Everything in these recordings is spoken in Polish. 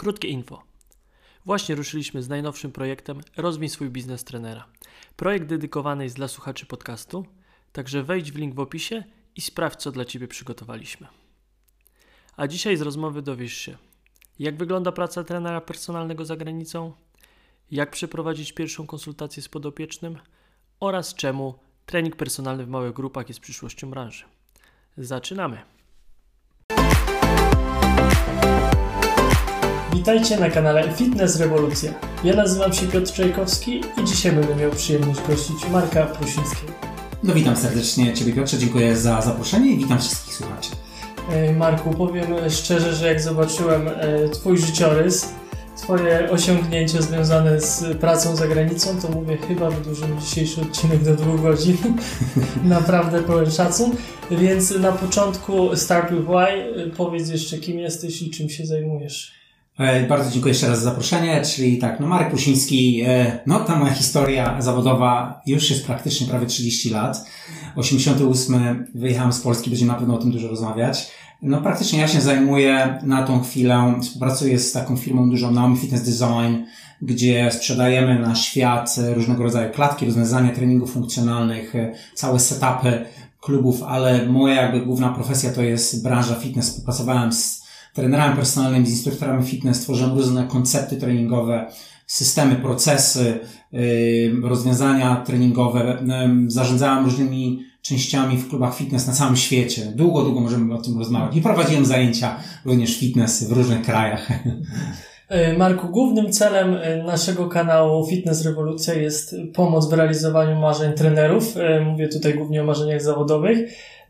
Krótkie info. Właśnie ruszyliśmy z najnowszym projektem Rozwij swój biznes trenera. Projekt dedykowany jest dla słuchaczy podcastu, także wejdź w link w opisie i sprawdź, co dla Ciebie przygotowaliśmy. A dzisiaj z rozmowy dowiesz się, jak wygląda praca trenera personalnego za granicą, jak przeprowadzić pierwszą konsultację z podopiecznym oraz czemu trening personalny w małych grupach jest przyszłością branży. Zaczynamy! Witajcie na kanale Fitness Rewolucja. Ja nazywam się Piotr Czajkowski i dzisiaj będę miał przyjemność gościć Marka Prusińskiego. No witam serdecznie Ciebie Piotrze, dziękuję za zaproszenie i witam wszystkich słuchaczy. E, Marku, powiem szczerze, że jak zobaczyłem e, Twój życiorys, Twoje osiągnięcia związane z pracą za granicą, to mówię, chyba wydłużymy dzisiejszy odcinek do dwóch godzin. Naprawdę pełen szacun. Więc na początku Start with Why. Powiedz jeszcze, kim jesteś i czym się zajmujesz. E, bardzo dziękuję jeszcze raz za zaproszenie, czyli tak, no Marek Prusiński, e, no ta moja historia zawodowa już jest praktycznie prawie 30 lat. 88 wyjechałem z Polski, będziemy na pewno o tym dużo rozmawiać. No praktycznie ja się zajmuję na tą chwilę, współpracuję z taką firmą dużą Naomi Fitness Design, gdzie sprzedajemy na świat różnego rodzaju klatki, rozwiązania treningów funkcjonalnych, całe setupy klubów, ale moja jakby główna profesja to jest branża fitness. Współpracowałem z trenerami personalnymi, z instruktorami fitness, tworzyłem różne koncepty treningowe, systemy, procesy, rozwiązania treningowe, zarządzałem różnymi częściami w klubach fitness na całym świecie. Długo, długo możemy o tym rozmawiać. I prowadziłem zajęcia również fitness w różnych krajach. E, Marku, głównym celem e, naszego kanału Fitness Rewolucja jest pomoc w realizowaniu marzeń trenerów. E, mówię tutaj głównie o marzeniach zawodowych,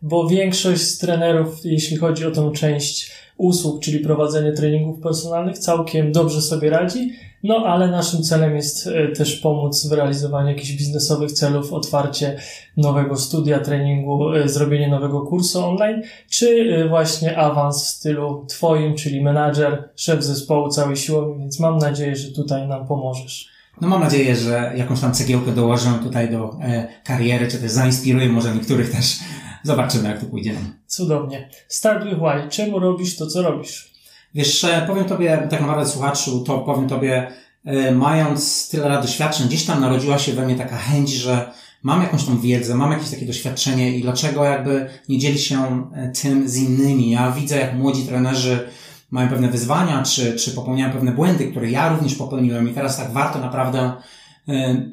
bo większość z trenerów, jeśli chodzi o tą część usług, czyli prowadzenie treningów personalnych, całkiem dobrze sobie radzi. No, ale naszym celem jest e, też pomóc w realizowaniu jakichś biznesowych celów, otwarcie nowego studia treningu, e, zrobienie nowego kursu online, czy e, właśnie awans w stylu Twoim, czyli menadżer, szef zespołu całej siłowni, więc mam nadzieję, że tutaj nam pomożesz. No mam nadzieję, że jakąś tam cegiełkę dołożę tutaj do e, kariery, czy też zainspiruję może niektórych też. Zobaczymy, jak to pójdzie Cudownie. Start with why. Czemu robisz to, co robisz? Wiesz, powiem Tobie, tak naprawdę słuchaczu, to powiem Tobie, e, mając tyle lat doświadczeń, gdzieś tam narodziła się we mnie taka chęć, że mam jakąś tą wiedzę, mam jakieś takie doświadczenie i dlaczego jakby nie dzielić się e, tym z innymi. Ja widzę, jak młodzi trenerzy mają pewne wyzwania, czy, czy popełniają pewne błędy, które ja również popełniłem i teraz tak warto naprawdę e,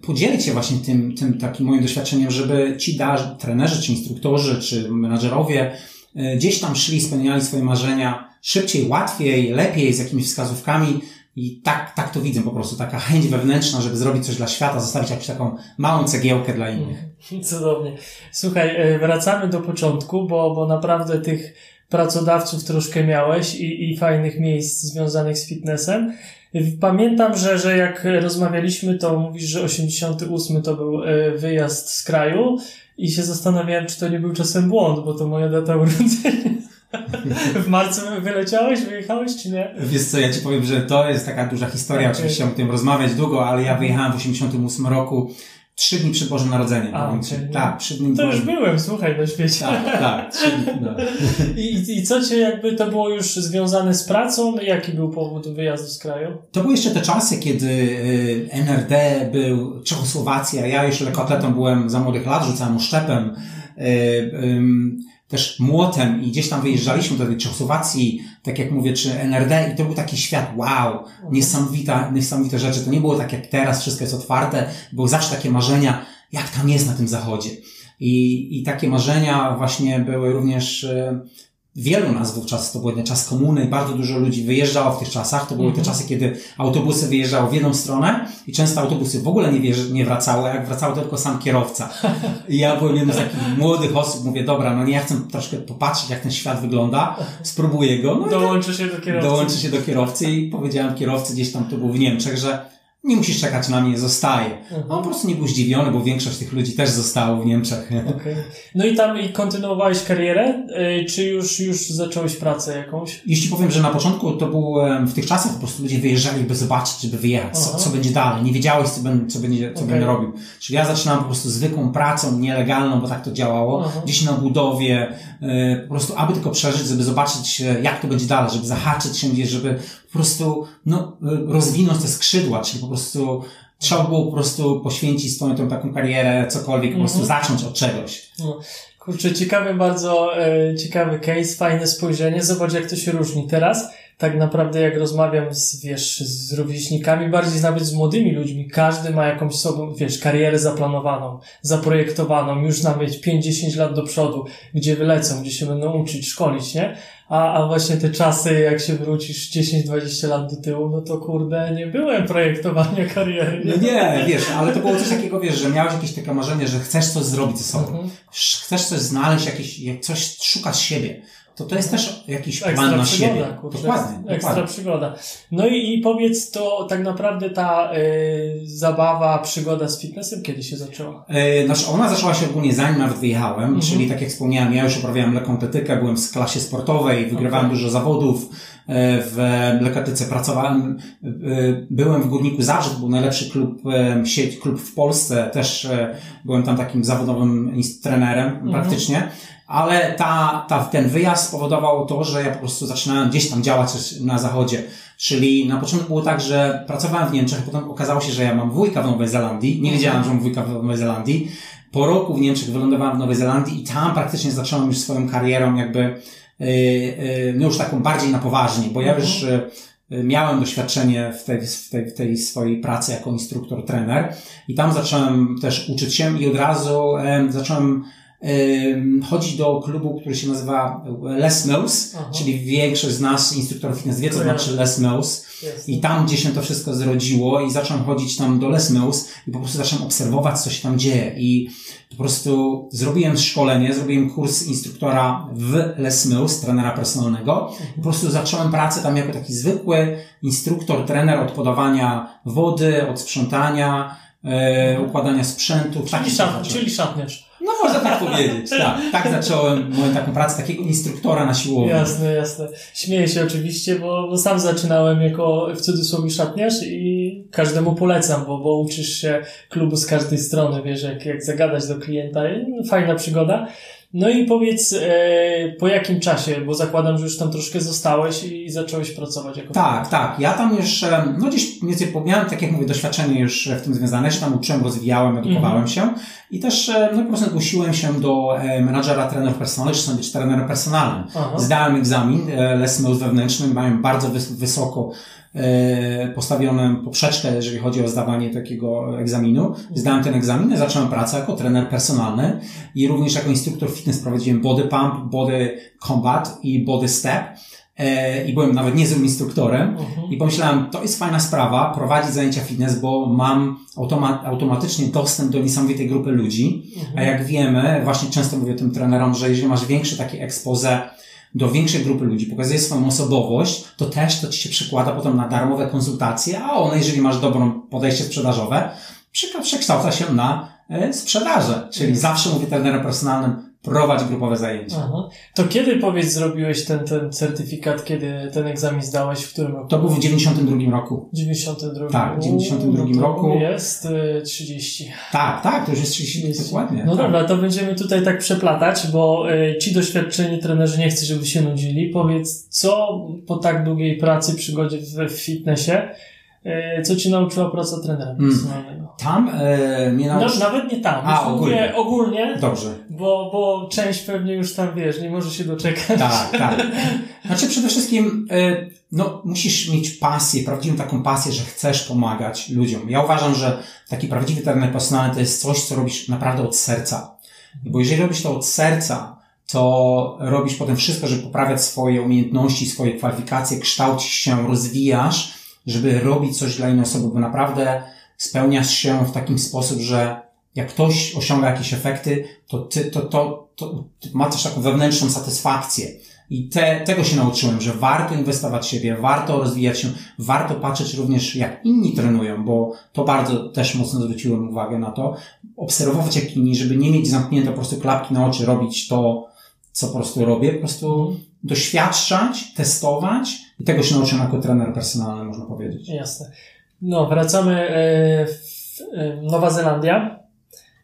podzielić się właśnie tym, tym takim moim doświadczeniem, żeby ci da, trenerzy, czy instruktorzy, czy menadżerowie gdzieś tam szli, spełniali swoje marzenia, szybciej, łatwiej, lepiej, z jakimiś wskazówkami. I tak, tak to widzę po prostu, taka chęć wewnętrzna, żeby zrobić coś dla świata, zostawić jakąś taką małą cegiełkę dla innych. Cudownie. Słuchaj, e, wracamy do początku, bo, bo naprawdę tych pracodawców troszkę miałeś i, i fajnych miejsc związanych z fitnessem. Pamiętam, że, że jak rozmawialiśmy, to mówisz, że 88 to był e, wyjazd z kraju i się zastanawiałem, czy to nie był czasem błąd, bo to moja data urodzenia. W marcu wyleciałeś, wyjechałeś, czy nie? Wiesz co, ja ci powiem, że to jest taka duża historia, okay. oczywiście o tym rozmawiać długo, ale ja wyjechałem w 88 roku Trzy dni przed Bożym Narodzeniem. A. Tak, trzy dni. To już byłem, słuchaj, na świecie. Tak, tak, trzy dni, no. I, I co cię jakby to było już związane z pracą? Jaki był powód wyjazdu z kraju? To były jeszcze te czasy, kiedy y, NRD był, Czechosłowacja, ja jeszcze lekkoatletą byłem za młodych lat, rzucałem oszczepem. Y, też młotem i gdzieś tam wyjeżdżaliśmy do tej Czechosłowacji, tak jak mówię, czy NRD i to był taki świat, wow, niesamowita, niesamowite rzeczy. To nie było tak jak teraz, wszystko jest otwarte, były zawsze takie marzenia, jak tam jest na tym zachodzie. I, i takie marzenia właśnie były również e, wielu nas wówczas, to był ten czas komuny, bardzo dużo ludzi wyjeżdżało w tych czasach. To były te mhm. czasy, kiedy autobusy wyjeżdżały w jedną stronę i często autobusy w ogóle nie, nie wracały, jak wracały to tylko sam kierowca. I ja byłem jednym z takich młodych osób, mówię, dobra, no nie, ja chcę troszkę popatrzeć, jak ten świat wygląda, spróbuję go. No dołączę się do kierowcy. Dołączę się do kierowcy i powiedziałem kierowcy gdzieś tam, to był w Niemczech, że nie musisz czekać na mnie, zostaje. Mhm. On po prostu nie był zdziwiony, bo większość tych ludzi też zostało w Niemczech. Okay. No i tam i kontynuowałeś karierę, y, czy już, już zacząłeś pracę jakąś? Jeśli powiem, że na początku to był, w tych czasach po prostu ludzie wyjeżdżali, by zobaczyć, żeby wyjechać, co, co, będzie dalej. Nie wiedziałeś, co, ben, co, będzie, co okay. będę robił. Czyli ja zaczynałem po prostu zwykłą pracą, nielegalną, bo tak to działało, Aha. gdzieś na budowie, y, po prostu aby tylko przeżyć, żeby zobaczyć, jak to będzie dalej, żeby zahaczyć się gdzieś, żeby po prostu, no, rozwinąć te skrzydła, czyli po prostu trzeba było po prostu poświęcić swoją tą taką karierę, cokolwiek, po prostu Mhm. zacząć od czegoś. No, kurczę, ciekawy bardzo, e, ciekawy case, fajne spojrzenie. Zobacz, jak to się różni. Teraz, tak naprawdę, jak rozmawiam z, wiesz, z rówieśnikami, bardziej nawet z młodymi ludźmi, każdy ma jakąś sobą, wiesz, karierę zaplanowaną, zaprojektowaną, już nawet 5-10 lat do przodu, gdzie wylecą, gdzie się będą uczyć, szkolić, nie? A, a właśnie te czasy, jak się wrócisz 10-20 lat do tyłu, no to kurde, nie byłem projektowania kariery. No nie, wiesz, ale to było coś takiego, wiesz, że miałeś jakieś takie marzenie, że chcesz coś zrobić ze sobą. Mhm. Chcesz coś znaleźć, jakieś, jak coś szukać siebie. To to jest też jakiś plan Ekstra na przygoda, siebie. kurczę. Dokładnie, Ekstra dokładnie. przygoda. No i, i powiedz to tak naprawdę ta y, zabawa, przygoda z fitnessem kiedy się zaczęła? E, Znaczy ona zaczęła się ogólnie zanim nawet wyjechałem, Mhm. czyli tak jak wspomniałem, ja już uprawiałem lekkoatletykę, byłem w klasie sportowej, wygrywałem Okej. dużo zawodów e, w lekkoatletyce, pracowałem, e, byłem w Górniku Zabrze, to był najlepszy klub, sieć, klub w Polsce, też byłem tam takim zawodowym trenerem Mhm. praktycznie, ale ta, ta, ten wyjazd spowodował to, że ja po prostu zaczynałem gdzieś tam działać na zachodzie. Czyli na początku było tak, że pracowałem w Niemczech, potem okazało się, że ja mam wujka w Nowej Zelandii. Nie wiedziałem, że mam wujka w Nowej Zelandii. Po roku w Niemczech wylądowałem w Nowej Zelandii i tam praktycznie zacząłem już swoją karierą jakby, yy, yy, no już taką bardziej na poważnie, bo ja Mhm. już yy, miałem doświadczenie w tej, w, tej, w tej swojej pracy jako instruktor, trener i tam zacząłem też uczyć się i od razu em, zacząłem em, chodzić do klubu, który się nazywa Les Mills, Aha. czyli większość z nas, instruktorów fitness wie, co znaczy Les Mills. Jasne. I tam, gdzie się to wszystko zrodziło i zacząłem chodzić tam do Les Mills i po prostu zacząłem obserwować, co się tam dzieje. I po prostu zrobiłem szkolenie, zrobiłem kurs instruktora w Les Mills, trenera personalnego. Po prostu zacząłem pracę tam jako taki zwykły instruktor, trener od podawania wody, od sprzątania, e, układania sprzętu. Czyli, Taki szat, czyli szatniarz. No można tak powiedzieć, tak. Tak zacząłem moją taką pracę takiego instruktora na siłowni. Jasne, jasne. Śmieję się oczywiście, bo, bo sam zaczynałem jako w cudzysłowie szatniarz i każdemu polecam, bo, bo uczysz się klubu z każdej strony, wiesz, jak, jak zagadać do klienta. Fajna przygoda. No i powiedz, e, po jakim czasie, bo zakładam, że już tam troszkę zostałeś i zacząłeś pracować jako Tak, tak. Ja tam już, em, no gdzieś mniej więcej miałem, tak jak mówię, doświadczenie już w tym związane, się tam uczyłem, rozwijałem, edukowałem Mhm. się i też, e, no po prostu zgłosiłem się do e, menadżera trenerów personalnych, czy być trenerem personalnym. Aha. Zdałem egzamin, e, Les Mills wewnętrzny, mają bardzo wys- wysoko postawioną poprzeczkę, jeżeli chodzi o zdawanie takiego egzaminu. Zdałem ten egzamin zacząłem pracę jako trener personalny i również jako instruktor fitness prowadziłem body pump, body combat i body step. E, I byłem nawet niezłym instruktorem. Mhm. I pomyślałem, to jest fajna sprawa, prowadzić zajęcia fitness, bo mam automa- automatycznie dostęp do niesamowitej grupy ludzi. A jak wiemy, właśnie często mówię tym trenerom, że jeżeli masz większe takie expose do większej grupy ludzi, pokazujesz swoją osobowość, to też to ci się przekłada potem na darmowe konsultacje, a one, jeżeli masz dobrą podejście sprzedażowe, przekształca się na e, sprzedaże. Czyli zawsze mówię trenerem personalnym, prowadź grupowe zajęcia. Aha. To kiedy, powiedz, zrobiłeś ten, ten certyfikat, kiedy ten egzamin zdałeś, w którym roku? To był w 92 roku. 92. Tak, w 92 no roku. Jest y, 30. Tak, tak, to już jest 30 dokładnie. No tak. dobra, to będziemy tutaj tak przeplatać, bo y, ci doświadczeni trenerzy nie chcę, żeby się nudzili. Powiedz, co po tak długiej pracy, przygodzie w, w fitnessie, y, co ci nauczyła praca trenera Mm. Tam e, mnie No, nauczyło... nawet nie tam, A, mówię ogólnie, Dobrze. bo, bo część pewnie już tam, wiesz, nie może się doczekać. Tak, tak. Znaczy przede wszystkim, y, no, musisz mieć pasję, prawdziwą taką pasję, że chcesz pomagać ludziom. Ja uważam, że taki prawdziwy trener personalny to jest coś, co robisz naprawdę od serca. Bo jeżeli robisz to od serca, to robisz potem wszystko, żeby poprawiać swoje umiejętności, swoje kwalifikacje, kształcisz się, rozwijasz, żeby robić coś dla innej osoby, bo naprawdę spełniasz się w taki sposób, że jak ktoś osiąga jakieś efekty, to ty, to, to, to, ty ma też taką wewnętrzną satysfakcję. I te, tego się nauczyłem, że warto inwestować w siebie, warto rozwijać się, warto patrzeć również jak inni trenują, bo to bardzo też mocno zwróciłem uwagę na to. Obserwować jak inni, żeby nie mieć zamknięte po prostu klapki na oczy, robić to, co po prostu robię, po prostu doświadczać, testować i tego się nauczyłem jako trener personalny, można powiedzieć. Jasne. No, wracamy e, w e, Nowa Zelandia.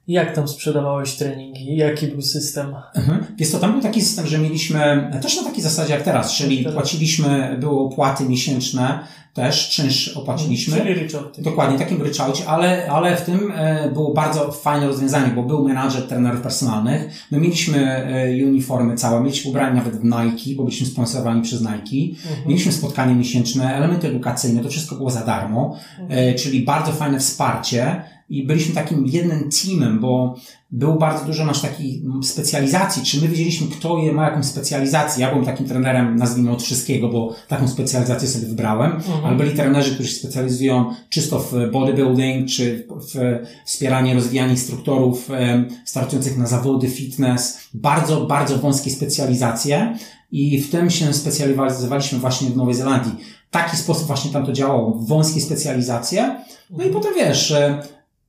Jak tam sprzedawałeś treningi? Jaki był system? Mhm. Jest to, tam był taki system, że mieliśmy też na takiej zasadzie jak teraz, czyli płaciliśmy, były opłaty miesięczne, też czynsz opłaciliśmy. Czyli ryczałt. Dokładnie, takim ryczałcie, ale, ale w tym e, było bardzo fajne rozwiązanie, bo był menadżer trenerów personalnych. My mieliśmy e, uniformy całe, mieliśmy ubrania nawet w Nike, bo byliśmy sponsorowani przez Nike. Mhm. Mieliśmy spotkanie miesięczne, elementy edukacyjne, to wszystko było za darmo, mhm. czyli bardzo fajne wsparcie i byliśmy takim jednym teamem, bo było bardzo dużo nasz takiej specjalizacji, czy my wiedzieliśmy, kto je ma jakąś specjalizację. Ja byłem takim trenerem, nazwijmy od wszystkiego, bo taką specjalizację sobie wybrałem, mhm. ale byli trenerzy, którzy się specjalizują czysto w bodybuilding, czy w wspieranie, rozwijanie instruktorów startujących na zawody, fitness, bardzo, bardzo wąskie specjalizacje i w tym się specjalizowaliśmy właśnie w Nowej Zelandii. W taki sposób właśnie tam to działało, wąskie specjalizacje. No i mhm. potem wiesz,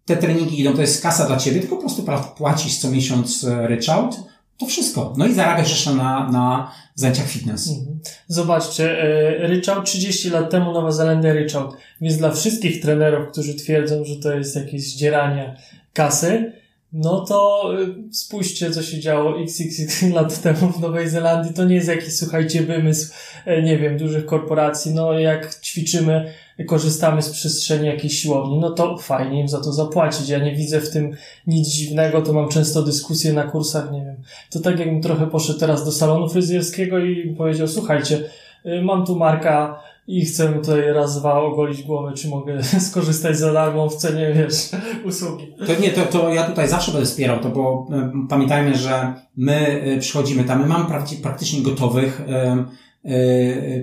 te treningi idą, to jest kasa dla ciebie, tylko po prostu płacisz co miesiąc e, ryczałt, to wszystko. No i zarabiasz jeszcze na, na zajęciach fitness. Mhm. Zobaczcie, e, ryczałt 30 lat temu Nowa Zelandia ryczałt, więc dla wszystkich trenerów, którzy twierdzą, że to jest jakieś zdzieranie kasy, no to y, spójrzcie, co się działo xxx lat temu w Nowej Zelandii. To nie jest jakiś, słuchajcie, wymysł, e, nie wiem, dużych korporacji. No, jak ćwiczymy, korzystamy z przestrzeni jakiejś siłowni, no to fajnie im za to zapłacić. Ja nie widzę w tym nic dziwnego, to mam często dyskusje na kursach, nie wiem. To tak jakbym trochę poszedł teraz do salonu fryzjerskiego i powiedział, słuchajcie, y, mam tu marka i chcę tutaj raz, dwa ogolić głowę, czy mogę skorzystać za darmo w cenie, wiesz, usługi. To nie, to, to ja tutaj zawsze będę wspierał to, bo y, pamiętajmy, że my y, przychodzimy tam, my mamy praktycznie gotowych y,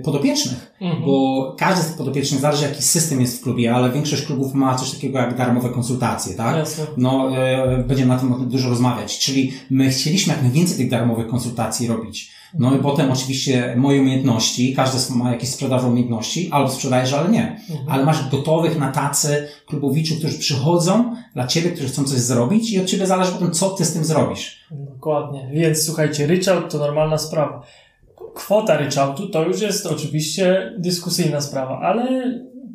podopiecznych, mhm. bo każdy z tych podopiecznych zależy jaki system jest w klubie, ale większość klubów ma coś takiego jak darmowe konsultacje, tak? Jasne. No, będziemy na tym dużo rozmawiać, czyli my chcieliśmy jak najwięcej tych darmowych konsultacji robić. No i potem oczywiście moje umiejętności, każdy ma jakieś sprzedaże umiejętności, albo sprzedajesz, ale nie. Mhm. Ale masz gotowych na tacy klubowiczów, którzy przychodzą dla ciebie, którzy chcą coś zrobić i od ciebie zależy potem, co ty z tym zrobisz. Dokładnie. Więc słuchajcie, ryczałt to normalna sprawa. Kwota ryczałtu to już jest oczywiście dyskusyjna sprawa, ale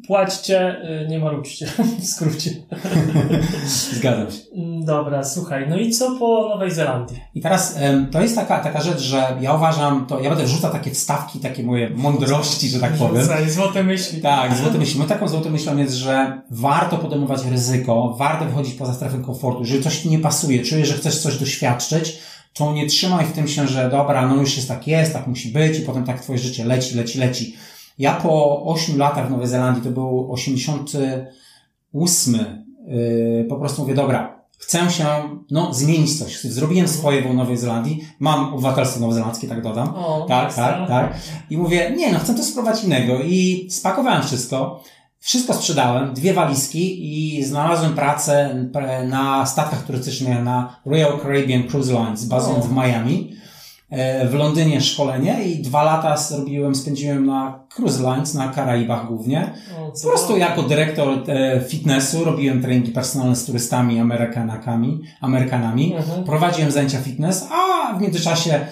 płaćcie, y, nie marudźcie, w skrócie. Zgadzam się. Mm, dobra, słuchaj, no i co po Nowej Zelandii? I teraz to jest taka, taka rzecz, że ja uważam, to ja będę wrzucał takie wstawki, takie moje mądrości, że tak powiem. Złote myśli. Tak, złote myśli. No taką złotą myślą jest, że warto podejmować ryzyko, warto wychodzić poza strefę komfortu. Jeżeli coś ci nie pasuje, czujesz, że chcesz coś doświadczyć, to nie trzymaj w tym się, że dobra, no już jest tak jest, tak musi być i potem tak twoje życie leci, leci, leci ja po 8 latach w Nowej Zelandii, to był 88, yy, po prostu mówię, dobra, chcę się, no, zmienić coś. Zrobiłem swoje w Nowej Zelandii. Mam obywatelstwo nowozelandzkie, tak dodam. O, tak, tak, tak. I mówię, nie, no, chcę to spróbować innego. I spakowałem wszystko. Wszystko sprzedałem, dwie walizki i znalazłem pracę na statkach turystycznych na Royal Caribbean Cruise Lines, bazując w Miami. E, w Londynie szkolenie i dwa lata zrobiłem, spędziłem na cruise lines, na Karaibach głównie. O, po prostu jako dyrektor e, fitnessu robiłem treningi personalne z turystami, Amerykanakami, Amerykanami. Mhm. Prowadziłem zajęcia fitness, a w międzyczasie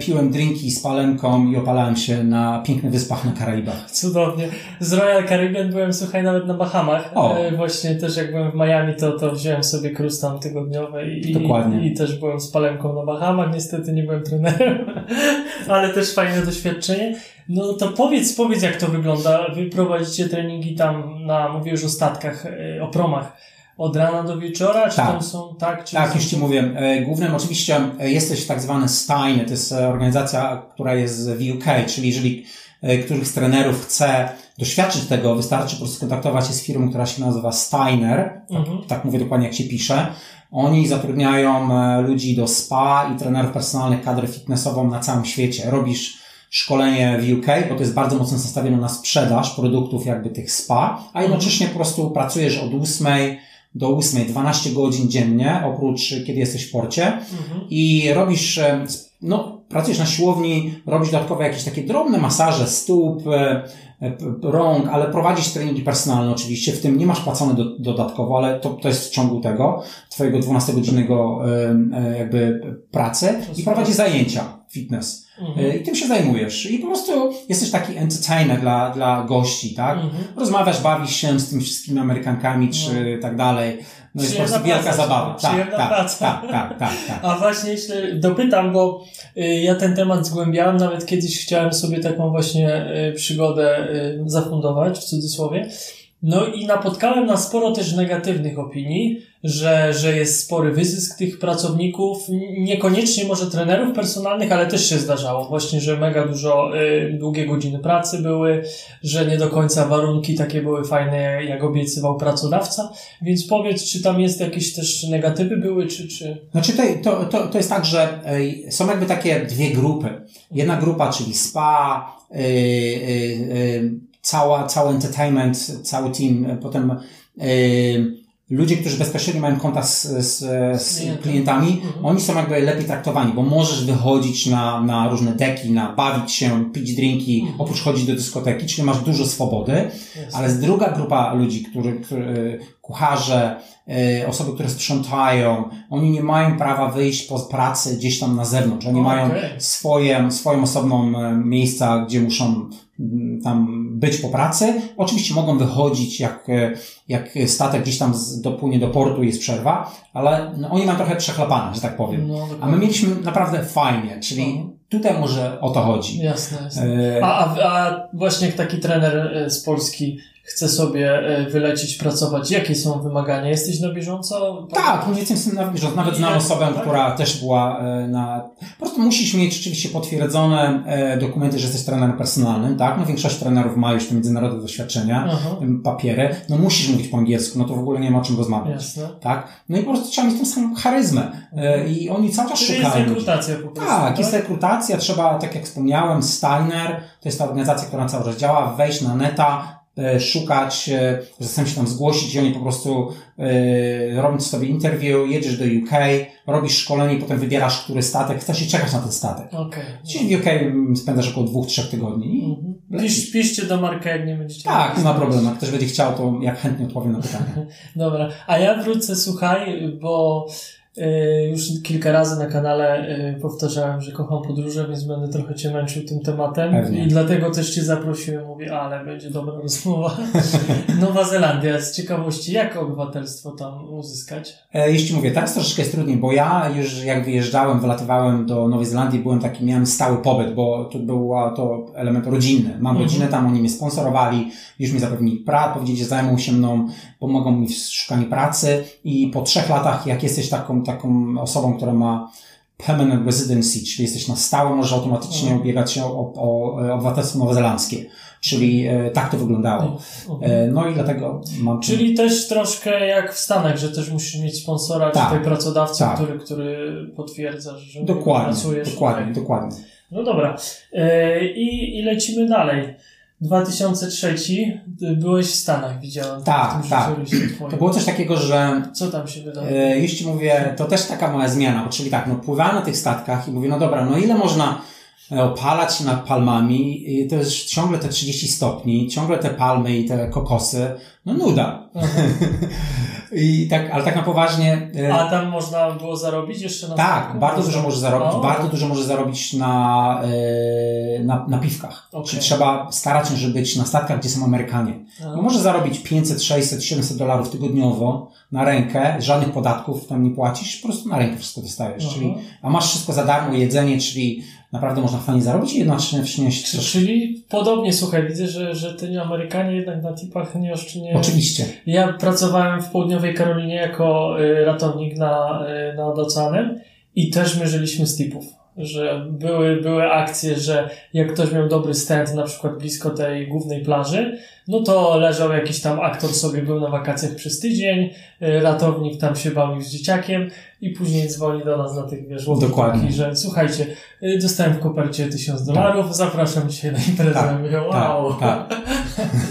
piłem drinki z palemką i opalałem się na pięknych wyspach na Karaibach. Cudownie. Z Royal Caribbean byłem, słuchaj, nawet na Bahamach. O. E, właśnie też jak byłem w Miami, to, to wziąłem sobie krus tam tygodniowy i, Dokładnie. i też byłem z palemką na Bahamach. Niestety nie byłem trenerem, ale też fajne doświadczenie. No to powiedz, powiedz jak to wygląda. Wy prowadzicie treningi tam na, mówię już o statkach, e, o promach od rana do wieczora? Czy tak. tam są, tak? Czy tak, są... już Ci mówię. E, głównym oczywiście e, jesteś tak zwany Stein, to jest e, organizacja, która jest w UK, czyli jeżeli których z trenerów chce doświadczyć tego, wystarczy po prostu kontaktować się z firmą, która się nazywa Steiner, tak, mhm. tak mówię dokładnie jak się pisze. Oni zatrudniają ludzi do spa i trenerów personalnych, kadrę fitnessową na całym świecie. Robisz szkolenie w UK, bo to jest bardzo mocno nastawione na sprzedaż produktów jakby tych spa, a jednocześnie po prostu pracujesz od ósmej do 8, 12 godzin dziennie, oprócz kiedy jesteś w porcie mhm. i robisz, e, no, pracujesz na siłowni, robisz dodatkowe jakieś takie drobne masaże stóp, e, e, rąk, ale prowadzisz treningi personalne oczywiście, w tym nie masz płacone do, dodatkowo, ale to, to jest w ciągu tego, twojego 12-godzinnego jakby pracy i prowadzisz zajęcia fitness. Mhm. I tym się zajmujesz. I po prostu jesteś taki entertainer dla, dla gości, tak? Mhm. Rozmawiasz, bawisz się z tymi wszystkimi Amerykankami, czy no. tak dalej. No jest po prostu wielka zabawa. Tak, tak, tak, tak, tak, tak, tak. A właśnie jeszcze dopytam, bo y, ja ten temat zgłębiałem, nawet kiedyś chciałem sobie taką właśnie y, przygodę y, zafundować, w cudzysłowie. No i napotkałem na sporo też negatywnych opinii, że, że jest spory wyzysk tych pracowników, niekoniecznie może trenerów personalnych, ale też się zdarzało właśnie, że mega dużo y, długie godziny pracy były, że nie do końca warunki takie były fajne, jak obiecywał pracodawca. Więc powiedz, czy tam jest jakieś też negatywy były, czy... czy... Znaczy to, to, to jest tak, że są jakby takie dwie grupy. Jedna grupa, czyli spa, yy, yy, cała, cały entertainment, cały team, potem yy, ludzie, którzy bezpośrednio mają kontakt z, z, z klientami, mhm. oni są jakby lepiej traktowani, bo możesz wychodzić na, na różne deki, na bawić się, pić drinki, mhm. oprócz chodzić do dyskoteki, czyli masz dużo swobody, jest. ale jest druga grupa ludzi, którzy, którzy, kucharze, y, osoby, które sprzątają, oni nie mają prawa wyjść po pracy gdzieś tam na zewnątrz. Oni okay. mają swoje, swoją osobną e, miejsca, gdzie muszą mm, tam być po pracy. Oczywiście mogą wychodzić, jak, e, jak statek gdzieś tam dopłynie do portu i jest przerwa, ale no, oni mają trochę przechlapane, że tak powiem. No, A my mieliśmy naprawdę fajnie, czyli no. tutaj może o to chodzi. Jasne, jasne. E, a, a, a właśnie taki trener z Polski chce sobie e, wylecieć, pracować, jakie są wymagania? Jesteś na bieżąco? Tak, nie jestem na bieżąco. Nawet znam osobę, tak? która też była e, na... Po prostu musisz mieć rzeczywiście potwierdzone e, dokumenty, że jesteś trenerem personalnym, tak? No większość trenerów ma już te międzynarodowe doświadczenia, Aha. papiery. No musisz mówić po angielsku, no to w ogóle nie ma o czym rozmawiać. Jasne. Tak? No i po prostu trzeba mieć tą samą charyzmę. I oni cały czas Czyli szukają. jest rekrutacja po prostu. Tak, tak, jest rekrutacja. Trzeba, tak jak wspomniałem, Steiner, to jest ta organizacja, która cały czas działa, wejść na neta, E, szukać, czasem się tam zgłosić i oni po prostu e, robiąc sobie interview, jedziesz do UK, robisz szkolenie potem wybierasz, który statek, chcesz i czekasz na ten statek. Okay. Czyli w UK spędzasz około dwóch, trzech tygodni. Mhm. Pisz, piszcie do Marka, jak nie będziecie Tak, nie ma problemu. Jak ktoś będzie chciał, to jak chętnie odpowiem na pytanie. Dobra. A ja wrócę, słuchaj, bo E, już kilka razy na kanale e, powtarzałem, że kocham podróże, więc będę trochę Cię męczył tym tematem. Pewnie. I dlatego też Cię zaprosiłem. Mówię, ale będzie dobra rozmowa. Nowa Zelandia. Z ciekawości, jak obywatelstwo tam uzyskać? E, jeśli mówię, teraz troszeczkę jest trudniej, bo ja już jak wyjeżdżałem, wylatywałem do Nowej Zelandii, byłem taki, miałem stały pobyt, bo to był to element rodzinny. Mam mhm. rodzinę tam, oni mnie sponsorowali, już mi zapewnili pracę, powiedzieli, że zajmą się mną, pomogą mi w szukaniu pracy i po trzech latach, jak jesteś taką taką osobą, która ma permanent residency, czyli jesteś na stałe, możesz automatycznie mhm. ubiegać się o, o, o obywatelstwo nowozelandzkie. Czyli e, tak to wyglądało. E, no i dlatego mam. Czyli też troszkę jak w Stanach, że też musisz mieć sponsora, tak, czy tej pracodawcy, tak. który, który potwierdza, że dokładnie, pracujesz. Dokładnie, tak. dokładnie. No dobra. E, I, I lecimy dalej. 2003 byłeś w Stanach, widziałem. Tak, tak. To było coś takiego, że... Co tam się wydarzyło? E, jeśli mówię, to też taka moja zmiana, czyli tak, no pływałem na tych statkach i mówię, no dobra, no ile można opalać się nad palmami, i to jest ciągle te 30 stopni, ciągle te palmy i te kokosy, no nuda. I tak, ale tak na poważnie. E, A tam można było zarobić jeszcze na Tak, bardzo dużo może zarobić, o, bardzo dużo może zarobić na, e, na, na piwkach. Okay. Czyli trzeba starać się, żeby być na statkach, gdzie są Amerykanie. No może zarobić 500, 600, 700 dolarów tygodniowo na rękę, żadnych podatków tam nie płacisz, po prostu na rękę wszystko dostajesz. Czyli, a masz wszystko za darmo, jedzenie, czyli naprawdę można fajnie zarobić i jednocześnie coś. Czyli podobnie, słuchaj, widzę, że, że ty Amerykanie jednak na tipach nie oszczędnie. Oczywiście. Ja pracowałem w południowej Karolinie jako y, ratownik na, y, nad oceanem i też mierzyliśmy z tipów że były, były akcje, że jak ktoś miał dobry stand na przykład blisko tej głównej plaży, no to leżał jakiś tam aktor sobie, był na wakacjach przez tydzień, y, ratownik tam się bawił z dzieciakiem i później dzwoni do nas na tych, wiesz, Dokładnie. że słuchajcie, y, dostałem w kopercie tysiąc dolarów, tak. zapraszam cię na imprezę. Tak, Mówię, tak, wow. Tak, tak.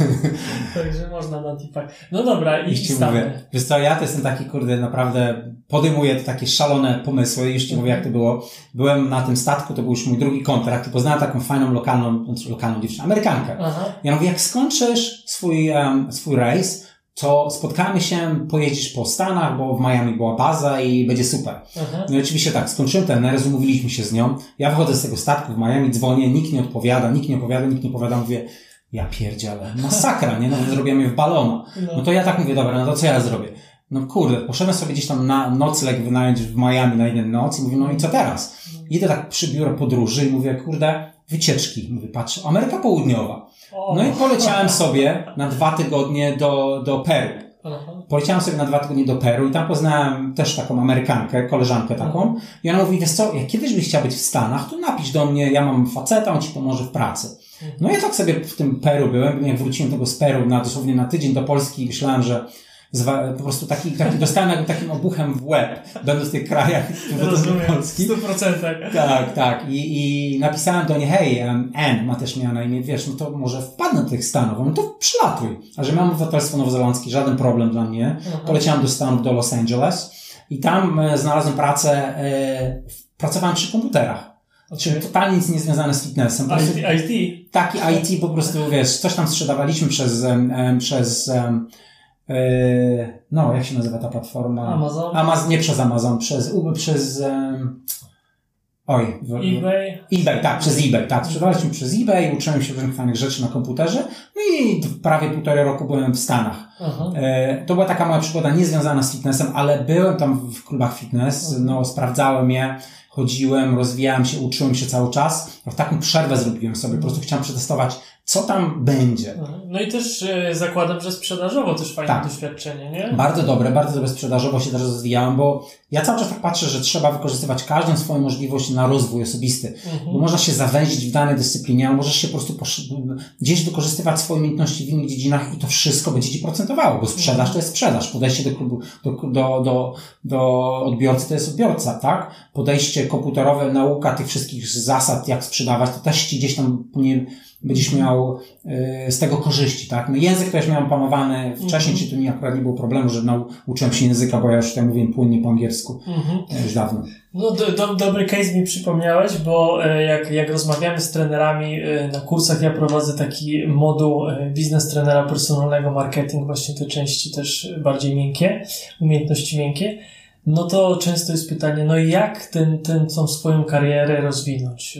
Także można na tipach. No dobra, i mówię, Wiesz co, ja to jestem taki, kurde, naprawdę podejmuję takie szalone pomysły. Już ci mówię, jak to było. Byłem na tym statku, to był już mój drugi kontrakt i poznałem taką fajną lokalną, znaczy lokalną dziewczynę, Amerykankę. Aha. Ja mówię, jak skończysz swój, um, swój rejs, to spotkamy się, pojedziesz po Stanach, bo w Miami była baza i będzie super. Aha. No i oczywiście tak, skończyłem ten neres, umówiliśmy się z nią. Ja wychodzę z tego statku w Miami, dzwonię, nikt nie odpowiada, nikt nie odpowiada, nikt nie odpowiada, mówię, ja pierdzielę, masakra, nie? No zrobiłem je w balona. No to ja tak mówię, dobra, no to co ja zrobię? No kurde, poszedłem sobie gdzieś tam na nocleg wynająć w Miami na jeden noc i mówię, no i co teraz? Idę tak przy biuro podróży i mówię, kurde, wycieczki. Mówię, patrzę, Ameryka Południowa. No i poleciałem sobie na dwa tygodnie do, do Peru. Poleciałem sobie na dwa tygodnie do Peru i tam poznałem też taką Amerykankę, koleżankę taką. I ona mówi, wiesz co, jak kiedyś byś chciał być w Stanach, to napisz do mnie, ja mam faceta, on ci pomoże w pracy. No ja tak sobie w tym Peru byłem, jak wróciłem tego z Peru na, dosłownie na tydzień do Polski i myślałem, że po prostu taki, taki dostałem jakby takim obuchem w łeb, będąc w tych krajach, wrócąc do Rozumiem. Polski. W 100%. Tak, tak. I, I napisałem do niej, hej, um, Ann ma też miała na imię, wiesz, no to może wpadnę do tych Stanów, no to przylatuj. A że mam obywatelstwo nowozelandzkie, żaden problem dla mnie. Poleciałem do Stanów, do Los Angeles i tam e, znalazłem pracę, e, w- pracowałem przy komputerach. Czyli totalnie nic nie związane z fitnessem. Po IT, IT. taki IT po prostu, wiesz, coś tam sprzedawaliśmy przez, przez no, jak się nazywa ta platforma? Amazon. Nie przez Amazon, przez, przez, em, oj, w- eBay. eBay, tak, przez eBay, tak. Sprzedawaliśmy przez eBay, uczyłem się różnych fajnych rzeczy na komputerze, no i prawie półtorej roku byłem w Stanach. E, To była taka moja przygoda niezwiązana z fitnessem, ale byłem tam w klubach fitness, no sprawdzałem je, chodziłem, rozwijałem się, uczyłem się cały czas. No, taką przerwę zrobiłem sobie, po prostu chciałem przetestować, co tam będzie. No i też e, zakładam, że sprzedażowo też fajne Tak. doświadczenie, nie? Bardzo dobre, bardzo dobre sprzedażowo się też rozwijałem, bo ja cały czas tak patrzę, że trzeba wykorzystywać każdą swoją możliwość na rozwój osobisty. Bo można się zawęzić w danej dyscyplinie, a możesz się po prostu gdzieś wykorzystywać swoje umiejętności w innych dziedzinach i to wszystko będzie ci procentowało, bo sprzedaż to jest sprzedaż. Podejście do klubu, do, do, do, do odbiorcy to jest odbiorca, tak? Podejście komputerowe, nauka tych wszystkich zasad, jak sprzedawać, to też ci gdzieś tam nie, będziesz miał y, z tego korzyści, tak? No język już miałem opanowany wcześniej, czy tu nie akurat nie było problemu, że nauczyłem się języka, bo ja już tutaj mówiłem płynnie po angielsku Mhm. e, już dawno. No, do, do, dobry case mi przypomniałeś, bo e, jak, jak rozmawiamy z trenerami e, na kursach, ja prowadzę taki moduł biznes trenera personalnego, marketing, właśnie te części też bardziej miękkie, umiejętności miękkie. No to często jest pytanie, no jak ten, ten, tą swoją karierę rozwinąć?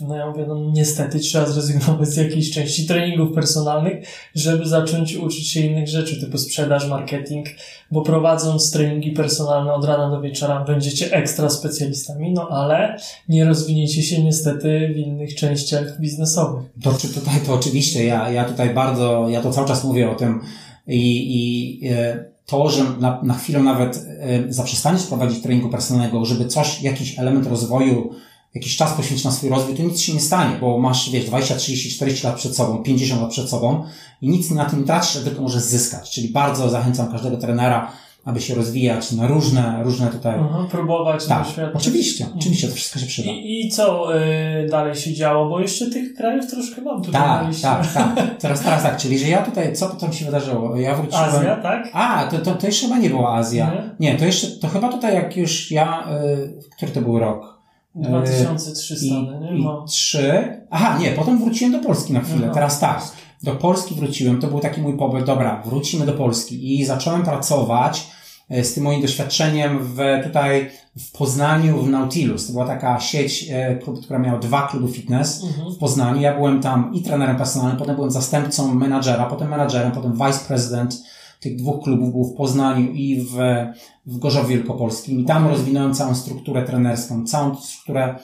No ja mówię, no niestety trzeba zrezygnować z jakiejś części treningów personalnych, żeby zacząć uczyć się innych rzeczy, typu sprzedaż, marketing, bo prowadząc treningi personalne od rana do wieczora będziecie ekstra specjalistami, no ale nie rozwiniecie się niestety w innych częściach biznesowych. To, czy tutaj to oczywiście, ja, ja tutaj bardzo, ja to cały czas mówię o tym i, i e, to, że na, na chwilę nawet e, zaprzestaniesz prowadzić treningu personalnego, żeby coś, jakiś element rozwoju, jakiś czas poświęcić na swój rozwój, to nic się nie stanie, bo masz, wiesz, 20, 30, 40 lat przed sobą, 50 lat przed sobą i nic na tym tracisz, tylko możesz zyskać. Czyli bardzo zachęcam każdego trenera, aby się rozwijać na różne, różne tutaj... Mhm, próbować, Tak, doświadczać. oczywiście, oczywiście, to wszystko się przyda. I, I co y, dalej się działo? Bo jeszcze tych krajów troszkę mam tutaj Tak, tak, tak. Teraz, teraz tak, czyli że ja tutaj, co potem się wydarzyło? Ja wróciłem... Azja, tak? A, to, to, to jeszcze chyba nie była Azja. Nie, to jeszcze, to chyba tutaj jak już ja, y, który to był rok? 2300, I, nie? i Mam. trzy. Aha, nie, potem wróciłem do Polski na chwilę. Aha. Teraz tak. Do Polski wróciłem, to był taki mój pobyt, dobra, wrócimy do Polski i zacząłem pracować e, z tym moim doświadczeniem w, tutaj w Poznaniu, w Nautilus. To była taka sieć, e, która miała dwa kluby fitness Mhm. w Poznaniu. Ja byłem tam i trenerem personalnym, potem byłem zastępcą menadżera, potem menadżerem, potem vice president tych dwóch klubów był w Poznaniu i w, w Gorzowie Wielkopolskim. I tam rozwinąłem całą strukturę trenerską, całą strukturę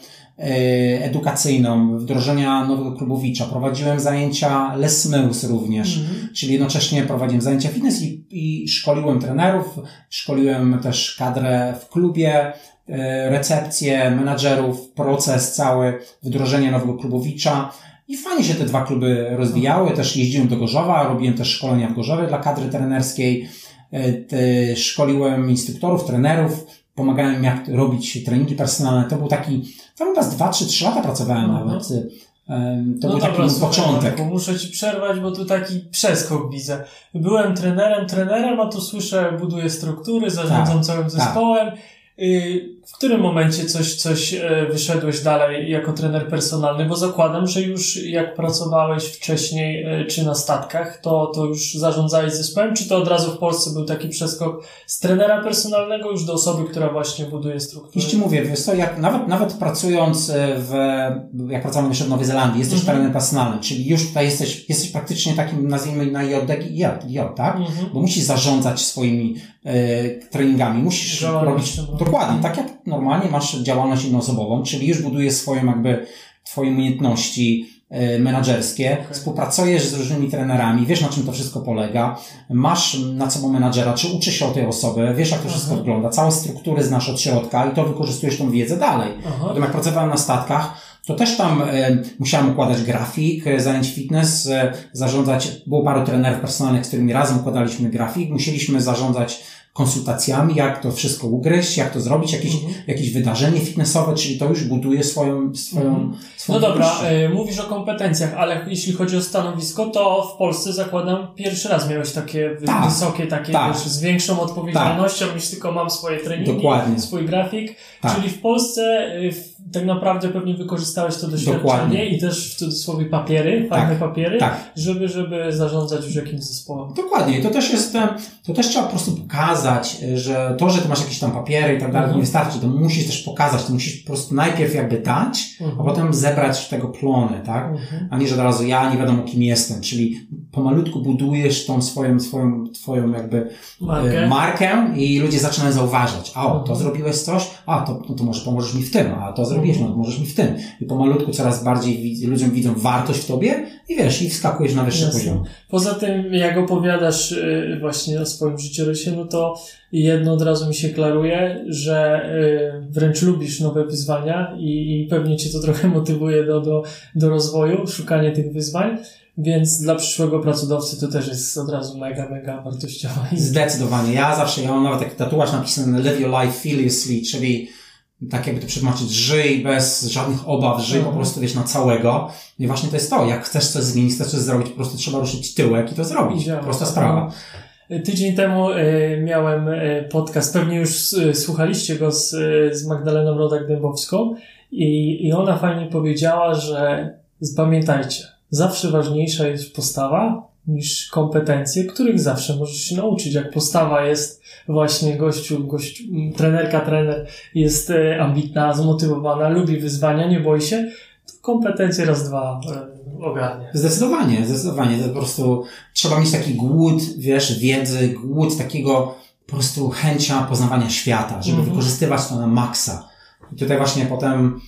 edukacyjną, wdrożenia nowego klubowicza. Prowadziłem zajęcia Les Meus również, Mhm. czyli jednocześnie prowadziłem zajęcia fitness i, i szkoliłem trenerów, szkoliłem też kadrę w klubie, e, recepcję, menadżerów, proces cały wdrożenia nowego klubowicza. I fajnie się te dwa kluby rozwijały. Też jeździłem do Gorzowa, robiłem też szkolenia w Gorzowie dla kadry trenerskiej. E, Szkoliłem instruktorów, trenerów, pomagałem jak robić treningi personalne. To był taki, tam chyba z 2 czy 3 lata pracowałem Mhm. nawet. Em, To no był dobra, taki słuchaj, początek. Marku, muszę ci przerwać, bo tu taki przeskok widzę. Byłem trenerem, trenerem, a tu słyszę, buduję struktury, zarządzam Tak, całym tak. zespołem. Y, w którym momencie coś, coś e, wyszedłeś dalej jako trener personalny? Bo zakładam, że już jak pracowałeś wcześniej, e, czy na statkach, to, to już zarządzałeś zespołem, czy to od razu w Polsce był taki przeskok z trenera personalnego już do osoby, która właśnie buduje strukturę? Ci mówię, wiesz co, jak, nawet, nawet pracując e, w, jak pracowałem jeszcze w Nowej Zelandii, jesteś mhm. trenerem personalnym, czyli już tutaj jesteś, jesteś praktycznie takim, nazwijmy na JDG, J, tak? Mhm. Bo musisz zarządzać swoimi e, treningami, musisz robić, dokładnie, tak jak normalnie masz działalność innoosobową, czyli już budujesz swoją jakby, twoje umiejętności e, menadżerskie, okay. współpracujesz z różnymi trenerami, wiesz na czym to wszystko polega, masz nad sobą menadżera, czy uczysz się o tej osoby, wiesz jak to wszystko Aha. wygląda, całe struktury znasz od środka i to wykorzystujesz tą wiedzę dalej. Aha. Potem jak pracowałem na statkach, to też tam e, musiałem układać grafik e, zajęć fitness, e, zarządzać, było paru trenerów personalnych, z którymi razem układaliśmy grafik, musieliśmy zarządzać konsultacjami, jak to wszystko ugryźć, jak to zrobić, jakieś, mhm. jakieś wydarzenie fitnessowe, czyli to już buduje swoją, swoją, mhm. swoją No dobra, y, mówisz o kompetencjach, ale jeśli chodzi o stanowisko, to w Polsce zakładam pierwszy raz miałeś takie tak, wysokie, takie tak, wiesz, z większą odpowiedzialnością tak. niż tylko mam swoje treningi, Dokładnie. swój grafik, tak. czyli w Polsce y, tak naprawdę pewnie wykorzystałeś to doświadczenie Dokładnie. i też w cudzysłowie papiery, fajne tak, papiery, tak. żeby, żeby zarządzać już jakimś zespołem. Dokładnie, I to też jest, to też trzeba po prostu pokazać, że to, że ty masz jakieś tam papiery i tak dalej, mhm. nie wystarczy, to musisz też pokazać, to musisz po prostu najpierw jakby dać, mhm. a potem zebrać tego plony, tak? Mhm. A nie, że od razu ja nie wiadomo kim jestem, czyli pomalutku budujesz tą swoją, swoją, twoją jakby markę, e, markę i ludzie zaczynają zauważać, a o, to mhm. zrobiłeś coś, a to, no to może pomożesz mi w tym, a to zrobiłeś, no to możesz mi w tym. I pomalutku coraz bardziej ludziom widzą wartość w tobie i wiesz, i wskakujesz na wyższy Jasne. poziom. Poza tym, jak opowiadasz y, właśnie o swoim życiorysie, no to jedno od razu mi się klaruje, że y, wręcz lubisz nowe wyzwania i, i pewnie cię to trochę motywuje do, do, do rozwoju, szukanie tych wyzwań. Więc dla przyszłego pracodawcy to też jest od razu mega, mega wartościowe. Zdecydowanie. Ja zawsze, ja mam nawet taki tatuaż napisany Live Your Life Fearlessly, czyli tak jakby to przetłumaczyć, żyj bez żadnych obaw, żyj mhm. po prostu, wiesz, na całego. I właśnie to jest to, jak chcesz coś zmienić, chcesz coś zrobić, po prostu trzeba ruszyć tyłek i to zrobić. Działa. Prosta sprawa. Tydzień temu y, miałem y, podcast, pewnie już y, słuchaliście go z, z Magdaleną Rodak-Dębowską i, i ona fajnie powiedziała, że pamiętajcie, zawsze ważniejsza jest postawa niż kompetencje, których zawsze możesz się nauczyć. Jak postawa jest właśnie gościu, gościu trenerka, trener jest e, ambitna, zmotywowana, lubi wyzwania, nie boi się, to kompetencje raz, dwa e, ogarnie. Zdecydowanie, zdecydowanie. To po prostu trzeba mieć taki głód, wiesz, wiedzy, głód takiego po prostu chęcia poznawania świata, żeby mhm. wykorzystywać to na maksa. I tutaj właśnie potem,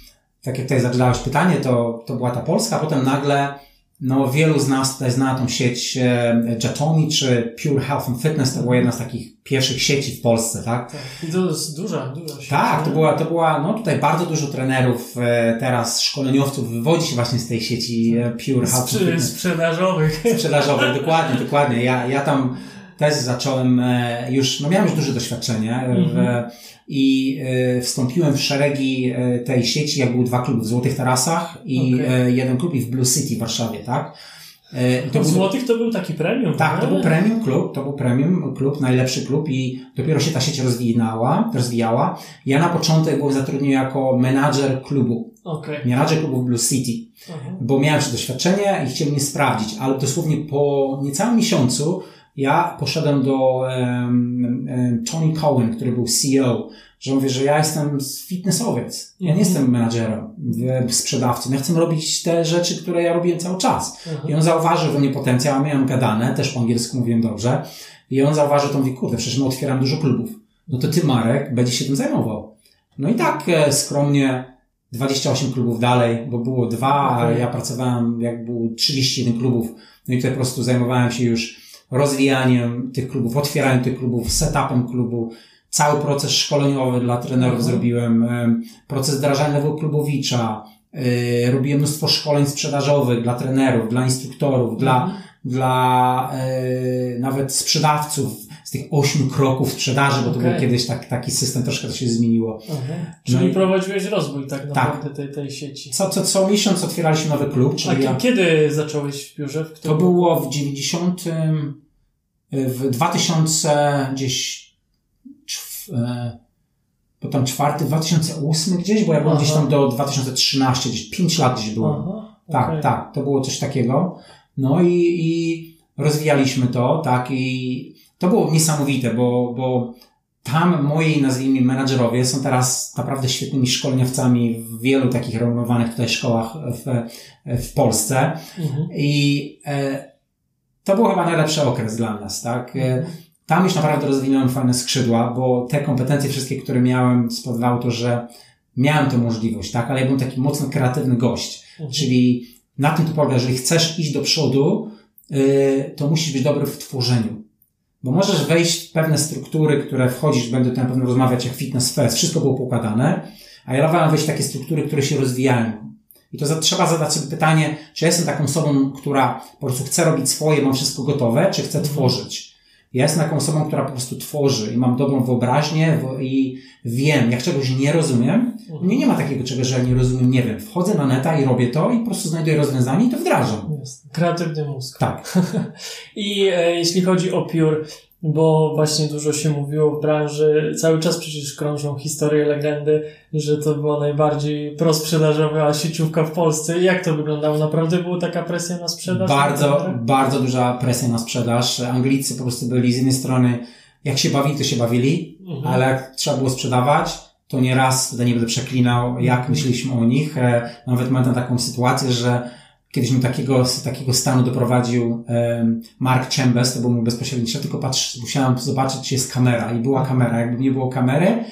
tak jak tutaj zadałeś pytanie, to, to była ta Polska, a potem nagle no, wielu z nas tutaj zna tą sieć e, Jatomi czy Pure Health and Fitness. To była jedna z takich pierwszych sieci w Polsce, tak? tak. I to jest duża, duża sieć. Tak, to była, to była, no tutaj bardzo dużo trenerów, e, teraz szkoleniowców wywodzi się właśnie z tej sieci e, Pure Health Sprze- and Fitness. Sprzedażowych. Sprzedażowych, dokładnie, dokładnie. Ja, ja tam też zacząłem już, no miałem już duże doświadczenie w, mm-hmm i e, wstąpiłem w szeregi e, tej sieci, jak były dwa kluby w Złotych Tarasach i okay. E, jeden klub i w Blue City w Warszawie, tak? I to był, Złotych to był taki premium. Tak, to był premium klub, to był premium klub, najlepszy klub i dopiero się ta sieć rozwijała, rozwijała. Ja na początek byłem zatrudniony jako menadżer klubu. Okay. Menadżer klubu w Blue City. Uh-huh. Bo miałem już doświadczenie i chciałem mnie sprawdzić, ale dosłownie po niecałym miesiącu ja poszedłem do um, um, Tony Cohen, który był CEO, że mówię, że ja jestem fitnessowiec. Ja nie mhm. jestem menadżerem, sprzedawcą. Ja chcę robić te rzeczy, które ja robiłem cały czas. Mhm. I on zauważył we mnie potencjał, a miałem gadane, też po angielsku mówiłem dobrze. I on zauważył, to mówi, kurde, przecież my otwieram dużo klubów. No to ty, Marek, będziesz się tym zajmował. No i tak e, skromnie 28 klubów dalej, bo było dwa, okay. a ja pracowałem, jak było 31 klubów. No i tutaj po prostu zajmowałem się już rozwijaniem tych klubów, otwieraniem tych klubów, setupem klubu, cały proces szkoleniowy dla trenerów mhm. zrobiłem, proces wdrażania nowego klubowicza, e, robiłem mnóstwo szkoleń sprzedażowych dla trenerów, dla instruktorów, dla, mhm. dla e, nawet sprzedawców z tych ośmiu kroków sprzedaży, bo okay. to był kiedyś tak, taki system, troszkę to się zmieniło. Mhm. Czyli no prowadziłeś rozwój tak naprawdę tak. Tej, tej sieci. Co, co, co miesiąc otwieraliśmy nowy klub. Czyli A ja... kiedy zacząłeś w biurze? W to było w 90 w 2000 gdzieś bo tam czwarty, 2008 gdzieś, bo ja byłem Aha. gdzieś tam do 2013, gdzieś 5 lat gdzieś byłem. Aha, Tak, okej. tak, to było coś takiego. No i, i rozwijaliśmy to, tak, i to było niesamowite, bo, bo tam moi, nazwijmy, menadżerowie są teraz naprawdę świetnymi szkoleniowcami w wielu takich renomowanych tutaj szkołach w, w Polsce. Mhm. I e, to był chyba najlepszy okres dla nas, tak? E, tam już naprawdę rozwinąłem fajne skrzydła, bo te kompetencje wszystkie, które miałem, spowodowały to, że miałem tę możliwość, tak? Ale ja byłem taki mocno kreatywny gość. Mhm. Czyli na tym to polega, jeżeli chcesz iść do przodu, yy, to musisz być dobry w tworzeniu. Bo możesz wejść w pewne struktury, które wchodzisz, będę tutaj na pewno rozmawiać jak fitness first, wszystko było poukładane, a ja wolałem wejść w takie struktury, które się rozwijają. I to trzeba zadać sobie pytanie, czy ja jestem taką osobą, która po prostu chce robić swoje, mam wszystko gotowe, czy chcę tworzyć. Ja jestem taką osobą, która po prostu tworzy i mam dobrą wyobraźnię i wiem, jak czegoś nie rozumiem, nie, nie ma takiego czegoś, że ja nie rozumiem, nie wiem. Wchodzę na neta i robię to i po prostu znajduję rozwiązanie i to wdrażam. Kreatywny mózg. Tak. I e, jeśli chodzi o Pure, bo właśnie dużo się mówiło w branży, cały czas przecież krążą historie, legendy, że to była najbardziej prosprzedażowa sieciówka w Polsce. Jak to wyglądało? Naprawdę była taka presja na sprzedaż? Bardzo, bardzo duża presja na sprzedaż. Anglicy po prostu byli z jednej strony, jak się bawili, to się bawili, Mhm. ale jak trzeba było sprzedawać, to nieraz, tutaj nie będę przeklinał, jak myśleliśmy o nich. E, Nawet pamiętam taką sytuację, że kiedyś mi takiego, takiego stanu doprowadził Mark Chambers, to był mój bezpośredni szef, tylko patrz, musiałem zobaczyć, czy jest kamera i była kamera. Jakby nie było kamery,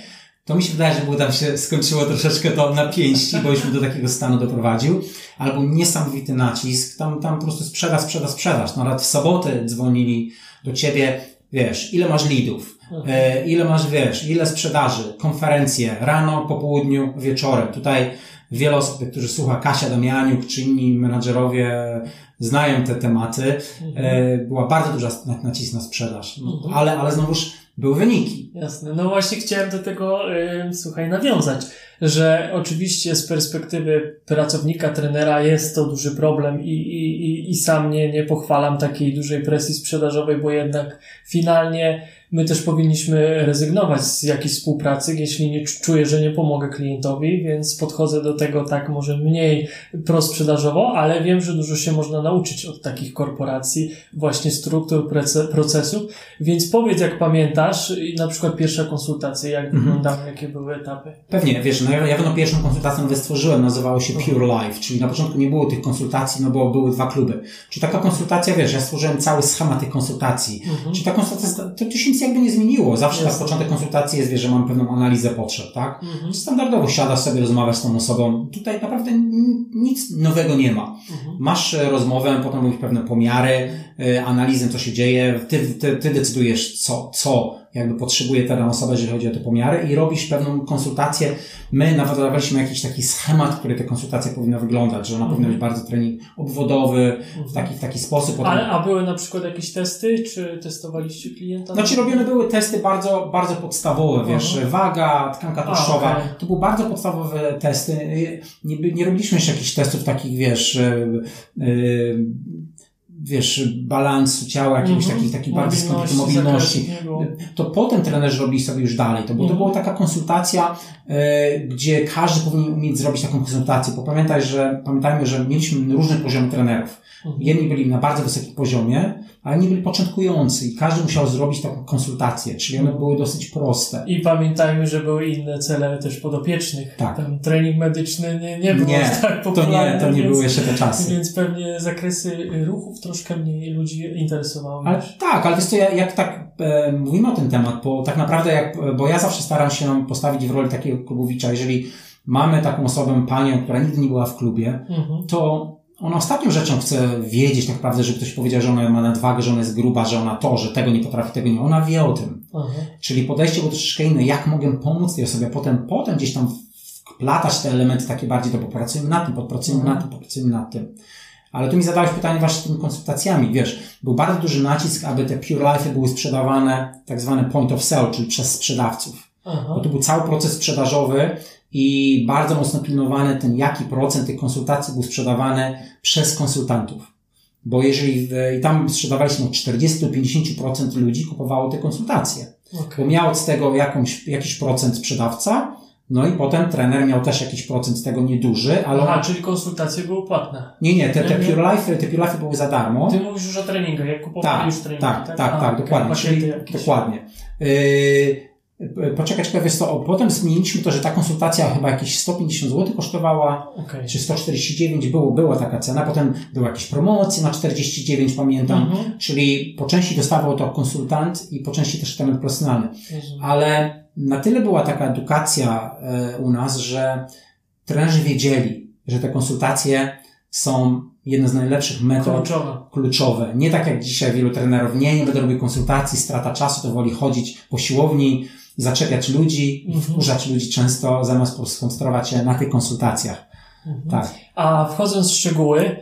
to mi się wydaje, że było tam się skończyło troszeczkę to napięści, bo już mi do takiego stanu doprowadził. Albo niesamowity nacisk, tam, tam po prostu sprzedaż, sprzedaż, sprzedaż. No, Nawet w sobotę dzwonili do ciebie, wiesz, ile masz leadów, e, ile masz, wiesz, ile sprzedaży, konferencje, rano, po południu, wieczorem. Tutaj wiele osób, którzy słucha, Kasia Damianiuk czy inni menadżerowie znają te tematy. E, była bardzo duża nacisk na sprzedaż. No, Mhm. ale, ale znowuż były wyniki. Jasne. No właśnie chciałem do tego, y, słuchaj, nawiązać, że oczywiście z perspektywy pracownika, trenera jest to duży problem i, i, i, i sam nie, nie pochwalam takiej dużej presji sprzedażowej, bo jednak finalnie my też powinniśmy rezygnować z jakiejś współpracy, jeśli nie czuję, że nie pomogę klientowi, więc podchodzę do tego tak może mniej prosprzedażowo, ale wiem, że dużo się można nauczyć od takich korporacji, właśnie struktur, procesów, więc powiedz, jak pamiętasz, i na przykład pierwsza konsultacja, jak Mhm. wyglądały, jakie były etapy. Pewnie, wiesz, no ja, ja pewno pierwszą konsultację nawet stworzyłem, nazywało się Pure Life, czyli na początku nie było tych konsultacji, no bo były dwa kluby. Czy taka konsultacja, wiesz, ja stworzyłem cały schemat tych konsultacji. Mhm. Czy ta konsultacja, to, to się nic jakby nie zmieniło. Zawsze Jasne. tak początek konsultacji jest, wiesz, że mam pewną analizę potrzeb, tak? Mhm. Standardowo siadasz sobie, rozmawiasz z tą osobą. Tutaj naprawdę nic nowego nie ma. Mhm. Masz e, rozmowę, potem mówisz pewne pomiary, analizę, co się dzieje. Ty, ty, ty decydujesz, co, co jakby potrzebuje ta dana osoba, jeżeli chodzi o te pomiary i robisz pewną konsultację. My nawet dawaliśmy jakiś taki schemat, który te konsultacje powinny wyglądać, że ona powinna być bardzo trening obwodowy, w taki, w taki sposób. Potem... Ale, a były na przykład jakieś testy, czy testowaliście klienta? Znaczy robione były testy bardzo, bardzo podstawowe, wiesz, Aha. waga, tkanka A, tłuszczowa. okej. To były bardzo podstawowe testy. Nie, nie robiliśmy jeszcze jakichś testów takich, wiesz, yy, wiesz, balansu ciała, jakichś Mhm. takich, takich bardziej skomplikowanych mobilności. To potem trenerzy robili sobie już dalej. To, było, to Mhm. była taka konsultacja, yy, gdzie każdy powinien umieć zrobić taką konsultację, bo pamiętaj, że, pamiętajmy, że mieliśmy różne poziomy trenerów. Mhm. Jedni byli na bardzo wysokim poziomie, a inni byli początkujący i każdy musiał zrobić taką konsultację, czyli one były dosyć proste. I pamiętajmy, że były inne cele też podopiecznych. Tak. Tam trening medyczny nie, nie był Nie, tak To popularny. nie, to nie więc, były jeszcze te czasy. Więc pewnie zakresy ruchów troszkę mniej ludzi interesowały. Ale tak, ale wiesz co, jak, jak tak e, mówimy o tym temat, bo tak naprawdę jak, bo ja zawsze staram się postawić w roli takiego klubowicza, jeżeli mamy taką osobę, panią, która nigdy nie była w klubie, Mhm. to ona ostatnią rzeczą chce wiedzieć tak naprawdę, żeby ktoś powiedział, że ona ma nadwagę, że ona jest gruba, że ona to, że tego nie potrafi, tego nie. Ona wie o tym. Aha. Czyli podejście było troszeczkę inne, jak mogę pomóc tej osobie, potem, potem gdzieś tam wplatać te elementy takie bardziej, to popracujemy nad tym, podpracujemy nad tym, popracujemy nad tym. Ale tu mi zadałeś pytanie właśnie z tymi konsultacjami, wiesz, był bardzo duży nacisk, aby te Pure Life były sprzedawane tak zwane point of sale, czyli przez sprzedawców. Aha. Bo to był cały proces sprzedażowy i bardzo mocno pilnowany ten, jaki procent tych konsultacji był sprzedawany przez konsultantów. Bo jeżeli w, i tam sprzedawaliśmy od 40 do 50% ludzi kupowało te konsultacje. Okay. Bo miał z tego jakąś, jakiś procent sprzedawca, no i potem trener miał też jakiś procent z tego nieduży, ale... Aha, czyli konsultacje były płatne. Nie, nie, te, te Pure Life, te Pure Life były za darmo. Ty mówisz już o treningach, jak kupowałeś tak, już treningi, tak? Tak, tak, tak, dokładnie. Czyli, dokładnie. Yy, Poczekać, czekaj, wiesz to, potem zmieniliśmy to, że ta konsultacja chyba jakieś 150 zł kosztowała, okay. czy 149 było, była taka cena, potem były jakieś promocje na 49, pamiętam, mhm. czyli po części dostawał to konsultant i po części też temat. Mhm. Ale na tyle była taka edukacja e, u nas, że trenerzy wiedzieli, że te konsultacje są jedne z najlepszych metod kluczowe. kluczowe. Nie tak jak dzisiaj wielu trenerów, nie, nie będę robił konsultacji, strata czasu, to woli chodzić po siłowni, zaczepiać ludzi i mhm. wkurzać ludzi często, zamiast skoncentrować się na tych konsultacjach. Mhm. Tak. A wchodząc w szczegóły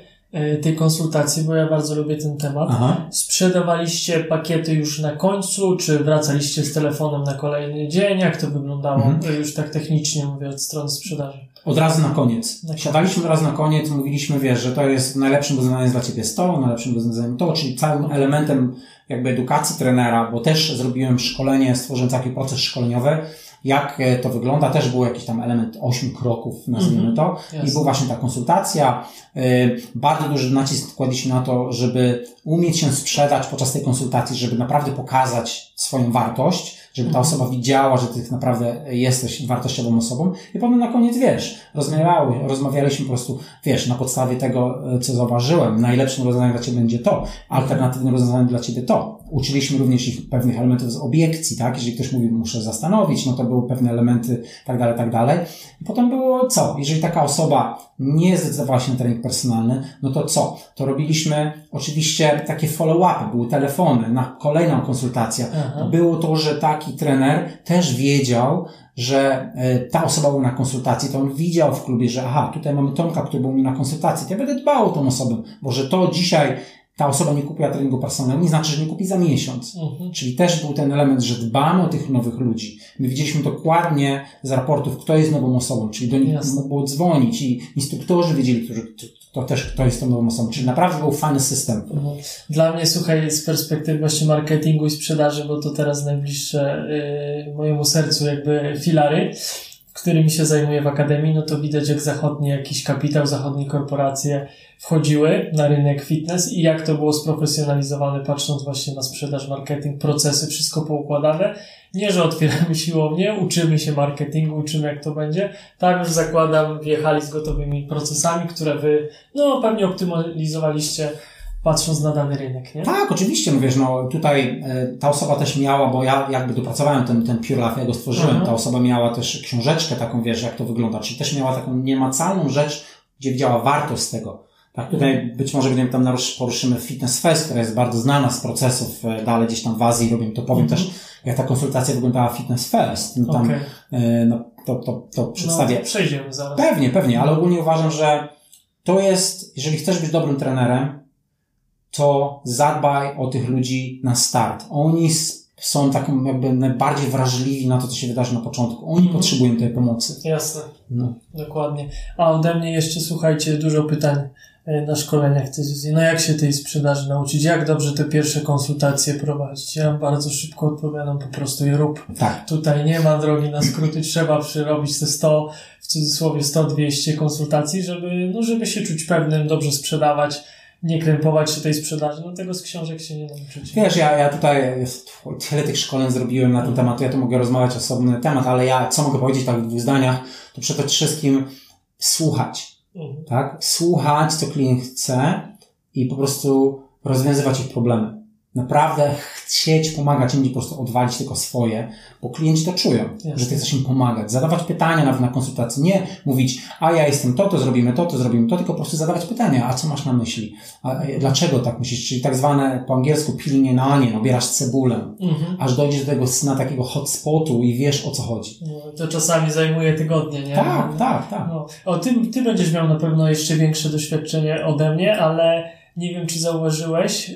tej konsultacji, bo ja bardzo lubię ten temat, Aha. sprzedawaliście pakiety już na końcu, czy wracaliście z telefonem na kolejny dzień? Jak to wyglądało mhm. już tak technicznie, mówię, od strony sprzedaży? Od razu na koniec. Siadaliśmy od razu na koniec, mówiliśmy, wiesz, że to jest najlepszym rozwiązaniem dla Ciebie to, najlepszym rozwiązaniem to, czyli całym elementem jakby edukacji trenera, bo też zrobiłem szkolenie, stworzyłem taki proces szkoleniowy, jak e, to wygląda. Też był jakiś tam element ośmiu kroków, nazwijmy mm -hmm. to. Yes. I była właśnie ta konsultacja. E, bardzo duży nacisk kładliśmy na to, żeby umieć się sprzedać podczas tej konsultacji, żeby naprawdę pokazać swoją wartość, żeby ta osoba widziała, że ty naprawdę jesteś wartościową osobą. I potem na koniec, wiesz, rozmawiały, rozmawialiśmy po prostu, wiesz, na podstawie tego, e, co zauważyłem, najlepszym rozwiązaniem dla ciebie będzie to, alternatywnym rozwiązaniem dla ciebie to. Uczyliśmy również ich pewnych elementów z obiekcji, tak? Jeżeli ktoś mówi, muszę zastanowić, no to były pewne elementy, tak dalej, tak dalej. I potem było co? Jeżeli taka osoba nie zdecydowała się na trening personalny, no to co? To robiliśmy oczywiście takie follow-upy, były telefony na kolejną konsultację. Aha. Było to, że taki trener też wiedział, że e, ta osoba była na konsultacji, to on widział w klubie, że aha, tutaj mamy Tomka, który był na konsultacji, to ja będę dbał o tą osobę, bo że to dzisiaj ta osoba nie kupiła treningu personalnego, nie znaczy, że nie kupi za miesiąc. Mhm. Czyli też był ten element, że dbamy o tych nowych ludzi. My widzieliśmy dokładnie z raportów, kto jest nową osobą, czyli do nich Jasne. było dzwonić i instruktorzy wiedzieli, którzy, to też kto jest tą nową osobą. Czyli naprawdę był fajny system. Mhm. Dla mnie, słuchaj, z perspektywy właśnie marketingu i sprzedaży, bo to teraz najbliższe yy, mojemu sercu jakby filary, którymi się zajmuję w Akademii, no to widać jak zachodni jakiś kapitał, zachodnie korporacje wchodziły na rynek fitness i jak to było sprofesjonalizowane, patrząc właśnie na sprzedaż, marketing, procesy, wszystko poukładane. Nie, że otwieramy siłownię, uczymy się marketingu, uczymy jak to będzie. Tak już zakładam, wjechali z gotowymi procesami, które wy, no pewnie optymalizowaliście patrząc na dany rynek, nie? Tak, oczywiście, no wiesz, no tutaj y, ta osoba też miała, bo ja jakby dopracowałem ten, ten Pure Life, ja go stworzyłem, mhm. ta osoba miała też książeczkę taką, wiesz, jak to wygląda, czyli też miała taką niemacalną rzecz, gdzie widziała wartość tego. Tak, tutaj być może będziemy tam poruszymy Fitness Fest, która jest bardzo znana z procesów, e, dalej gdzieś tam w Azji robią, to powiem mhm. też, jak ta konsultacja wyglądała Fitness Fest. No tam, okay. no, to, to, to przedstawię. No, przejdziemy zaraz. Pewnie, pewnie, ale ogólnie uważam, że to jest, jeżeli chcesz być dobrym trenerem, to zadbaj o tych ludzi na start. Oni są taką jakby najbardziej wrażliwi na to, co się wydarzy na początku. Oni mhm. potrzebują tej pomocy. Jasne. No. Dokładnie. A ode mnie jeszcze, słuchajcie, dużo pytań e, na szkoleniach tej No jak się tej sprzedaży nauczyć? Jak dobrze te pierwsze konsultacje prowadzić? Ja bardzo szybko odpowiadam, po prostu je rób. Tak. Tutaj nie ma drogi na skróty, trzeba przyrobić te 100, w cudzysłowie 100-200 konsultacji, żeby, no żeby się czuć pewnym, dobrze sprzedawać nie krępować się tej sprzedaży, no tego z książek się nie nauczyć. Wiesz, ja, ja tutaj tyle tych szkoleń zrobiłem na ten temat, ja tu mogę rozmawiać osobny temat, ale ja co mogę powiedzieć tak w dwóch zdaniach, to przede wszystkim słuchać, mhm. tak? Słuchać, co klient chce i po prostu rozwiązywać ich problemy naprawdę chcieć pomagać nie po prostu odwalić tylko swoje, bo klienci to czują, Jasne. że ty chcesz im pomagać. Zadawać pytania nawet na konsultacji, nie mówić, a ja jestem to, to zrobimy to, to zrobimy to, tylko po prostu zadawać pytania, a co masz na myśli? A e, dlaczego tak myślisz? Czyli tak zwane po angielsku peeling na onion, obierasz cebulę, mhm. aż dojdziesz do tego na takiego hotspotu i wiesz o co chodzi. No, to czasami zajmuje tygodnie, nie? Tak, tak, tak. No. O, ty będziesz miał na pewno jeszcze większe doświadczenie ode mnie, ale nie wiem, czy zauważyłeś,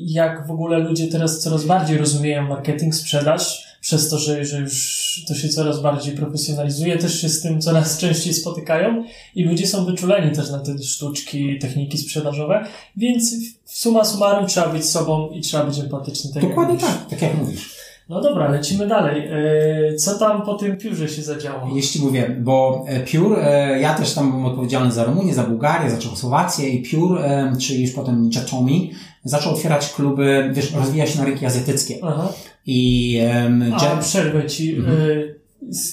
jak w ogóle ludzie teraz coraz bardziej rozumieją marketing, sprzedaż. przez to, że, że już to się coraz bardziej profesjonalizuje, też się z tym coraz częściej spotykają i ludzie są wyczuleni też na te sztuczki, techniki sprzedażowe, więc w suma summarum trzeba być sobą i trzeba być empatyczny. Tak Dokładnie tak, tak jak mówisz. No dobra, lecimy dalej. E, co tam po tym piórze się zadziało? Jeśli mówię, bo e, piór, e, ja też tam byłem odpowiedzialny za Rumunię, za Bułgarię, za Czechosłowację i piór, czyli już potem Jatomi, zaczął otwierać kluby, wiesz, rozwija się na rynki azjatyckie. Aha. I um, A, przerwę ci. Mhm.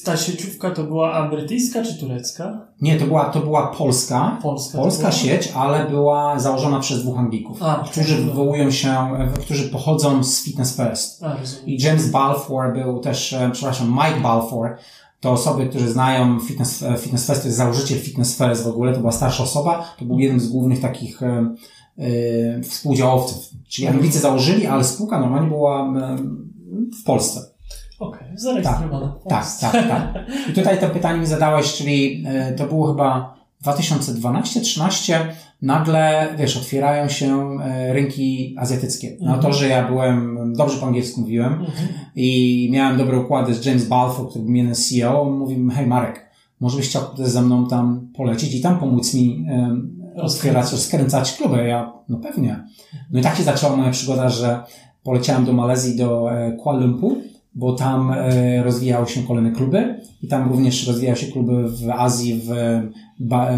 Ta sieciówka to była brytyjska czy turecka? Nie, to była, to była polska. Polska, polska była? sieć, ale była założona przez dwóch Anglików, A, którzy tak, wywołują się, którzy pochodzą z Fitness First. A, I James Balfour był też, e, przepraszam, Mike Balfour, to osoby, którzy znają Fitness, e, fitness First, to jest założyciel Fitness First w ogóle, to była starsza osoba, to był jeden z głównych takich yy, współdziałowców. Czyli Anglicy założyli, ale spółka normalnie była w Polsce. Okej, okay, zarejestrowane. Tak, tak, tak, tak. I tutaj to pytanie mi zadałeś, czyli e, to było chyba 2012-13, nagle, wiesz, otwierają się e, rynki azjatyckie. No to, że ja byłem, dobrze po angielsku mówiłem mhm. i miałem dobre układy z James Balfour, który był jeden CEO, mówił, hej Marek, może byś chciał ze mną tam polecieć i tam pomóc mi um, otwierać, rozkręcać kluby. Ja, no pewnie. No i tak się zaczęła moja przygoda, że poleciałem do Malezji, do Kuala Lumpur bo tam e, rozwijały się kolejne kluby i tam również rozwijały się kluby w Azji, w,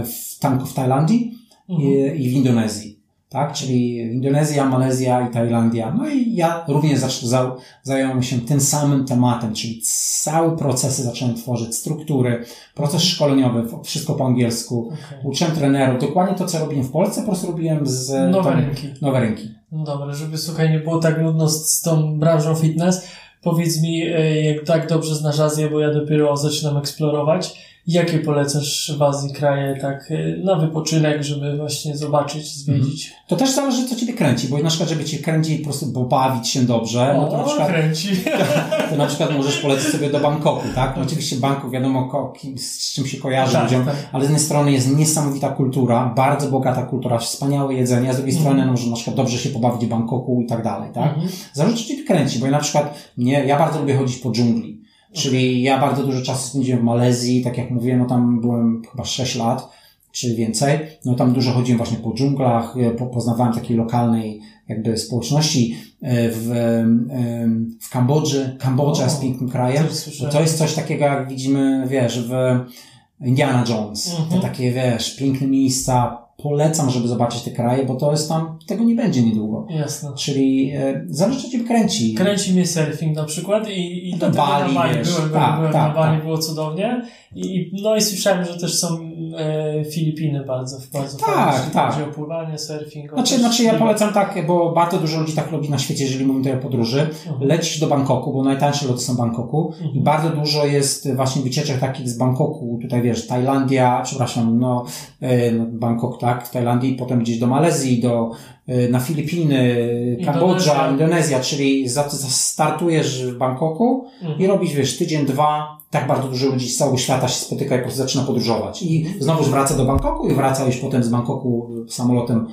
w, tam w Tajlandii mhm. i, i, w Indonezji. Tak, czyli Indonezja, Malezja i Tajlandia. No i ja również za, zająłem się tym samym tematem, czyli całe procesy zacząłem tworzyć, struktury, proces szkoleniowy, wszystko po angielsku. Okay. Uczyłem trenerów, dokładnie to, co robiłem w Polsce, po prostu robiłem z... Nowe rynki. Nowe rynki. No dobra, żeby słuchaj, nie było tak nudno z, z tą branżą fitness, Powiedz mi, e, jak tak dobrze znasz Azję, bo ja dopiero zaczynam eksplorować, Jakie polecasz w Azji kraje tak y, na wypoczynek, żeby właśnie zobaczyć, zwiedzić? Mhm. To też zależy, co Ciebie kręci, bo na przykład, żeby Cię kręcić po prostu pobawić się dobrze, o, no to na przykład, kręci. To, to, na przykład możesz polecić sobie do Bangkoku, tak? No oczywiście Bangkok wiadomo z czym się kojarzy tak, ludziom, tak. ale z jednej strony jest niesamowita kultura, bardzo bogata kultura, wspaniałe jedzenie, a z drugiej strony no, może na przykład dobrze się pobawić w Bangkoku i tak dalej, tak? Mhm. Zależy, co Ciebie kręci, bo ja na przykład, nie, ja bardzo lubię chodzić po dżungli. Czyli ja bardzo dużo czasu spędziłem w Malezji, tak jak mówiłem, no tam byłem chyba 6 lat, czy więcej. No tam dużo chodziłem właśnie po dżunglach, e, po, poznawałem takiej lokalnej jakby społeczności e, w, w Kambodży. Kambodża jest pięknym krajem. To jest coś takiego, jak widzimy, wiesz, w Indiana Jones. Mhm. Te takie, wiesz, piękne miejsca, polecam, żeby zobaczyć te kraje, bo to jest tam, tego nie będzie niedługo. Jasne. Czyli e, zależy, Cię kręci. Kręci mnie surfing na przykład i, i no do Bali, na Bali wiesz, byłem, tak, byłem tak, na Bali, tak. było cudownie. I, no i słyszałem, że też są e, Filipiny bardzo, bardzo tak, fajne, tak. chodzi o pływanie, surfing. Znaczy, znaczy ja polecam tak, bo bardzo dużo ludzi tak robi na świecie, jeżeli mówimy tutaj o podróży. Mhm. Lecisz do Bangkoku, bo najtańsze loty są w Bangkoku mhm. i bardzo dużo jest właśnie wycieczek takich z Bangkoku, tutaj wiesz, Tajlandia, przepraszam, no, e, no Bangkok, tak, w Tajlandii, potem gdzieś do Malezji, do, na Filipiny, Kambodża, Indonezja, czyli startujesz w Bangkoku mhm. i robisz, wiesz, tydzień, dwa, tak bardzo dużo ludzi z całego świata się spotyka i po prostu zaczyna podróżować. I znowuż wraca do Bangkoku i wraca już potem z Bangkoku samolotem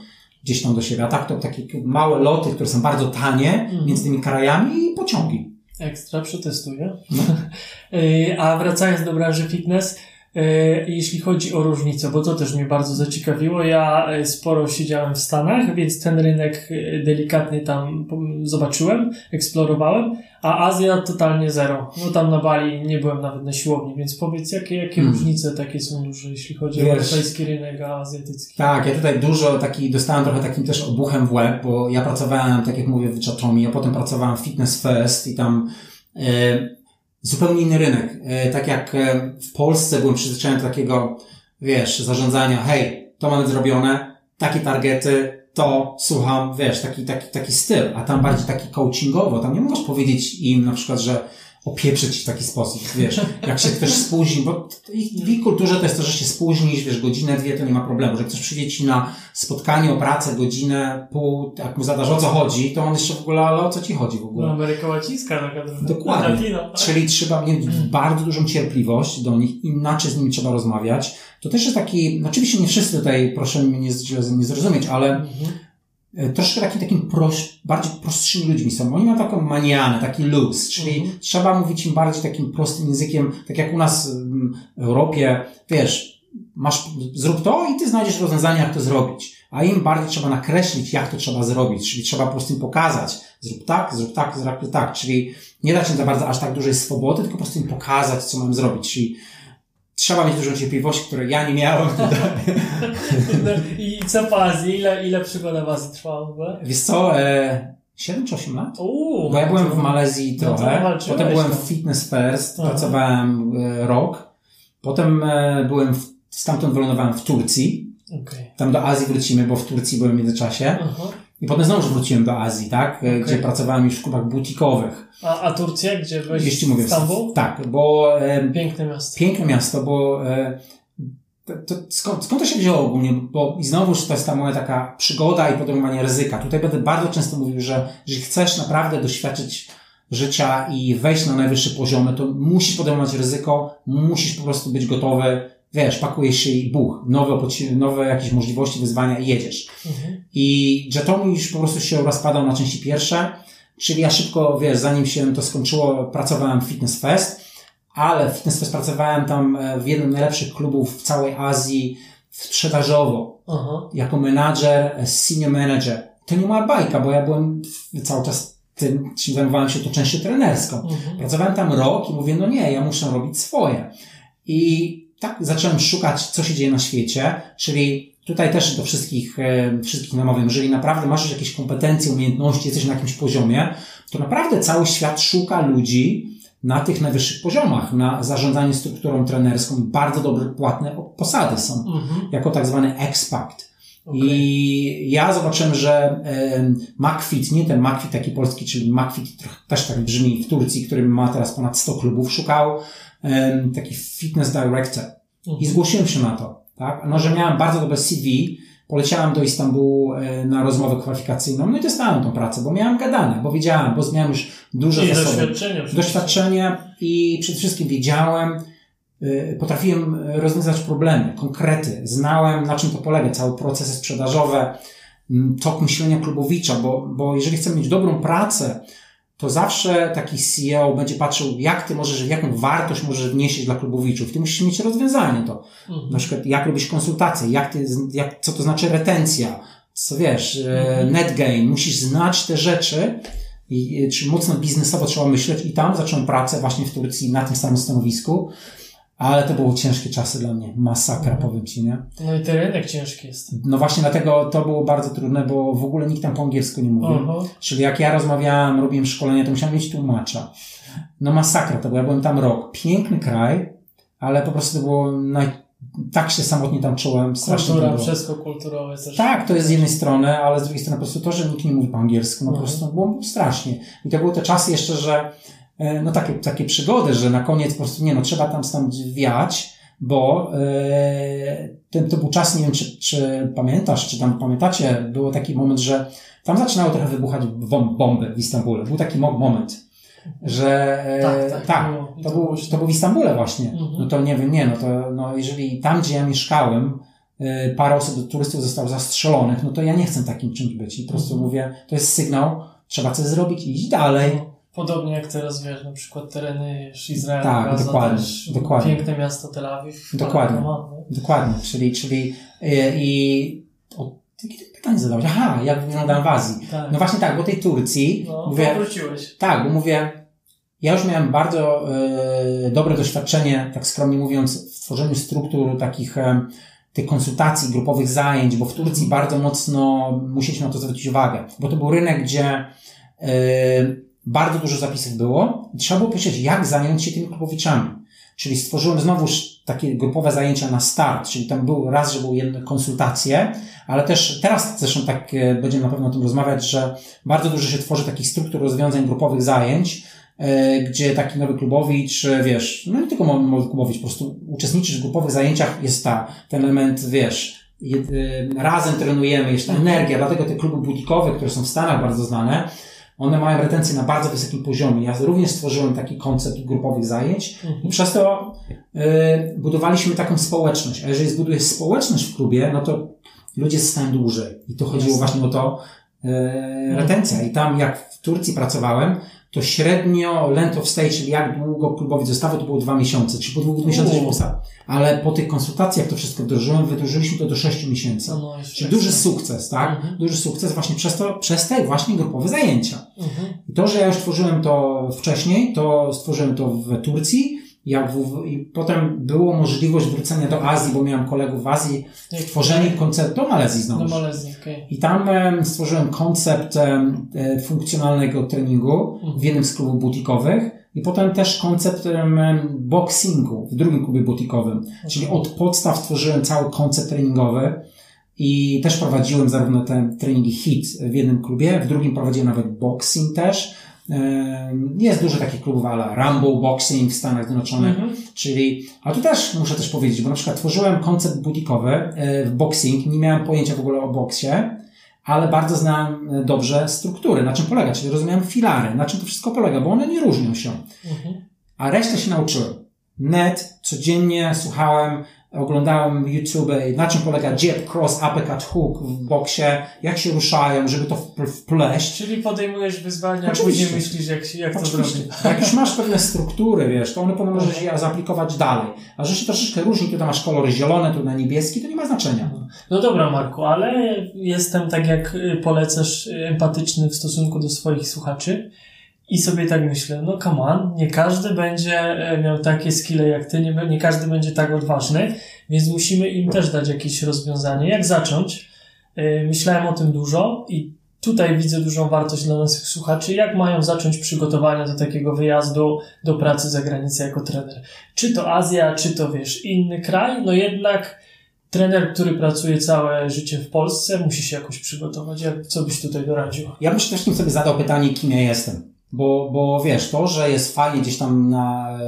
gdzieś tam do siebie. A tak to takie małe loty, które są bardzo tanie mm. między tymi krajami i pociągi. Ekstra, przetestuję. No. A wracając do branży fitness, jeśli chodzi o różnicę, bo to też mnie bardzo zaciekawiło. Ja e, sporo siedziałem w Stanach, więc ten rynek e, delikatny tam zobaczyłem, eksplorowałem, a Azja totalnie zero. No tam na Bali nie byłem nawet na siłowni, więc powiedz, jakie, jakie hmm. różnice takie są duże, jeśli chodzi Wiesz, o europejski rynek, a azjatycki? Tak, ja tutaj dużo taki, dostałem trochę takim też obuchem w łeb, bo ja pracowałem, tak jak mówię, w Chatomi, a potem pracowałem w Fitness First i tam zupełnie inny rynek. E, tak jak e, w Polsce byłem przyzwyczajony do takiego, wiesz, zarządzania, hej, to mamy zrobione, takie targety, to słucham, wiesz, taki, taki, taki styl, a tam bardziej taki coachingowo, tam nie możesz powiedzieć im na przykład, że opieprzyć w taki sposób, wiesz, jak się ktoś spóźni, bo w ich kulturze to jest to, że się spóźnisz, wiesz, godzinę, dwie, to nie ma problemu, że ktoś przyjdzie ci na spotkanie o pracę, godzinę, pół, jak mu zadasz o co chodzi, to on jeszcze w ogóle, ale o co ci chodzi w ogóle? No, Ameryka Łacińska, taka Dokładnie. Latino, tak? Czyli trzeba mieć mm. bardzo dużą cierpliwość do nich, inaczej z nimi trzeba rozmawiać. To też jest taki, oczywiście nie wszyscy tutaj, proszę mnie nie, nie zrozumieć, ale e, troszkę takim, takim proś, bardziej prostszymi ludźmi są. Oni mają taką manianę, taki luz, czyli mhm. trzeba mówić im bardziej takim prostym językiem, tak jak u nas w Europie, wiesz, masz, zrób to i ty znajdziesz rozwiązanie, jak to zrobić. A im bardziej trzeba nakreślić, jak to trzeba zrobić, czyli trzeba po prostu im pokazać, zrób tak, zrób tak, zrób tak, czyli nie dać im za bardzo aż tak dużej swobody, tylko po prostu im pokazać, co mam zrobić, czyli trzeba mieć dużo cierpliwości, której ja nie miałem. no, I co Azji? Ile, ile przygoda w Azji trwała? Wiesz co, e, 7 czy 8 lat? Uuu, Bo ja byłem w Malezji no trochę, potem byłem w Fitness First, Aha. pracowałem e, rok, potem e, byłem w, stamtąd wylądowałem w Turcji, okay. tam do Azji wrócimy, bo w Turcji byłem w międzyczasie. Aha. I potem znowu wróciłem do Azji, tak? Okay. Gdzie pracowałem już w klubach butikowych. A, a Turcja, gdzie byłeś? Jeśli mówię, Stambuł? Tak, bo... E, piękne miasto. Piękne miasto, bo... E, to, to, skąd, skąd to się wzięło ogólnie? Bo i znowuż to jest ta moja taka przygoda i podejmowanie ryzyka. Tutaj będę bardzo często mówił, że jeżeli chcesz naprawdę doświadczyć życia i wejść na najwyższe poziomy, to musisz podejmować ryzyko, musisz po prostu być gotowy wiesz, pakujesz się i buch, nowe, nowe jakieś możliwości, wyzwania i jedziesz. Mhm. I Jetomi już po prostu się rozpadał na części pierwsze, czyli ja szybko, wiesz, zanim się to skończyło, pracowałem w Fitness Fest, ale w Fitness Fest pracowałem tam e, w jednym z najlepszych klubów w całej Azji sprzedażowo, Aha. jako menadżer, e, senior manager. To nie moja bajka, bo ja byłem cały czas tym, czym zajmowałem się to częścią trenerską. Mhm. Pracowałem tam rok i mówię, no nie, ja muszę robić swoje. I tak zacząłem szukać, co się dzieje na świecie, czyli tutaj też do wszystkich, e, wszystkich namawiam, jeżeli naprawdę masz już jakieś kompetencje, umiejętności, jesteś na jakimś poziomie, to naprawdę cały świat szuka ludzi na tych najwyższych poziomach, na zarządzanie strukturą trenerską. Bardzo dobre, płatne posady są, mhm. jako tak zwany expact. Okay. I ja zobaczyłem, że McFit, nie ten McFit taki polski, czyli McFit też tak brzmi w Turcji, który ma teraz ponad 100 klubów, szukał taki fitness director i mhm. zgłosiłem się na to, tak? No, że miałem bardzo dobre CV, poleciałem do Istambułu e, na rozmowę kwalifikacyjną, no i dostałem tą pracę, bo miałem gadane, bo wiedziałem, bo miałem już dużo I zasobów. Doświadczenie. Doświadczenie i przede wszystkim wiedziałem, e, potrafiłem rozwiązać problemy, konkrety, znałem na czym to polega, cały procesy sprzedażowe, tok myślenia klubowicza, bo, bo jeżeli chcemy mieć dobrą pracę, to zawsze taki CEO będzie patrzył, jak ty możesz, jaką wartość możesz wnieść dla klubowiczów. Ty musisz mieć rozwiązanie to. Mhm. Na przykład, jak robisz konsultacje, jak ty, jak, co to znaczy retencja, co wiesz, e, mhm. net gain. Musisz znać te rzeczy, i, czy mocno biznesowo trzeba myśleć i tam zacząłem pracę właśnie w Turcji na tym samym stanowisku. Ale to były ciężkie czasy dla mnie. Masakra, mhm. powiem Ci, nie? No i ten rynek ciężki jest. No właśnie dlatego to było bardzo trudne, bo w ogóle nikt tam po angielsku nie mówił. Czyli jak ja rozmawiałem, robiłem szkolenia, to musiałem mieć tłumacza. No masakra to było. Ja byłem tam rok. Piękny kraj, ale po prostu to było naj... tak się samotnie tam czułem. Strasznie Kultura, wszystko kulturowe też. Tak, to jest z jednej strony, ale z drugiej strony po prostu to, że nikt nie mówi po angielsku, no po prostu było strasznie. I to były te czasy jeszcze, że no takie, takie przygody, że na koniec po prostu nie no, trzeba tam stąd wiać, bo e, ten, to był czas, nie wiem, czy, czy pamiętasz, czy tam pamiętacie, było taki moment, że tam zaczynały trochę wybuchać bomby w Istambule. Był taki moment, że e, tak, tak, tak to, był, to był w Istambule właśnie. Mhm. No to nie wiem, nie, no to no, jeżeli tam, gdzie ja mieszkałem, parę osób, turystów zostało zastrzelonych, no to ja nie chcę takim czymś być. I po prostu mhm. mówię, to jest sygnał, trzeba coś zrobić i iść dalej. Mhm. Podobnie jak teraz wiesz, na przykład tereny Izraela, tak, Gaza, dokładnie, też dokładnie. piękne miasto Tel Awiw. Dokładnie, dokładnie, czyli, czyli yy, i o, jakie pytanie zadałeś? Aha, jak wyglądam w Azji. Tak. No właśnie tak, bo tej Turcji, no, mówię, wróciłeś. Tak, bo mówię, ja już miałem bardzo yy, dobre doświadczenie, tak skromnie mówiąc, w tworzeniu struktur takich tych konsultacji, grupowych zajęć, bo w Turcji bardzo mocno musieliśmy na to zwrócić uwagę, bo to był rynek, gdzie yy, bardzo dużo zapisów było i trzeba było powiedzieć, jak zająć się tymi klubowiczami. Czyli stworzyłem znowuż takie grupowe zajęcia na start, czyli tam był raz, że były jedne konsultacje, ale też teraz zresztą tak e, będziemy na pewno o tym rozmawiać, że bardzo dużo się tworzy takich struktur rozwiązań grupowych zajęć, e, gdzie taki nowy klubowicz, e, wiesz, no nie tylko nowy klubowicz, po prostu uczestniczysz w grupowych zajęciach, jest ta, ten element, wiesz, razem trenujemy, jest ta energia, dlatego te kluby butikowe, które są w Stanach bardzo znane, one mają retencję na bardzo wysokim poziomie. Ja również stworzyłem taki koncept grupowych zajęć mhm. i przez to y, budowaliśmy taką społeczność. A jeżeli zbudujesz społeczność w klubie, no to ludzie zostają dłużej. I to chodziło Jasne. właśnie o to, e, retencja. I tam jak w Turcji pracowałem, to średnio length of stay, czyli jak długo klubowiec zostawał, to było dwa miesiące, czyli po dwóch miesiącach się U. postał. Ale po tych konsultacjach to wszystko wdrożyłem, wydłużyliśmy to do sześciu miesięcy. No, no, Czyli duży sukces, tak? Mhm. Duży sukces właśnie przez to, przez te właśnie grupowe zajęcia. Mhm. I to, że ja już tworzyłem to wcześniej, to stworzyłem to w Turcji, jak w, i potem było możliwość wrócenia do Azji, bo miałem kolegów w Azji, Jak- tworzenie konceptu do Malezji Do znowu. Malezji, okej. I tam em, stworzyłem koncept e, funkcjonalnego treningu w jednym z klubów butikowych i potem też koncept em, boxingu w drugim klubie butikowym. Czyli od podstaw stworzyłem cały koncept treningowy i też prowadziłem zarówno te treningi HIT w jednym klubie, w drugim prowadziłem nawet boxing też. Jest dużo takich klubów, ale Rambo Boxing w Stanach Zjednoczonych, Mhm. Czyli, a tu też muszę też powiedzieć, bo na przykład tworzyłem koncept butikowy e, w boxing, nie miałem pojęcia w ogóle o boksie, ale bardzo znałem e, dobrze struktury, na czym polega, czyli rozumiałem filary, na czym to wszystko polega, bo one nie różnią się. Mhm. A resztę się nauczyłem. Net, codziennie słuchałem, oglądałem YouTube, na czym polega jab, cross, uppercut, hook w boksie, jak się ruszają, żeby to wpl- wpleść. Czyli podejmujesz wyzwania, Oczywiście. później myślisz, jak, się- jak to zrobić. Jak już masz pewne struktury, wiesz, to one potem możesz je zaaplikować dalej. A że się troszeczkę różni, tutaj masz kolor zielony, tu na niebieski, to nie ma znaczenia. No dobra, Marku, ale jestem tak jak y, polecasz y, empatyczny w stosunku do swoich słuchaczy i sobie tak myślę, no come on, nie każdy będzie e, miał takie skille jak ty, nie, nie każdy będzie tak odważny, więc musimy im też dać jakieś rozwiązanie. Jak zacząć? Y, Myślałem o tym dużo i tutaj widzę dużą wartość dla naszych słuchaczy, jak mają zacząć przygotowania do takiego wyjazdu do pracy za granicę jako trener. Czy to Azja, czy to wiesz, inny kraj, no jednak trener, który pracuje całe życie w Polsce, musi się jakoś przygotować. Co byś tutaj doradził? Ja bym przede wszystkim sobie zadał pytanie, kim ja jestem. Bo, bo wiesz, to, że jest fajnie gdzieś tam na,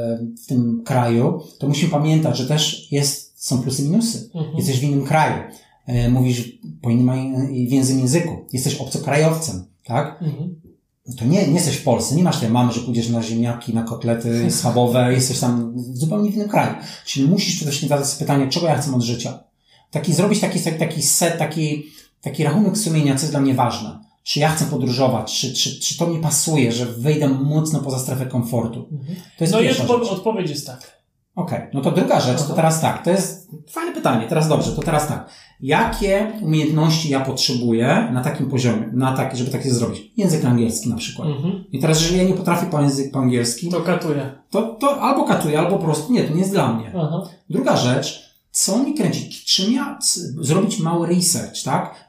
w tym kraju, to musimy pamiętać, że też jest, są plusy i minusy. Mhm. Jesteś w innym kraju. E, Mówisz po innym w innym języku. Jesteś obcokrajowcem, tak? Mhm. To nie, nie jesteś w Polsce, nie masz tej mamy, że pójdziesz na ziemniaki, na kotlety schabowe, jesteś tam w zupełnie innym kraju. Czyli musisz przede wszystkim zadać sobie pytanie, czego ja chcę od życia. Taki, zrobić taki, taki set, taki, taki rachunek sumienia, co jest dla mnie ważne. Czy ja chcę podróżować, czy, czy, czy to mi pasuje, że wyjdę mocno poza strefę komfortu. Mhm. To jest No i odpo- odpowiedź jest tak. Okej, no to druga rzecz, to teraz tak, to jest fajne pytanie, teraz dobrze, to teraz tak. Jakie umiejętności ja potrzebuję na takim poziomie, na tak, żeby takie zrobić? Język angielski na przykład. Mhm. I teraz, jeżeli ja nie potrafię po język po angielski, To katuje. to, to albo katuję, albo po prostu nie, to nie jest dla mnie. Aha. Druga rzecz, co mi kręci? Czym ja zrobić mały research, tak?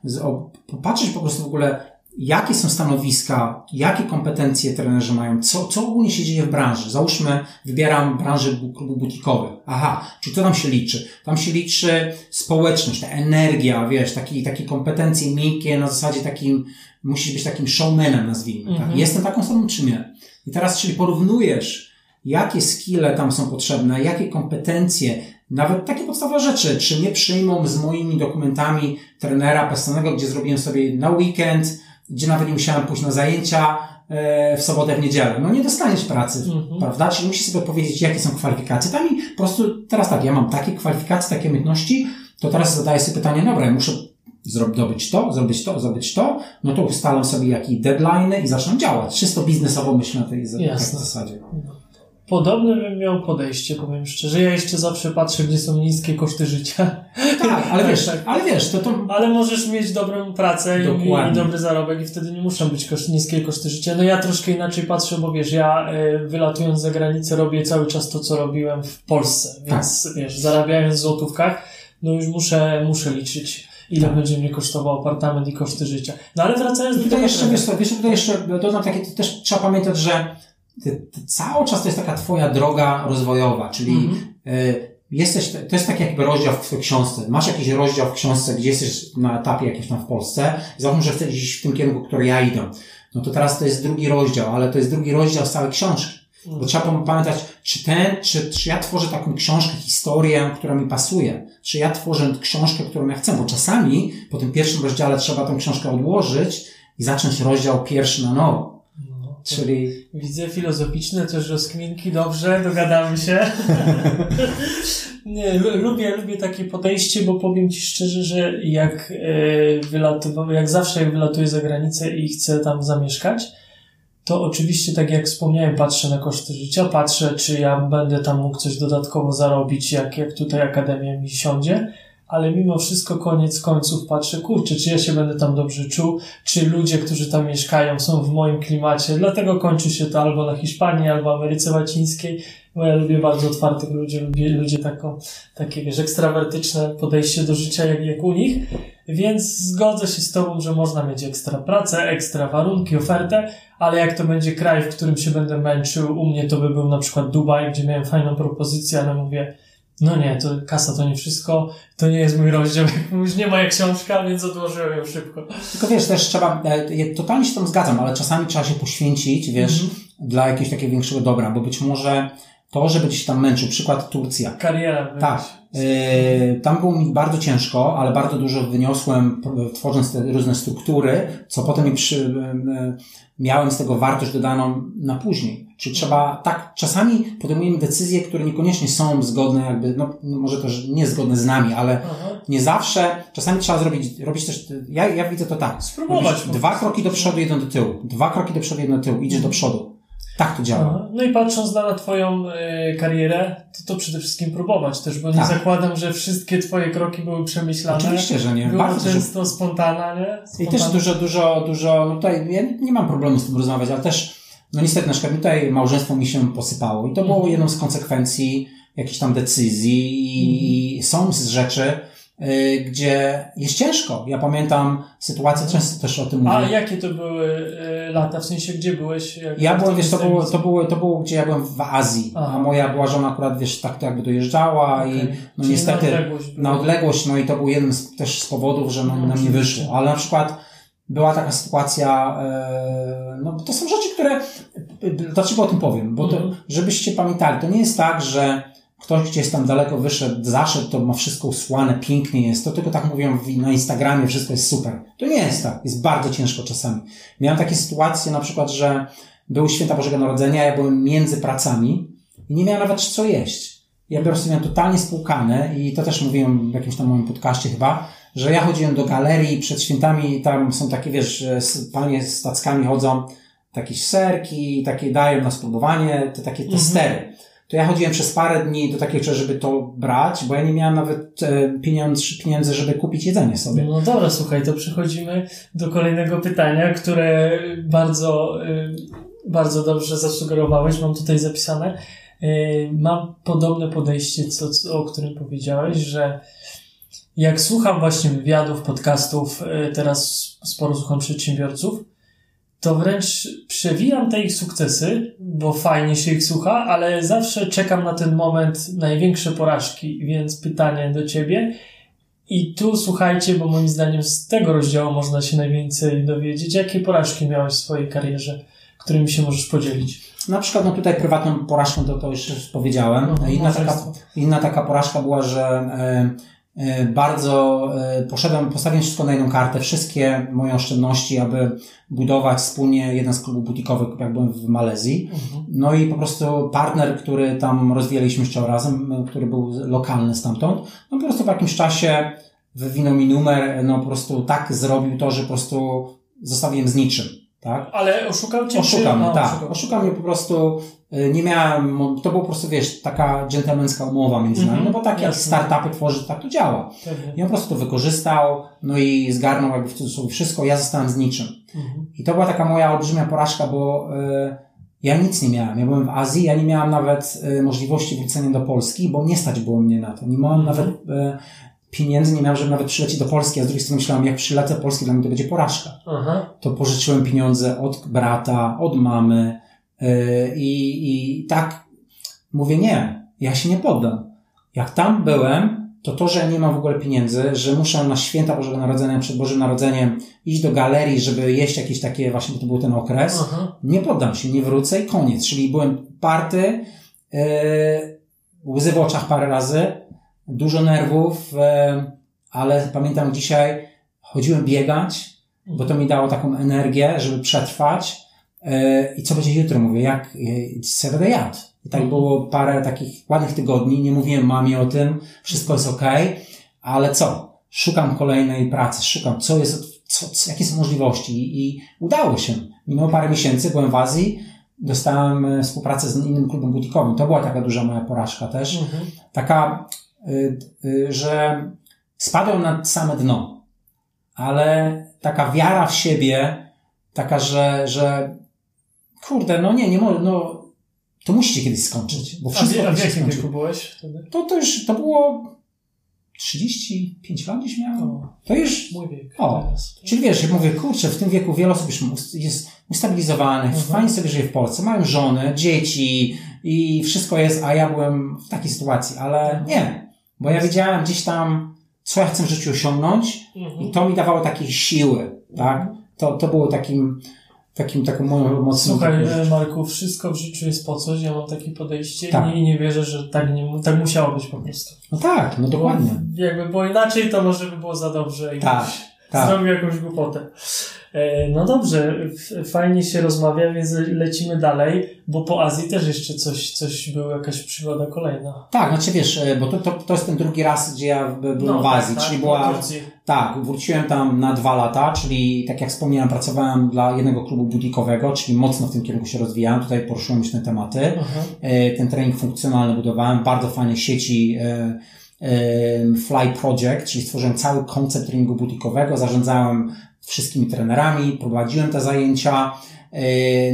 Popatrzeć po prostu w ogóle, jakie są stanowiska, jakie kompetencje trenerzy mają, co, co ogólnie się dzieje w branży. Załóżmy, wybieram branżę bu- klubu butikowych. Aha, czy to tam się liczy? Tam się liczy społeczność, ta energia, wiesz, taki, takie kompetencje miękkie na zasadzie takim, musisz być takim showmanem, nazwijmy. Tak? Mhm. Jestem taką osobą, czy nie? I teraz, czyli porównujesz, jakie skille tam są potrzebne, jakie kompetencje, nawet takie podstawowe rzeczy, czy mnie przyjmą z moimi dokumentami trenera personalnego, gdzie zrobiłem sobie na weekend, gdzie nawet nie musiałem pójść na zajęcia e, w sobotę, w niedzielę. No nie dostaniesz pracy, Mhm. prawda? Czyli musisz sobie powiedzieć, jakie są kwalifikacje. Tam i po prostu teraz tak, ja mam takie kwalifikacje, takie umiejętności, to teraz zadaję sobie pytanie, dobra, ja muszę zrobić to, zrobić to, zrobić to, no to ustalam sobie jakie deadline i zacznę działać. Czysto biznesowo myślę na tej Jasne. zasadzie. Podobne bym miał podejście, powiem szczerze. Ja jeszcze zawsze patrzę, gdzie są niskie koszty życia. Tak, ale wiesz, Tak. ale wiesz, to, to Ale możesz mieć dobrą pracę i, Dokładnie. i dobry zarobek i wtedy nie muszą być koszt, niskie koszty życia. No ja troszkę inaczej patrzę, bo wiesz, ja y, wylatując za granicę robię cały czas to, co robiłem w Polsce. Więc Tak. wiesz, zarabiając w złotówkach, no już muszę, muszę liczyć, ile Tak. będzie mnie kosztował apartament i koszty życia. No ale wracając do Tutaj tego jeszcze, wiesz, co, wiesz, tutaj jeszcze dodam takie, też trzeba pamiętać, że ty, ty cały czas to jest taka twoja droga rozwojowa, czyli Mhm. y, jesteś, to jest taki jakby rozdział w książce. Masz jakiś rozdział w książce, gdzie jesteś na etapie jakimś tam w Polsce i załóżmy, że chcesz iść w tym kierunku, który ja idę. No to teraz to jest drugi rozdział, ale to jest drugi rozdział z całej książki. Bo trzeba pam- pamiętać, czy ten, czy, czy ja tworzę taką książkę, historię, która mi pasuje. Czy ja tworzę książkę, którą ja chcę. Bo czasami po tym pierwszym rozdziale trzeba tę książkę odłożyć i zacząć rozdział pierwszy na nowo. Czyli... Widzę filozoficzne też rozkminki, dobrze, dogadamy się. Nie, lubię, lubię takie podejście, bo powiem Ci szczerze, że jak e, wylatuję, jak zawsze jak wylatuję za granicę i chcę tam zamieszkać, to oczywiście, tak jak wspomniałem, patrzę na koszty życia, patrzę, czy ja będę tam mógł coś dodatkowo zarobić, jak, jak tutaj Akademia mi siądzie, ale mimo wszystko koniec końców patrzę, kurczę, czy ja się będę tam dobrze czuł, czy ludzie, którzy tam mieszkają, są w moim klimacie, dlatego kończy się to albo na Hiszpanii, albo Ameryce Łacińskiej, bo ja lubię bardzo otwartych ludzi, lubię ludzie taką, takie, wiesz, ekstrawertyczne podejście do życia, jak, jak u nich, więc zgodzę się z Tobą, że można mieć ekstra pracę, ekstra warunki, ofertę, ale jak to będzie kraj, w którym się będę męczył, u mnie to by był na przykład Dubaj, gdzie miałem fajną propozycję, ale mówię, no nie, to kasa to nie wszystko, to nie jest mój rozdział, już nie ma jak książka, więc odłożyłem ją szybko. Tylko wiesz, też trzeba, e, ja totalnie się tam zgadzam, ale czasami trzeba się poświęcić, wiesz, mm -hmm. dla jakiegoś takiego większego dobra, bo być może to, że będzie się tam męczył, przykład Turcja. Kariera. Tak. Yy, tam było mi bardzo ciężko, ale bardzo dużo wyniosłem, tworząc te różne struktury, co potem mi przy, yy, miałem z tego wartość dodaną na później. Czyli trzeba, tak, czasami podejmujemy decyzje, które niekoniecznie są zgodne, jakby, no, może też nie zgodne z nami, ale Aha. nie zawsze, czasami trzeba zrobić, robić też, ja, ja widzę to tak. Spróbować. Dwa kroki do przodu, jeden do tyłu. Dwa kroki do przodu, jeden do tyłu. Idziesz do przodu. Tak to działa. No i patrząc na Twoją y, karierę, to, to przede wszystkim próbować też, bo tak. nie zakładam, że wszystkie Twoje kroki były przemyślane. Oczywiście, że nie. Było Bardzo często dużo... spontana, nie? I też dużo, dużo, dużo, no tutaj ja nie mam problemu z tym rozmawiać, ale też, no niestety na przykład tutaj małżeństwo mi się posypało i to było mhm. jedną z konsekwencji jakichś tam decyzji i mhm. są z rzeczy, gdzie jest ciężko. Ja pamiętam sytuację, często też o tym mówię. A jakie to były y, lata? W sensie, gdzie byłeś? ja byłem, wiesz, to było, to, było, to było, gdzie ja byłem w Azji, Aha. a moja była żona akurat, wiesz, tak to jakby dojeżdżała okay. i no Czyli niestety na odległość, na odległość, no i to był jeden z, też z powodów, że no, no, nam nie wyszło. Ale na przykład była taka sytuacja, e, no to są rzeczy, które, dlaczego o tym powiem? Bo to, mhm. żebyście pamiętali, to nie jest tak, że ktoś gdzieś tam daleko wyszedł, zaszedł, to ma wszystko usłane, pięknie jest. To tylko tak mówią na Instagramie, wszystko jest super. To nie jest tak. Jest bardzo ciężko czasami. Miałem takie sytuacje na przykład, że były święta Bożego Narodzenia, ja byłem między pracami i nie miałem nawet co jeść. Ja po prostu miałem totalnie spłukane i to też mówiłem w jakimś tam moim podcaście chyba, że ja chodziłem do galerii przed świętami, tam są takie, wiesz, panie z tackami chodzą, takie serki, takie dają na spróbowanie, te takie testery. Mhm to ja chodziłem przez parę dni do takiej rzeczy, żeby to brać, bo ja nie miałem nawet e, pieniądz, pieniędzy, żeby kupić jedzenie sobie. No dobra, słuchaj, to przechodzimy do kolejnego pytania, które bardzo, e, bardzo dobrze zasugerowałeś, mam tutaj zapisane. E, mam podobne podejście, co, o którym powiedziałeś, że jak słucham właśnie wywiadów, podcastów, teraz sporo słucham przedsiębiorców, to wręcz przewijam te ich sukcesy, bo fajnie się ich słucha, ale zawsze czekam na ten moment największe porażki, więc pytanie do ciebie. I tu słuchajcie, bo moim zdaniem z tego rozdziału można się najwięcej dowiedzieć. Jakie porażki miałeś w swojej karierze, którymi się możesz podzielić? Na przykład, no tutaj prywatną porażką to, to już powiedziałem. No, inna, taka, inna taka porażka była, że E, bardzo e, poszedłem, postawiłem wszystko na jedną kartę, wszystkie moje oszczędności, aby budować wspólnie jeden z klubów butikowych, jak byłem w Malezji. Mhm. No i po prostu partner, który tam rozwijaliśmy jeszcze razem, e, który był lokalny stamtąd, no po prostu w jakimś czasie wywinął mi numer, no po prostu tak zrobił to, że po prostu zostawiłem z niczym. Tak? Ale oszukał cię? Oszukał mnie, tak. Oszukał. oszukał mnie po prostu, y, nie miałem, to było po prostu, wiesz, taka dżentelmeńska umowa między nami, mm -hmm. no bo tak jak startupy tworzy, tak to działa. Pewnie. I on po prostu to wykorzystał, no i zgarnął jakby w cudzysłowie wszystko, ja zostałem z niczym. Mm -hmm. I to była taka moja olbrzymia porażka, bo y, ja nic nie miałem. Ja byłem w Azji, ja nie miałem nawet y, możliwości wrócenia do Polski, bo nie stać było mnie na to. Nie miałem mm -hmm. nawet y, pieniędzy nie miałem, żeby nawet przylecieć do Polski, a z drugiej strony myślałem, jak przylecę do Polski, dla mnie to będzie porażka. Aha. To pożyczyłem pieniądze od brata, od mamy yy, i, i tak mówię, nie, ja się nie poddam. Jak tam byłem, to to, że ja nie mam w ogóle pieniędzy, że muszę na święta Bożego Narodzenia, przed Bożym Narodzeniem iść do galerii, żeby jeść jakieś takie, właśnie to był ten okres, Aha. nie poddam się, nie wrócę i koniec. Czyli byłem party, yy, łzy w oczach parę razy, dużo nerwów, e, ale pamiętam dzisiaj chodziłem biegać, bo to mi dało taką energię, żeby przetrwać. e, i co będzie jutro? Mówię, jak, e, Saturday out. I tak było parę takich ładnych tygodni, nie mówiłem mamie o tym, wszystko jest ok, ale co? Szukam kolejnej pracy, szukam, co jest, co, co, jakie są możliwości i, udało się. Minęło parę miesięcy, byłem w Azji, dostałem e, współpracę z innym klubem butikowym. To była taka duża moja porażka też. Mhm. Taka, że spadłem na same dno, ale taka wiara w siebie, taka, że, że kurde, no nie, nie może, no to musicie kiedyś skończyć, bo wszystko a w musi się jakim wieku byłeś wtedy? To, to już, to było 35 lat gdzieś miałem. O, To już, mój wiek. O, teraz. czyli wiesz, jak mówię, kurczę, w tym wieku wiele osób już jest ustabilizowanych, Mhm. fajnie sobie żyje w Polsce, mają żony, dzieci i wszystko jest, a ja byłem w takiej sytuacji, ale nie, bo ja wiedziałem gdzieś tam, co ja chcę w życiu osiągnąć Mhm. i to mi dawało takiej siły, tak? To, to było takim, takim, taką moją mocną... Słuchaj, e, Marku, wszystko w życiu jest po coś. Ja mam takie podejście Tak. i nie wierzę, że tak, nie, tak musiało być po prostu. No tak, no dokładnie. Bo, jakby było inaczej, to może by było za dobrze i Tak, tak. zrobił jakąś głupotę. E, No dobrze, fajnie się rozmawia, więc lecimy dalej, bo po Azji też jeszcze coś, coś była jakaś przygoda kolejna. Tak, znaczy wiesz, e, bo to, to, to jest ten drugi raz, gdzie ja by- byłem w Azji, tak, czyli tak, była... Tak, wróciłem tam na dwa lata, czyli tak jak wspomniałem, pracowałem dla jednego klubu butikowego, czyli mocno w tym kierunku się rozwijałem. Tutaj poruszyłem już te tematy. Aha. E, Ten trening funkcjonalny budowałem, bardzo fajne sieci Fly Project, czyli stworzyłem cały koncept treningu butikowego, zarządzałem wszystkimi trenerami, prowadziłem te zajęcia.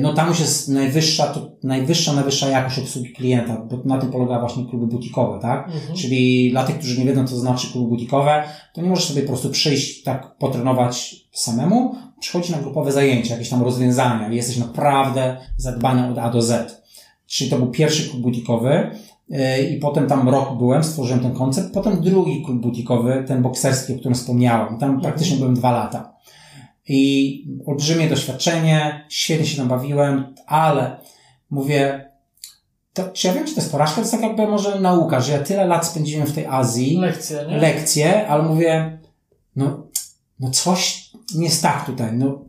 No tam już jest najwyższa, to najwyższa, najwyższa jakość obsługi klienta, bo na tym polega właśnie kluby butikowe, tak? Mhm. Czyli dla tych, którzy nie wiedzą, co to znaczy kluby butikowe, to nie możesz sobie po prostu przyjść, tak potrenować samemu, przychodzi na grupowe zajęcia, jakieś tam rozwiązania i jesteś naprawdę zadbany od A do Z. Czyli to był pierwszy klub butikowy i potem tam rok byłem, stworzyłem ten koncept, potem drugi klub butikowy, ten bokserski, o którym wspomniałem. Tam praktycznie byłem dwa lata. I olbrzymie doświadczenie, świetnie się tam bawiłem, ale mówię, to, czy ja wiem, czy to jest porażka? To jest tak jakby może nauka, że ja tyle lat spędziłem w tej Azji, Lekcja, nie? lekcje, ale mówię, no, no coś nie jest tak tutaj, no.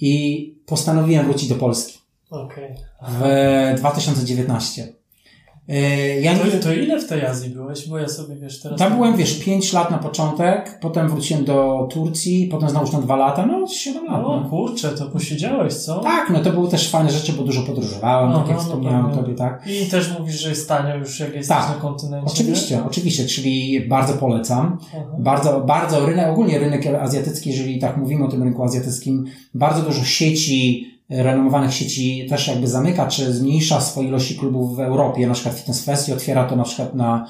I postanowiłem wrócić do Polski Okej. w 2019. Yy, Ja nie, To, to ile w tej Azji byłeś? Bo ja sobie, wiesz, teraz... tam byłem, wiesz, 5 lat na początek, potem wróciłem do Turcji, potem znowu na 2 lata, no 7 lat. O No. kurczę, to posiedziałeś, co? Tak, no to były też fajne rzeczy, bo dużo podróżowałem, tak Aha, jak no wspomniałem pewnie. tobie, tak. I też mówisz, że jest tanio już, jak jesteś Tak. na kontynencie. Oczywiście, nie? oczywiście, czyli bardzo polecam. Aha. Bardzo, bardzo rynek, ogólnie rynek azjatycki, jeżeli tak mówimy o tym rynku azjatyckim, bardzo dużo sieci, renomowanych sieci też jakby zamyka, czy zmniejsza swoje ilości klubów w Europie, na przykład Fitness Fest i otwiera to na przykład na,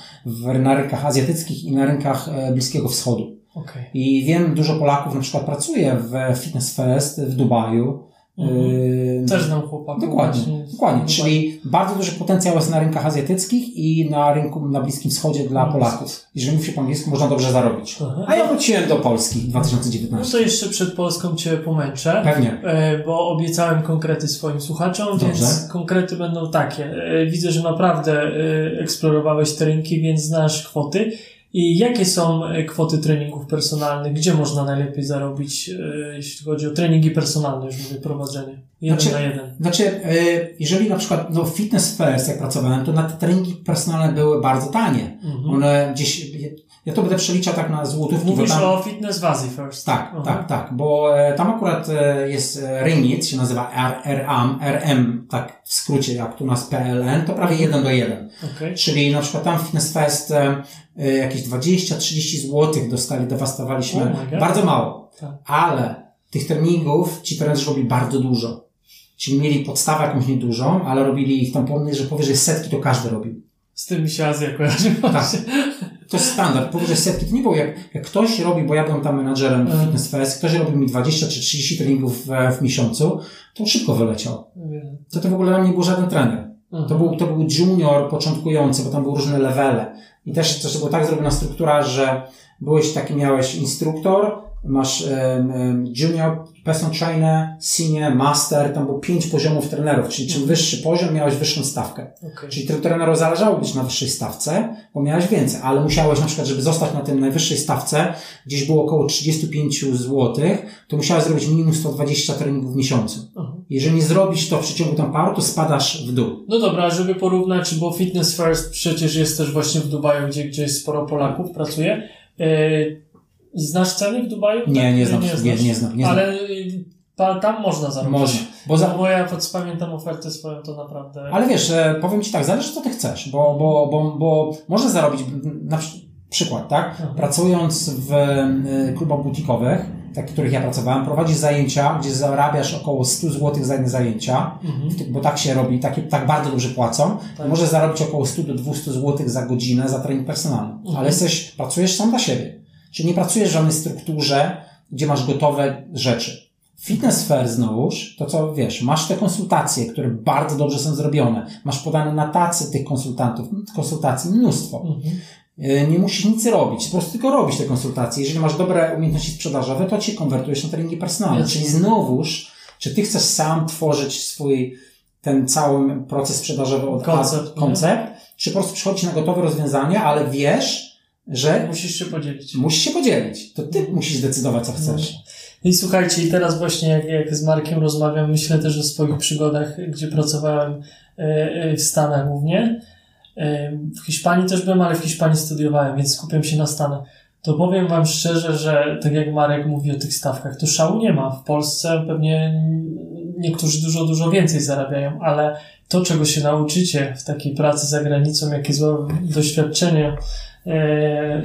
na rynkach azjatyckich i na rynkach e, Bliskiego Wschodu. Okej. I wiem, dużo Polaków na przykład pracuje w Fitness Fest w Dubaju. Mhm. Też znam chłopaków. Dokładnie, właśnie dokładnie. Czyli bardzo duży potencjał jest na rynkach azjatyckich i na rynku na Bliskim Wschodzie dla No. Polaków. Jeżeli mówi się po angielsku, można dobrze zarobić. Aha. A ja wróciłem do Polski w No 2019. to jeszcze przed Polską Cię pomęczę. Pewnie. E, bo obiecałem konkrety swoim słuchaczom, Dobrze. więc konkrety będą takie. E, Widzę, że naprawdę e, eksplorowałeś te rynki, więc znasz kwoty. I jakie są e, kwoty treningów personalnych? Gdzie można najlepiej zarobić, e, jeśli chodzi o treningi personalne, już mówię, prowadzenie? Jeden Znaczy- na jeden. Znaczy, y, jeżeli na przykład no, Fitness First, jak pracowałem, to na te treningi personalne były bardzo tanie. Mhm. One gdzieś, ja to będę przeliczał tak na złotówki. Mówisz tam, o fitness w Azji first. Tak, Aha. tak, tak, bo e, tam akurat e, jest e, Ringgit, się nazywa RAM, RM, tak w skrócie jak tu nas PLN, to prawie 1 do 1. Okej. Czyli na przykład tam w Fitness Fest e, e, jakieś 20-30 złotych dostali, dewastowaliśmy. Oh bardzo mało. Tak. Ale tych treningów ci trenerzy robili bardzo dużo. Czyli mieli podstawę jakąś niedużą, ale robili ich tam że powyżej setki to każdy robił. Z tym mi się Azja kojarzy. Tak. To jest standard. Powyżej setki to nie było jak, jak ktoś robi, bo ja byłem tam menadżerem w Mhm. Fitness Fest, ktoś robił mi 20 czy 30 treningów w, w miesiącu, to szybko wyleciał. To to w ogóle dla mnie nie był żaden trener. Mhm. To był, to był junior początkujący, bo tam były różne levele. I też, też była tak zrobiona struktura, że byłeś taki, miałeś instruktor, masz junior, personal trainer, senior, master, tam było pięć poziomów trenerów, czyli czym wyższy poziom, miałeś wyższą stawkę. Okay. Czyli tym trenerom zależało być na wyższej stawce, bo miałeś więcej, ale musiałeś na przykład, żeby zostać na tym najwyższej stawce, gdzieś było około 35 zł, to musiałeś zrobić minimum 120 treningów w miesiącu. Mhm. Jeżeli nie zrobisz to w przeciągu tam paru, to spadasz w dół. No dobra, żeby porównać, bo Fitness First przecież jest też właśnie w Dubaju, gdzie, gdzie sporo Polaków pracuje. Znasz ceny w Dubaju? Nie, Tak? nie znam, nie, nie, nie znam. Nie znam. Ale y, tam można zarobić. Można. Bo za, Bo ja pamiętam ofertę swoją, to naprawdę... Ale wiesz, e, powiem Ci tak, zależy co Ty chcesz, bo, bo, bo, bo można zarobić, na przy- przykład, tak? Mhm. Pracując w e, klubach butikowych, tak, w których ja pracowałem, prowadzisz zajęcia, gdzie zarabiasz około 100 zł za jedne zajęcia, Mhm. bo tak się robi, takie, tak bardzo dobrze płacą, Tak. możesz zarobić około 100 do 200 zł za godzinę za trening personalny, Mhm. ale jesteś, pracujesz sam dla siebie. Czyli nie pracujesz w żadnej strukturze, gdzie masz gotowe rzeczy. Fitness Fair znowuż, to co wiesz, masz te konsultacje, które bardzo dobrze są zrobione. Masz podane na tacy tych konsultantów, konsultacji mnóstwo. Mhm. Yy, Nie musisz nic robić, po prostu tylko robić te konsultacje. Jeżeli masz dobre umiejętności sprzedażowe, to cię konwertujesz na treningi personalne. Czyli znowuż, czy ty chcesz sam tworzyć swój, ten cały proces sprzedażowy od Koncept, koncept, czy po prostu przychodzisz na gotowe rozwiązania, ale wiesz, że Musisz się podzielić. musisz się podzielić. To ty musisz zdecydować, co chcesz. I słuchajcie, i teraz właśnie jak, jak z Markiem rozmawiam, myślę też o swoich przygodach, gdzie pracowałem e, e, w Stanach głównie. E, W Hiszpanii też byłem, ale w Hiszpanii studiowałem, więc skupiam się na Stanach. To powiem Wam szczerze, że tak jak Marek mówi o tych stawkach, to szału nie ma. W Polsce pewnie niektórzy dużo, dużo więcej zarabiają, ale to, czego się nauczycie w takiej pracy za granicą, jakie złe doświadczenie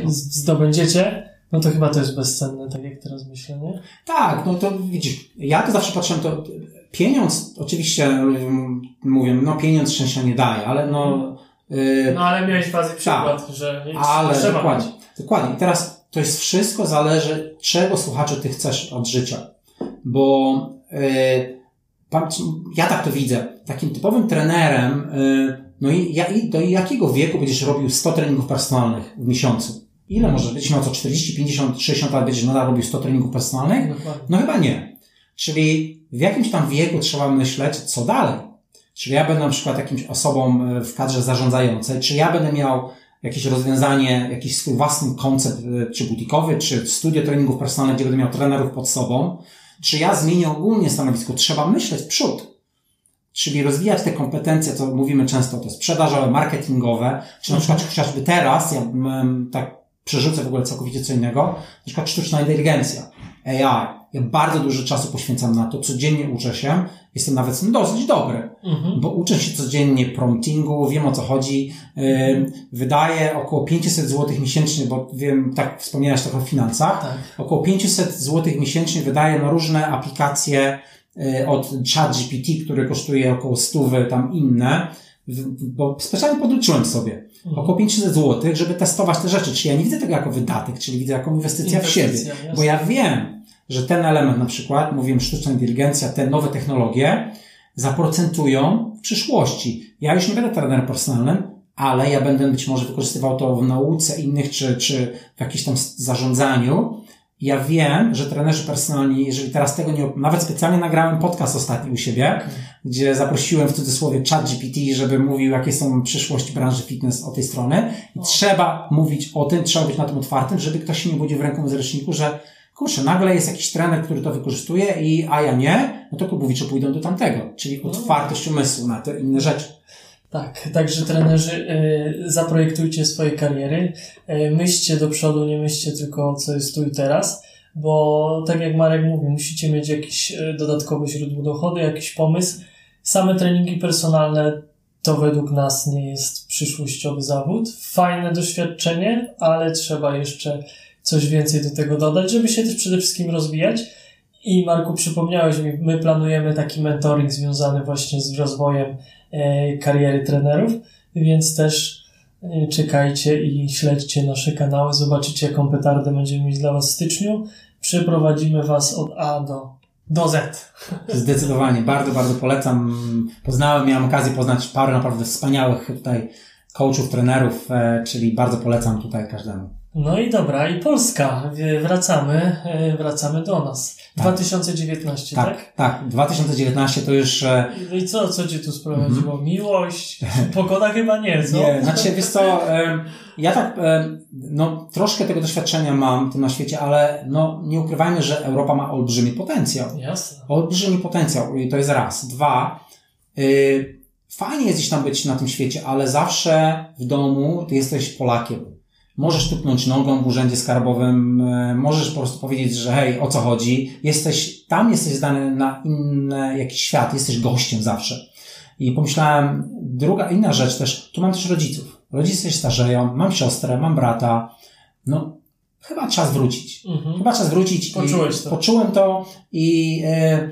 zdobędziecie, no to chyba to jest bezcenne, tak jak teraz myślę, nie? Tak, no to widzisz, ja to zawsze patrzyłem, to pieniądz, oczywiście mm, mówię, no pieniądz szczęścia nie daje, ale no, yy, No ale miałeś fazy przykład, że nie, ale trzeba dokładnie, dokładnie. I teraz to jest wszystko zależy, czego słuchaczu ty chcesz od życia. Bo yy, ja tak to widzę. Takim typowym trenerem, yy, no i, ja, i do jakiego wieku będziesz robił 100 treningów personalnych w miesiącu? Ile może być? Miał co 40, 50, 60 lat będziesz nadal robił 100 treningów personalnych? No chyba nie. Czyli w jakimś tam wieku trzeba myśleć, co dalej. Czy ja będę na przykład jakimś osobą e, w kadrze zarządzającej, czy ja będę miał jakieś rozwiązanie, jakiś swój własny koncept, e, czy butikowy, czy studio treningów personalnych, gdzie będę miał trenerów pod sobą, czy ja zmienię ogólnie stanowisko. Trzeba myśleć w przód. Czyli rozwijać te kompetencje, co mówimy często, te sprzedażowe, marketingowe, czy na przykład chociażby teraz, ja tak przerzucę w ogóle całkowicie co innego, na przykład sztuczna inteligencja, AI. Ja bardzo dużo czasu poświęcam na to, codziennie uczę się, jestem nawet dosyć dobry, Mhm. bo uczę się codziennie promptingu, wiem o co chodzi, yy, wydaję około 500 zł miesięcznie, bo wiem, tak wspomniałeś trochę o finansach, Tak. około 500 zł miesięcznie wydaję na różne aplikacje od ChatGPT, który kosztuje około 100, tam inne, bo specjalnie podliczyłem sobie Mhm. około 500 zł, żeby testować te rzeczy. Czyli ja nie widzę tego jako wydatek, czyli widzę jako inwestycja w siebie. Inwestycja, jasne. Bo ja wiem, że ten element na przykład, mówiłem sztuczna inteligencja, te nowe technologie zaprocentują w przyszłości. Ja już nie będę trenerem personalnym, ale ja będę być może wykorzystywał to w nauce innych, czy, czy w jakimś tam zarządzaniu. Ja wiem, że trenerzy personalni, jeżeli teraz tego nie, nawet specjalnie nagrałem podcast ostatni u siebie, gdzie zaprosiłem w cudzysłowie chat GPT, żeby mówił, jakie są przyszłości branży fitness od tej strony. I trzeba mówić o tym, trzeba być na tym otwartym, żeby ktoś się nie budził w ręką z ręczniku, że kurczę, nagle jest jakiś trener, który to wykorzystuje i, a ja nie, no to Kubowicze pójdą do tamtego. Czyli otwartość umysłu na te inne rzeczy. Tak, także trenerzy, y, zaprojektujcie swoje kariery, y, myślcie do przodu, nie myślcie tylko co jest tu i teraz, bo tak jak Marek mówi, musicie mieć jakieś dodatkowe źródło dochodu, jakiś pomysł. Same treningi personalne to według nas nie jest przyszłościowy zawód. Fajne doświadczenie, ale trzeba jeszcze coś więcej do tego dodać, żeby się też przede wszystkim rozwijać. I Marku, przypomniałeś mi, my planujemy taki mentoring związany właśnie z rozwojem e, kariery trenerów, więc też e, czekajcie i śledźcie nasze kanały, zobaczycie jaką petardę będziemy mieć dla Was w styczniu. Przeprowadzimy Was od A do, do Z. Zdecydowanie, bardzo, bardzo polecam. Poznałem, miałem okazję poznać parę naprawdę wspaniałych tutaj coachów, trenerów, e, czyli bardzo polecam tutaj każdemu. No i dobra, i Polska. Wracamy, e, wracamy do nas. Tak. 2019, tak? Tak, tak. 2019 to już... E, no i co, co cię tu sprowadziło? Mm -hmm. Miłość? Pogoda chyba nie, co? Nie, znaczy wiesz co, ja tak, no troszkę tego doświadczenia mam tym na świecie, ale no nie ukrywajmy, że Europa ma olbrzymi potencjał. Jasne. Olbrzymi potencjał i to jest raz. Dwa, y, fajnie jest gdzieś tam być na tym świecie, ale zawsze w domu ty jesteś Polakiem. Możesz tupnąć nogą w urzędzie skarbowym, e, możesz po prostu powiedzieć, że hej, o co chodzi. Jesteś, tam jesteś zdany na inny jakiś świat, jesteś gościem zawsze. I pomyślałem, druga, inna rzecz też, tu mam też rodziców. Rodzice się starzeją, mam siostrę, mam brata. No, chyba czas wrócić. Mhm. Chyba czas wrócić. Poczułeś to. Poczułem to i e,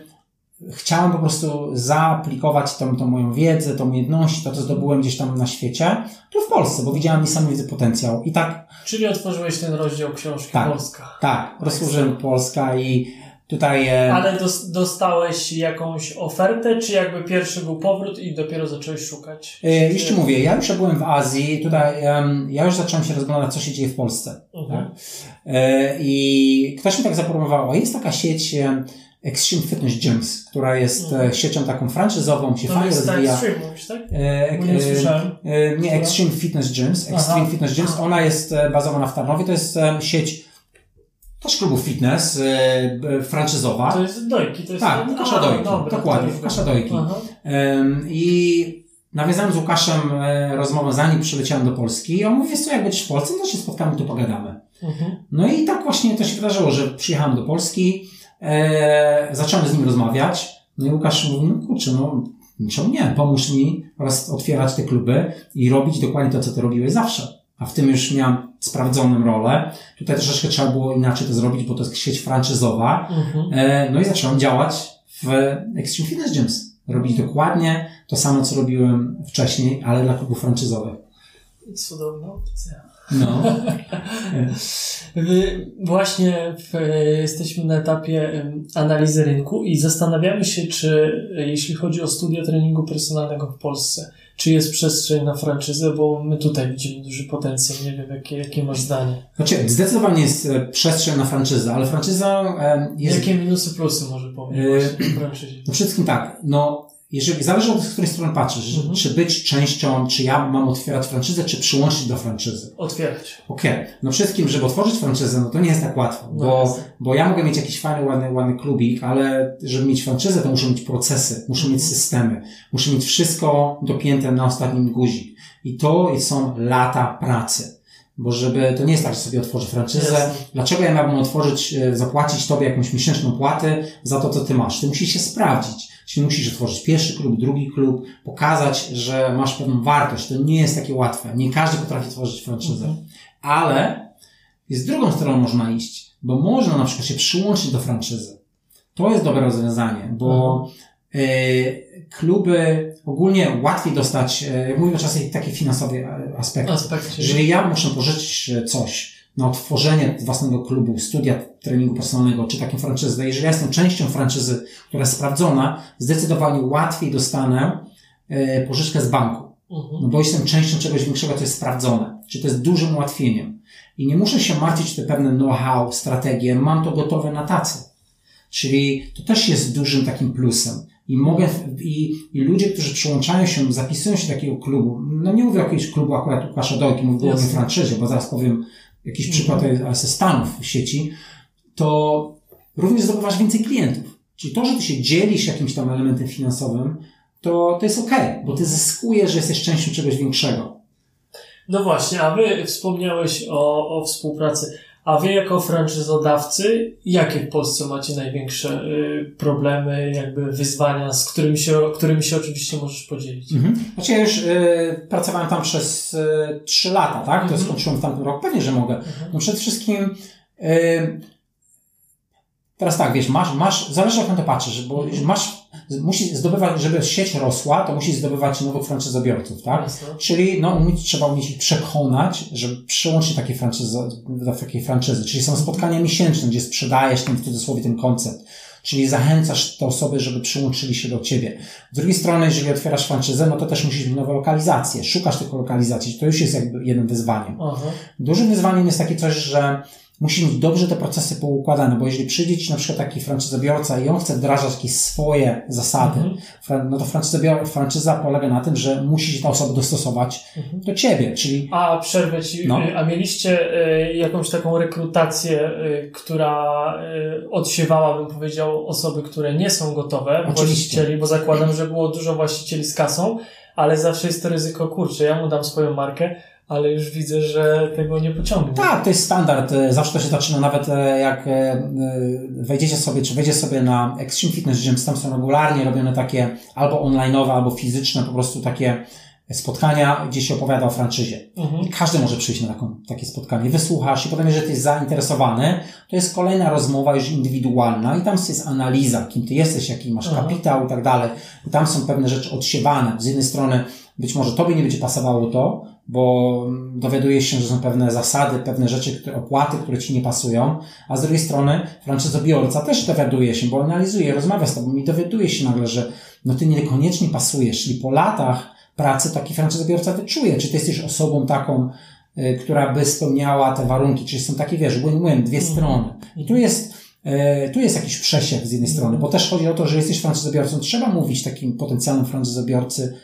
chciałem po prostu zaaplikować tą, tą moją wiedzę, tą umiejętności, to co zdobyłem gdzieś tam na świecie, tu w Polsce, bo widziałem niesamowity potencjał. I tak. Czyli otworzyłeś ten rozdział książki tak, Polska. Tak, rozłożyłem Polska i tutaj. E... Ale dos, dostałeś jakąś ofertę, czy jakby pierwszy był powrót i dopiero zacząłeś szukać? E, już ci mówię, ja już byłem w Azji, tutaj um, ja już zacząłem się rozglądać, co się dzieje w Polsce. Mhm. Tak? E, I ktoś mi tak zaproponował, jest taka sieć. Extreme Fitness Gyms, która jest mm. siecią taką franczyzową, się to fajnie rozwija. Extreme, mówisz, tak? E, nie e, słyszałem. E, nie, Extreme Fitness Gyms. Extreme Aha. Fitness Gyms, ona jest e, bazowana w Tarnowie, to jest sieć też klubów fitness, e, franczyzowa. To jest dojki, to jest... Tak, Łukasza Dojki, dobra, dokładnie, Łukasza Dojki. I nawiązałem z Łukaszem rozmowę, zanim przyleciałem do Polski i on mówi, co, jak będziesz w Polsce, no to się spotkamy, tu pogadamy. Mhm. No i tak właśnie to się wydarzyło, że przyjechałem do Polski, e, zacząłem z nim rozmawiać. No i Łukasz mówi, no kurczę, no czemu nie? Pomóż mi oraz otwierać te kluby i robić dokładnie to, co ty robiłeś zawsze. A w tym już miałem sprawdzoną rolę. Tutaj troszeczkę trzeba było inaczej to zrobić, bo to jest sieć franczyzowa. Mhm. E, no i zacząłem działać w Extreme Fitness Gyms. Robić dokładnie to samo, co robiłem wcześniej, ale dla klubów franczyzowych. Cudowna opcja. No. Właśnie w, jesteśmy na etapie analizy rynku i zastanawiamy się, czy jeśli chodzi o studia treningu personalnego w Polsce, czy jest przestrzeń na franczyzę, bo my tutaj widzimy duży potencjał. Nie wiem, jakie, jakie masz zdanie. Znaczy, zdecydowanie jest e, przestrzeń na franczyzę, ale franczyza jest... Jakie minusy, plusy może powiedzieć e, w franczyzie? No wszystkim tak. No, jeżeli zależy od której strony patrzysz, mhm. czy być częścią, czy ja mam otwierać franczyzę, czy przyłączyć do franczyzy. Otwierać. Okej. Okay. No wszystkim, żeby otworzyć franczyzę, no to nie jest tak łatwo, no bo, bo ja mogę mieć jakiś fajny, ładny, ładny klubik, ale żeby mieć franczyzę, to muszę mieć procesy, muszę mieć mhm. systemy, muszę mieć wszystko dopięte na ostatnim guzik. I to są lata pracy. Bo żeby, to nie jest tak, że sobie otworzę franczyzę. Yes. Dlaczego ja miałbym otworzyć, e, zapłacić tobie jakąś miesięczną płatę za to, co ty masz? Ty musisz się sprawdzić. Czyli musisz otworzyć pierwszy klub, drugi klub, pokazać, że masz pewną wartość. To nie jest takie łatwe. Nie każdy potrafi tworzyć franczyzę. Mhm. Ale z drugą stroną można iść, bo można na przykład się przyłączyć do franczyzy. To jest dobre rozwiązanie, bo y, kluby ogólnie łatwiej dostać, jak mówimy czasem takie finansowe aspekty. Aspekt, Jeżeli ja muszę pożyczyć coś, na otworzenie własnego klubu, studia treningu personalnego, czy taką franczyzę, jeżeli ja jestem częścią franczyzy, która jest sprawdzona, zdecydowanie łatwiej dostanę e, pożyczkę z banku. Mhm. No bo jestem częścią czegoś większego, co jest sprawdzone. Czy to jest dużym ułatwieniem. I nie muszę się martwić te pewne know-how, strategie, mam to gotowe na tacy. Czyli to też jest dużym takim plusem. I mogę, i, i ludzie, którzy przyłączają się, zapisują się do takiego klubu, no nie mówię o jakimś klubu akurat Łukasza Dojki, mówię o franczyzie, bo zaraz powiem, jakiś mhm. przykład ale ze Stanów w sieci, to również zdobywasz więcej klientów. Czyli to, że ty się dzielisz jakimś tam elementem finansowym, to, to jest ok, bo ty zyskujesz, że jesteś częścią czegoś większego. No właśnie, a wy wspomniałeś o, o współpracy. A wy jako franczyzodawcy, jakie w Polsce macie największe y, problemy, jakby wyzwania, z którymi się, którymi się oczywiście możesz podzielić? Mhm. Znaczy ja już y, pracowałem tam przez y, 3 lata, tak? To mhm. skończyłem w tamtym roku. Pewnie, że mogę. Mhm. No przede wszystkim y, teraz tak, wiesz, masz, masz, zależy jak na to patrzysz, bo mhm. masz musi zdobywać, żeby sieć rosła, to musi zdobywać nowych franczyzobiorców, tak? Czyli, no, umieć, trzeba umieć ich przekonać, żeby przyłączyć takie franczyzy, do takiej franczyzy. Czyli są spotkania miesięczne, gdzie sprzedajesz ten, w cudzysłowie, ten koncept. Czyli zachęcasz te osoby, żeby przyłączyli się do ciebie. Z drugiej strony, jeżeli otwierasz franczyzę, no to też musisz mieć nowe lokalizacje. Szukasz tych lokalizacji. To już jest jakby jednym wyzwaniem. Aha. Dużym wyzwaniem jest takie coś, że musi mieć dobrze te procesy poukładane, bo jeżeli przyjdzie Ci na przykład taki franczyzobiorca i on chce wdrażać jakieś swoje zasady, mhm. no to franczyza polega na tym, że musi się ta osoba dostosować mhm. do Ciebie, czyli... A przerwę Ci, no. a mieliście y, jakąś taką rekrutację, y, która y, odsiewała, bym powiedział, osoby, które nie są gotowe, Oczywiście. właścicieli, bo zakładam, że było dużo właścicieli z kasą, ale zawsze jest to ryzyko, kurczę, ja mu dam swoją markę, ale już widzę, że tego nie pociągnie. Tak, to jest standard. E, zawsze to się zaczyna nawet e, jak e, wejdziecie sobie, czy wejdziecie sobie na Extreme Fitness Gym, tam są regularnie robione takie albo online'owe, albo fizyczne, po prostu takie spotkania, gdzie się opowiada o franczyzie. Mhm. I każdy może przyjść na taką, takie spotkanie. Wysłuchasz i potem, jeżeli ty jesteś zainteresowany, to jest kolejna rozmowa już indywidualna i tam jest analiza, kim ty jesteś, jaki masz mhm. kapitał i tak dalej. I tam są pewne rzeczy odsiewane. Z jednej strony być może tobie nie będzie pasowało to, bo dowiadujesz się, że są pewne zasady, pewne rzeczy, które, opłaty, które ci nie pasują, a z drugiej strony franczyzobiorca też dowiaduje się, bo analizuje, rozmawia z tobą i dowiaduje się nagle, że no ty niekoniecznie pasujesz, czyli po latach pracy taki franczyzobiorca wyczuje, czy ty jesteś osobą taką, y, która by spełniała te warunki, czy są takie, wiesz, win-win, dwie mhm. strony. I tu jest, y, tu jest jakiś przesiew z jednej strony, bo też chodzi o to, że jesteś franczyzobiorcą, trzeba mówić takim potencjalnym franczyzobiorcy,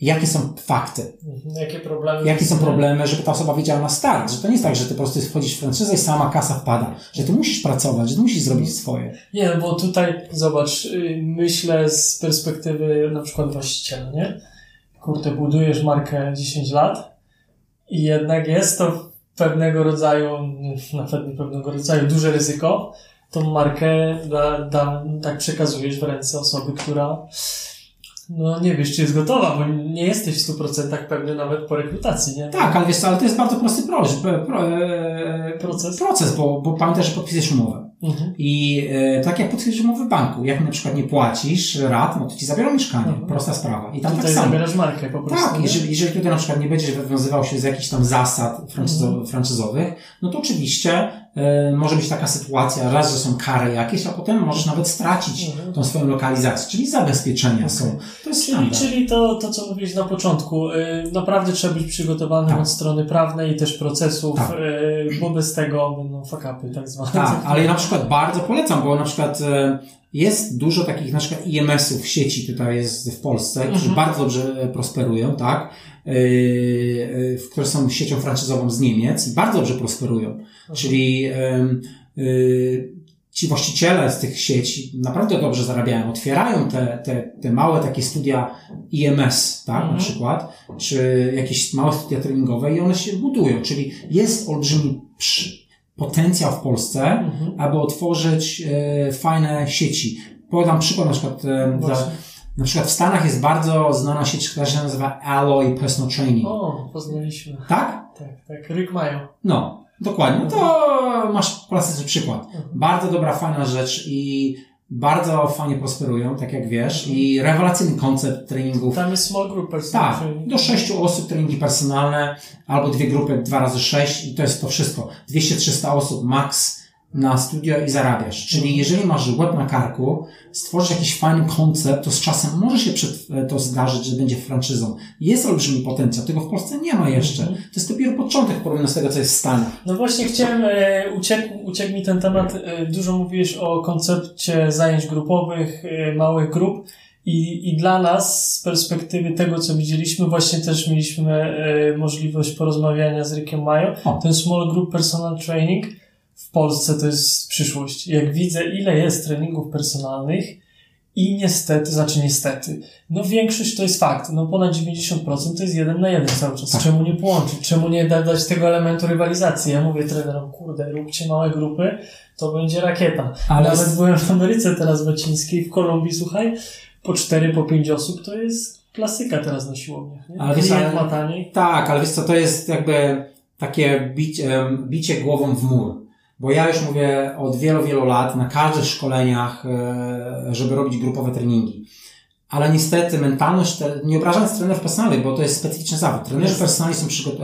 jakie są fakty. Mhm. Jakie problemy? Jakie są problemy, żeby ta osoba wiedziała na start, że to nie jest tak, że ty po prostu wchodzisz w franczyzę i sama kasa wpada, że ty musisz pracować, że ty musisz zrobić swoje. Nie, no bo tutaj zobacz, y, myślę z perspektywy na przykład właściciela, nie? Kurde, budujesz markę 10 lat i jednak jest to pewnego rodzaju, nawet nie pewnego rodzaju, duże ryzyko, tą markę da, da, tak przekazujesz w ręce osoby, która no nie wiesz, czy jest gotowa, bo nie jesteś w 100% pewny nawet po rekrutacji, nie? Tak, ale wiesz co, ale to jest bardzo prosty pro, pro, e, proces, proces bo, bo pamiętasz, że podpisujesz umowę. Mhm. I e, tak jak podpisujesz umowę w banku, jak na przykład nie płacisz rat, no to ci zabiorą mieszkanie. Mhm. Prosta sprawa. I tam tutaj tak samo. zabierasz markę po prostu. Tak, jeżeli, jeżeli tutaj na przykład nie będziesz wywiązywał się z jakichś tam zasad franczyzo, mhm. franczyzowych, no to oczywiście może być taka sytuacja, raz, że są kary jakieś, a potem możesz nawet stracić mhm. tą swoją lokalizację, czyli zabezpieczenia okay. są. To jest czyli, czyli to, to, co mówiłeś na początku, y, naprawdę trzeba być przygotowany tak. od strony prawnej i też procesów, tak. Y, bo bez tego będą fakapy tak zwane. Tak, ale ja na przykład bardzo polecam, bo na przykład e, jest dużo takich na przykład IMS-ów w sieci tutaj jest w Polsce, którzy mhm. bardzo dobrze prosperują, tak? Yy, które są siecią franczyzową z Niemiec i bardzo dobrze prosperują. Mhm. Czyli yy, ci właściciele z tych sieci naprawdę dobrze zarabiają, otwierają te, te, te małe takie studia IMS, tak, mhm. na przykład, czy jakieś małe studia treningowe i one się budują, czyli jest olbrzymi potencjał w Polsce, mhm. aby otworzyć e, fajne sieci. Podam przykład na przykład e, dla, na przykład w Stanach jest bardzo znana sieć, która się nazywa Alloy Personal Training. O, poznaliśmy. Tak? Tak, tak. Rick Mayo. No, dokładnie. No to masz klasyczny przykład. Mhm. Bardzo dobra, fajna rzecz i bardzo fajnie prosperują, tak jak wiesz, i rewelacyjny koncept treningów. Tam jest small group personal Tak, do sześciu osób treningi personalne, albo dwie grupy, dwa razy sześć i to jest to wszystko. 200-300 osób max na studio i zarabiasz. Czyli mhm. jeżeli masz łeb na karku, stworzysz jakiś fajny koncept, to z czasem może się przed, e, to zdarzyć, że będzie franczyzą. Jest olbrzymi potencjał, tego w Polsce nie ma jeszcze. Mhm. To jest dopiero początek porównania z tego, co jest w Stanach. No właśnie chciałem, e, uciekł, uciekł mi ten temat, e, dużo mówiłeś o koncepcie zajęć grupowych, małych grup. I, I dla nas, z perspektywy tego, co widzieliśmy, właśnie też mieliśmy możliwość porozmawiania z Rickiem Mayo. Ten Small Group Personal Training Polsce to jest przyszłość. Jak widzę, ile jest treningów personalnych i niestety, znaczy niestety, no większość to jest fakt, no ponad 90% to jest jeden na jeden cały czas. Tak. Czemu nie połączyć? Czemu nie dać tego elementu rywalizacji? Ja mówię trenerom, kurde, róbcie małe grupy, to będzie rakieta. Ale Nawet z... byłem w Ameryce teraz łacińskiej, w Kolumbii, słuchaj, po cztery, po pięć osób to jest klasyka teraz na siłowniach, nie? Ale wiesz, ale, ma taniej. Tak, ale wiesz co, to jest jakby takie bicie, bicie głową w mur. Bo ja już mówię od wielu, wielu lat na każdych szkoleniach, e, żeby robić grupowe treningi. Ale niestety mentalność, nie obrażając trenerów personalnych, bo to jest specyficzny zawód. Trenerzy personalni są e,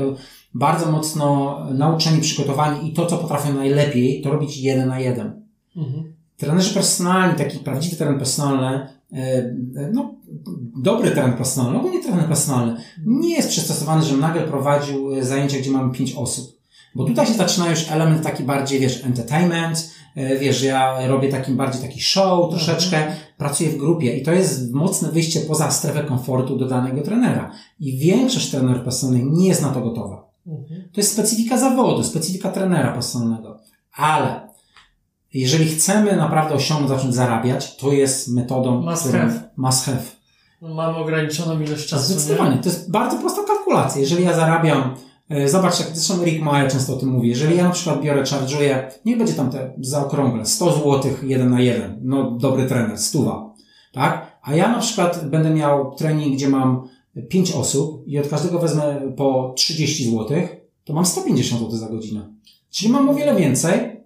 bardzo mocno nauczeni, przygotowani i to, co potrafią najlepiej, to robić jeden na jeden. Mhm trenerzy personalni, taki prawdziwy trener personalny, e, no, dobry trener personalny, ogólnie trener personalny, nie jest przystosowany, żeby nagle prowadził zajęcia, gdzie mamy pięć osób. Bo tutaj się zaczyna już element taki bardziej, wiesz, entertainment, e, wiesz, ja robię taki bardziej taki show troszeczkę, mhm. pracuję w grupie i to jest mocne wyjście poza strefę komfortu do danego trenera. I większość trenerów personalnych nie jest na to gotowa. Mhm. To jest specyfika zawodu, specyfika trenera personalnego. Ale jeżeli chcemy naprawdę osiągnąć, zacząć zarabiać, to jest metodą must have. Must have. No, mamy ograniczoną ilość czasu. Zdecydowanie. To jest bardzo prosta kalkulacja. Jeżeli ja zarabiam, e, zobacz, jak zresztą Rick Mayer często o tym mówi, jeżeli ja na przykład biorę, charge'uję, niech będzie tam te zaokrągle, 100 zł jeden na jeden, no dobry trener, stuwa, tak? A ja na przykład będę miał trening, gdzie mam 5 osób i od każdego wezmę po 30 zł, to mam 150 zł za godzinę. Czyli mam o wiele więcej,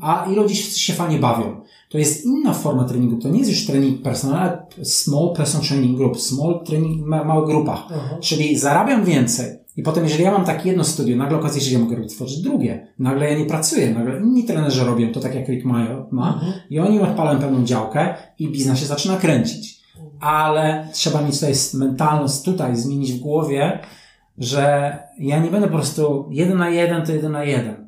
a i ludzie się fajnie bawią. To jest inna forma treningu. To nie jest już trening personalny, ale small person training group, small training w małych grupach. Uh-huh. Czyli zarabiam więcej. I potem, jeżeli ja mam takie jedno studio, nagle okazuje się, że ja mogę tworzyć drugie. Nagle ja nie pracuję, nagle inni trenerzy robią to tak jak Rick Mayo ma uh-huh. i oni odpalają pełną działkę i biznes się zaczyna kręcić. Ale trzeba mieć tutaj mentalność tutaj, zmienić w głowie, że ja nie będę po prostu jeden na jeden, to jeden na jeden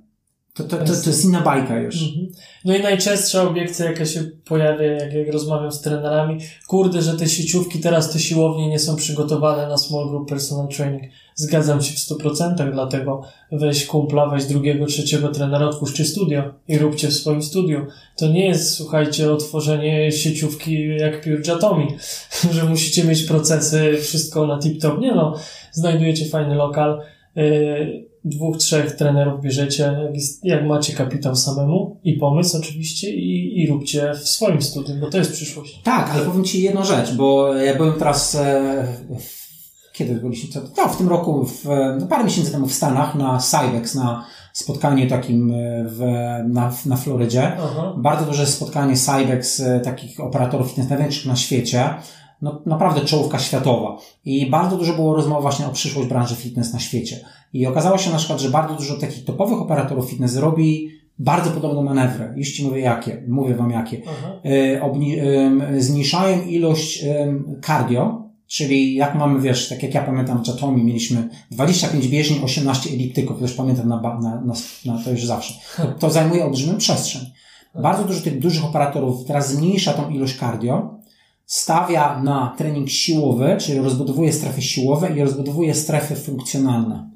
to, to, to, to jest inna bajka już. Mhm. No i najczęstsza obiekcja, jaka się pojawia, jak, jak rozmawiam z trenerami, kurde, że te sieciówki teraz, te siłownie nie są przygotowane na small group personal training. Zgadzam się w 100%, dlatego weź kumpla, weź drugiego, trzeciego trenera, otwórzcie studio i róbcie w swoim studiu. To nie jest, słuchajcie, otworzenie sieciówki jak Pure Atomi, że musicie mieć procesy, wszystko na tip-top. Nie no, znajdujecie fajny lokal, yy, dwóch, trzech trenerów bierzecie, jak, jest, jak macie kapitał samemu i pomysł oczywiście i, i róbcie w swoim studium, bo to jest przyszłość. Tak, ale powiem Ci jedną rzecz, bo ja byłem teraz e, kiedy byliśmy, no, w tym roku, w, no, parę miesięcy temu w Stanach na Cybex, na spotkanie takim e, w, na, na Florydzie. Aha. Bardzo duże spotkanie Cybex, e, takich operatorów fitness największych na świecie no, naprawdę czołówka światowa. I bardzo dużo było rozmów właśnie o przyszłość branży fitness na świecie. I okazało się na przykład, że bardzo dużo takich topowych operatorów fitness robi bardzo podobne manewry. Już Ci mówię jakie, mówię Wam jakie. Y, obni- y, zmniejszają ilość cardio, czyli jak mamy, wiesz, tak jak ja pamiętam w Chatomi mieliśmy 25 bieżni, 18 eliptyków, to już pamiętam na, na, na, na to już zawsze. To, to zajmuje olbrzymią przestrzeń. Tak. Bardzo dużo tych dużych operatorów teraz zmniejsza tą ilość cardio, stawia na trening siłowy, czyli rozbudowuje strefy siłowe i rozbudowuje strefy funkcjonalne.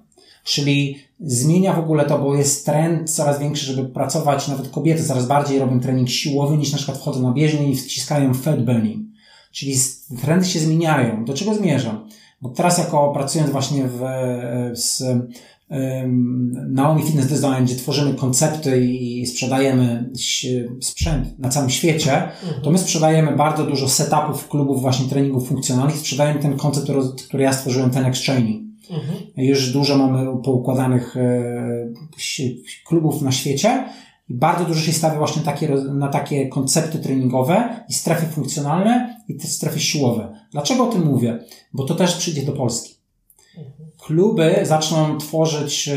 Czyli zmienia w ogóle to, bo jest trend coraz większy, żeby pracować, nawet kobiety coraz bardziej robią trening siłowy, niż na przykład wchodzą na bieżnię i wciskają fat burning. Czyli trendy się zmieniają. Do czego zmierzam? Bo teraz jako pracując właśnie w, z Naomi Fitness Design, gdzie tworzymy koncepty i sprzedajemy sprzęt na całym świecie, to my sprzedajemy bardzo dużo setupów klubów właśnie treningów funkcjonalnych, sprzedajemy ten koncept, który ja stworzyłem, ten Training. Mhm. Już dużo mamy poukładanych e, klubów na świecie i bardzo dużo się stawia właśnie takie, na takie koncepty treningowe i strefy funkcjonalne i te strefy siłowe. Dlaczego o tym mówię? Bo to też przyjdzie do Polski kluby zaczną tworzyć, e,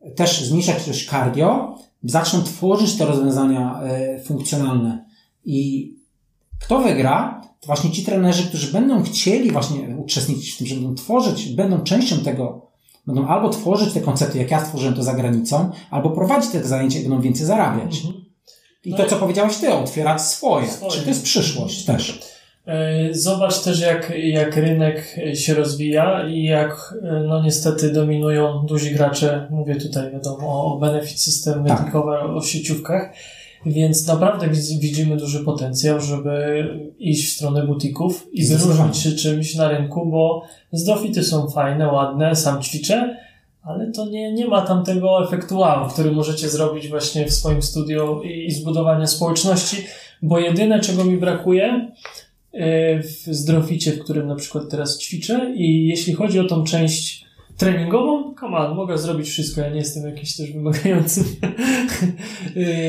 e, też zmniejszać ilość cardio, zaczną tworzyć te rozwiązania e, funkcjonalne. I kto wygra? To właśnie ci trenerzy, którzy będą chcieli właśnie uczestniczyć w tym, że będą tworzyć, będą częścią tego, będą albo tworzyć te koncepty, jak ja stworzyłem to za granicą, albo prowadzić te zajęcia i będą więcej zarabiać. Mhm. I no to, co powiedziałeś ty, otwierać swoje. swoje. Czyli to jest przyszłość też. E, zobacz też, jak, jak rynek się rozwija i jak, e, no niestety, dominują duzi gracze. Mówię tutaj, wiadomo, o benefit system, tak. o sieciówkach. Więc naprawdę widzimy duży potencjał, żeby iść w stronę butików i wyróżnić się czymś na rynku, bo zdrowity są fajne, ładne, sam ćwiczę, ale to nie, nie ma tam tego efektu wow, który możecie zrobić właśnie w swoim studiu i, i zbudowania społeczności, bo jedyne, czego mi brakuje, w zdrowicie, w którym na przykład teraz ćwiczę i jeśli chodzi o tą część treningową, come on, mogę zrobić wszystko, ja nie jestem jakiś też wymagającym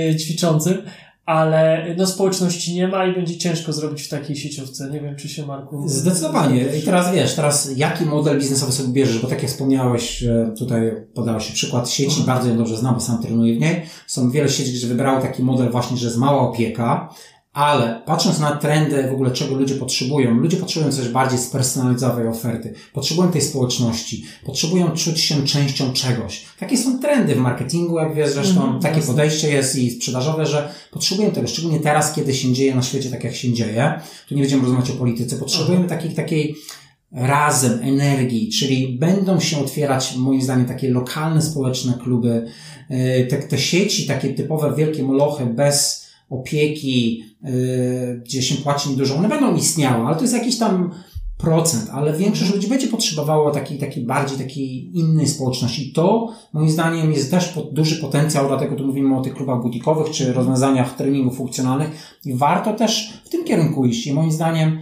e, ćwiczącym, ale no społeczności nie ma i będzie ciężko zrobić w takiej sieciówce. Nie wiem, czy się Marku... Zdecydowanie. I teraz wiesz, teraz jaki model biznesowy sobie bierzesz, bo tak jak wspomniałeś, tutaj podałeś przykład sieci, mhm. bardzo ją dobrze znam, bo sam trenuję w niej. Są wiele sieci, które wybrały taki model właśnie, że jest mała opieka, ale patrząc na trendy w ogóle, czego ludzie potrzebują, ludzie potrzebują coś bardziej spersonalizowanej oferty, potrzebują tej społeczności, potrzebują czuć się częścią czegoś. Takie są trendy w marketingu, jak wiesz, zresztą mm, takie jasne. podejście jest i sprzedażowe, że potrzebują tego, szczególnie teraz, kiedy się dzieje na świecie tak, jak się dzieje. Tu nie będziemy rozmawiać o polityce, potrzebujemy mhm. takiej, takiej razem, energii, czyli będą się otwierać, moim zdaniem, takie lokalne, społeczne kluby, e, te, te sieci, takie typowe wielkie molochy bez opieki, yy, gdzie się płaci niedużo, one będą istniały, ale to jest jakiś tam procent, ale większość ludzi będzie potrzebowało takiej, takiej bardziej takiej innej społeczności. I to, moim zdaniem, jest też duży potencjał, dlatego tu mówimy o tych klubach butikowych, czy rozwiązaniach treningów funkcjonalnych i warto też w tym kierunku iść. I moim zdaniem,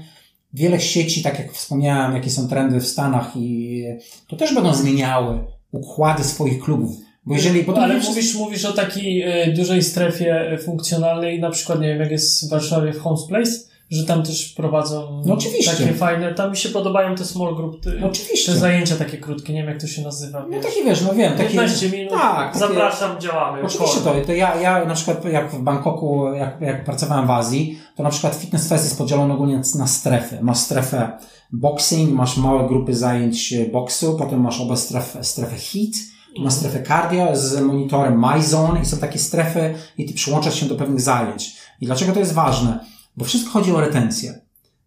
wiele sieci, tak jak wspomniałem, jakie są trendy w Stanach i to też będą zmieniały układy swoich klubów. Bo jeżeli potem Ale mówisz, mówisz o takiej y, dużej strefie funkcjonalnej, na przykład, nie wiem, jak jest w Warszawie w Homes Place, że tam też prowadzą no oczywiście. takie fajne, tam mi się podobają te small group, te, no oczywiście. te zajęcia takie krótkie, nie wiem jak to się nazywa. No takie wiesz, no wiem. 15 takie, minut, tak, zapraszam, takie, działamy. Oczywiście to, to ja, ja na przykład jak w Bangkoku, jak, jak pracowałem w Azji, to na przykład Fitness Fest jest podzielony ogólnie na strefy. Masz strefę boxing, masz małe grupy zajęć boksu, potem masz obie strefy, strefę hit, ma strefę cardio z monitorem MyZone i są takie strefy i ty przyłączasz się do pewnych zajęć. I dlaczego to jest ważne? Bo wszystko chodzi o retencję.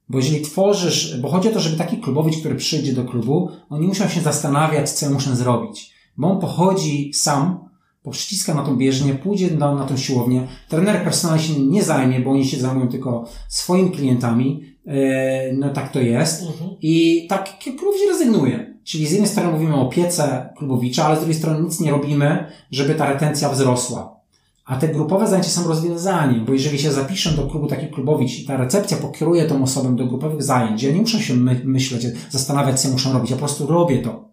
Bo jeżeli tworzysz, bo chodzi o to, żeby taki klubowicz, który przyjdzie do klubu, on nie musiał się zastanawiać, co ja muszę zrobić. Bo on pochodzi sam, poprzyciska na tą bieżnię, pójdzie na, na tą siłownię, trener personalny się nie zajmie, bo oni się zajmują tylko swoimi klientami, yy, no tak to jest. Mhm. I tak klubowicz rezygnuje. Czyli z jednej strony mówimy o opiece klubowicza, ale z drugiej strony nic nie robimy, żeby ta retencja wzrosła. A te grupowe zajęcia są rozwiązaniem, bo jeżeli się zapiszę do klubu taki klubowicz i ta recepcja pokieruje tą osobę do grupowych zajęć, ja nie muszę się my myśleć, zastanawiać, co muszę robić, ja po prostu robię to.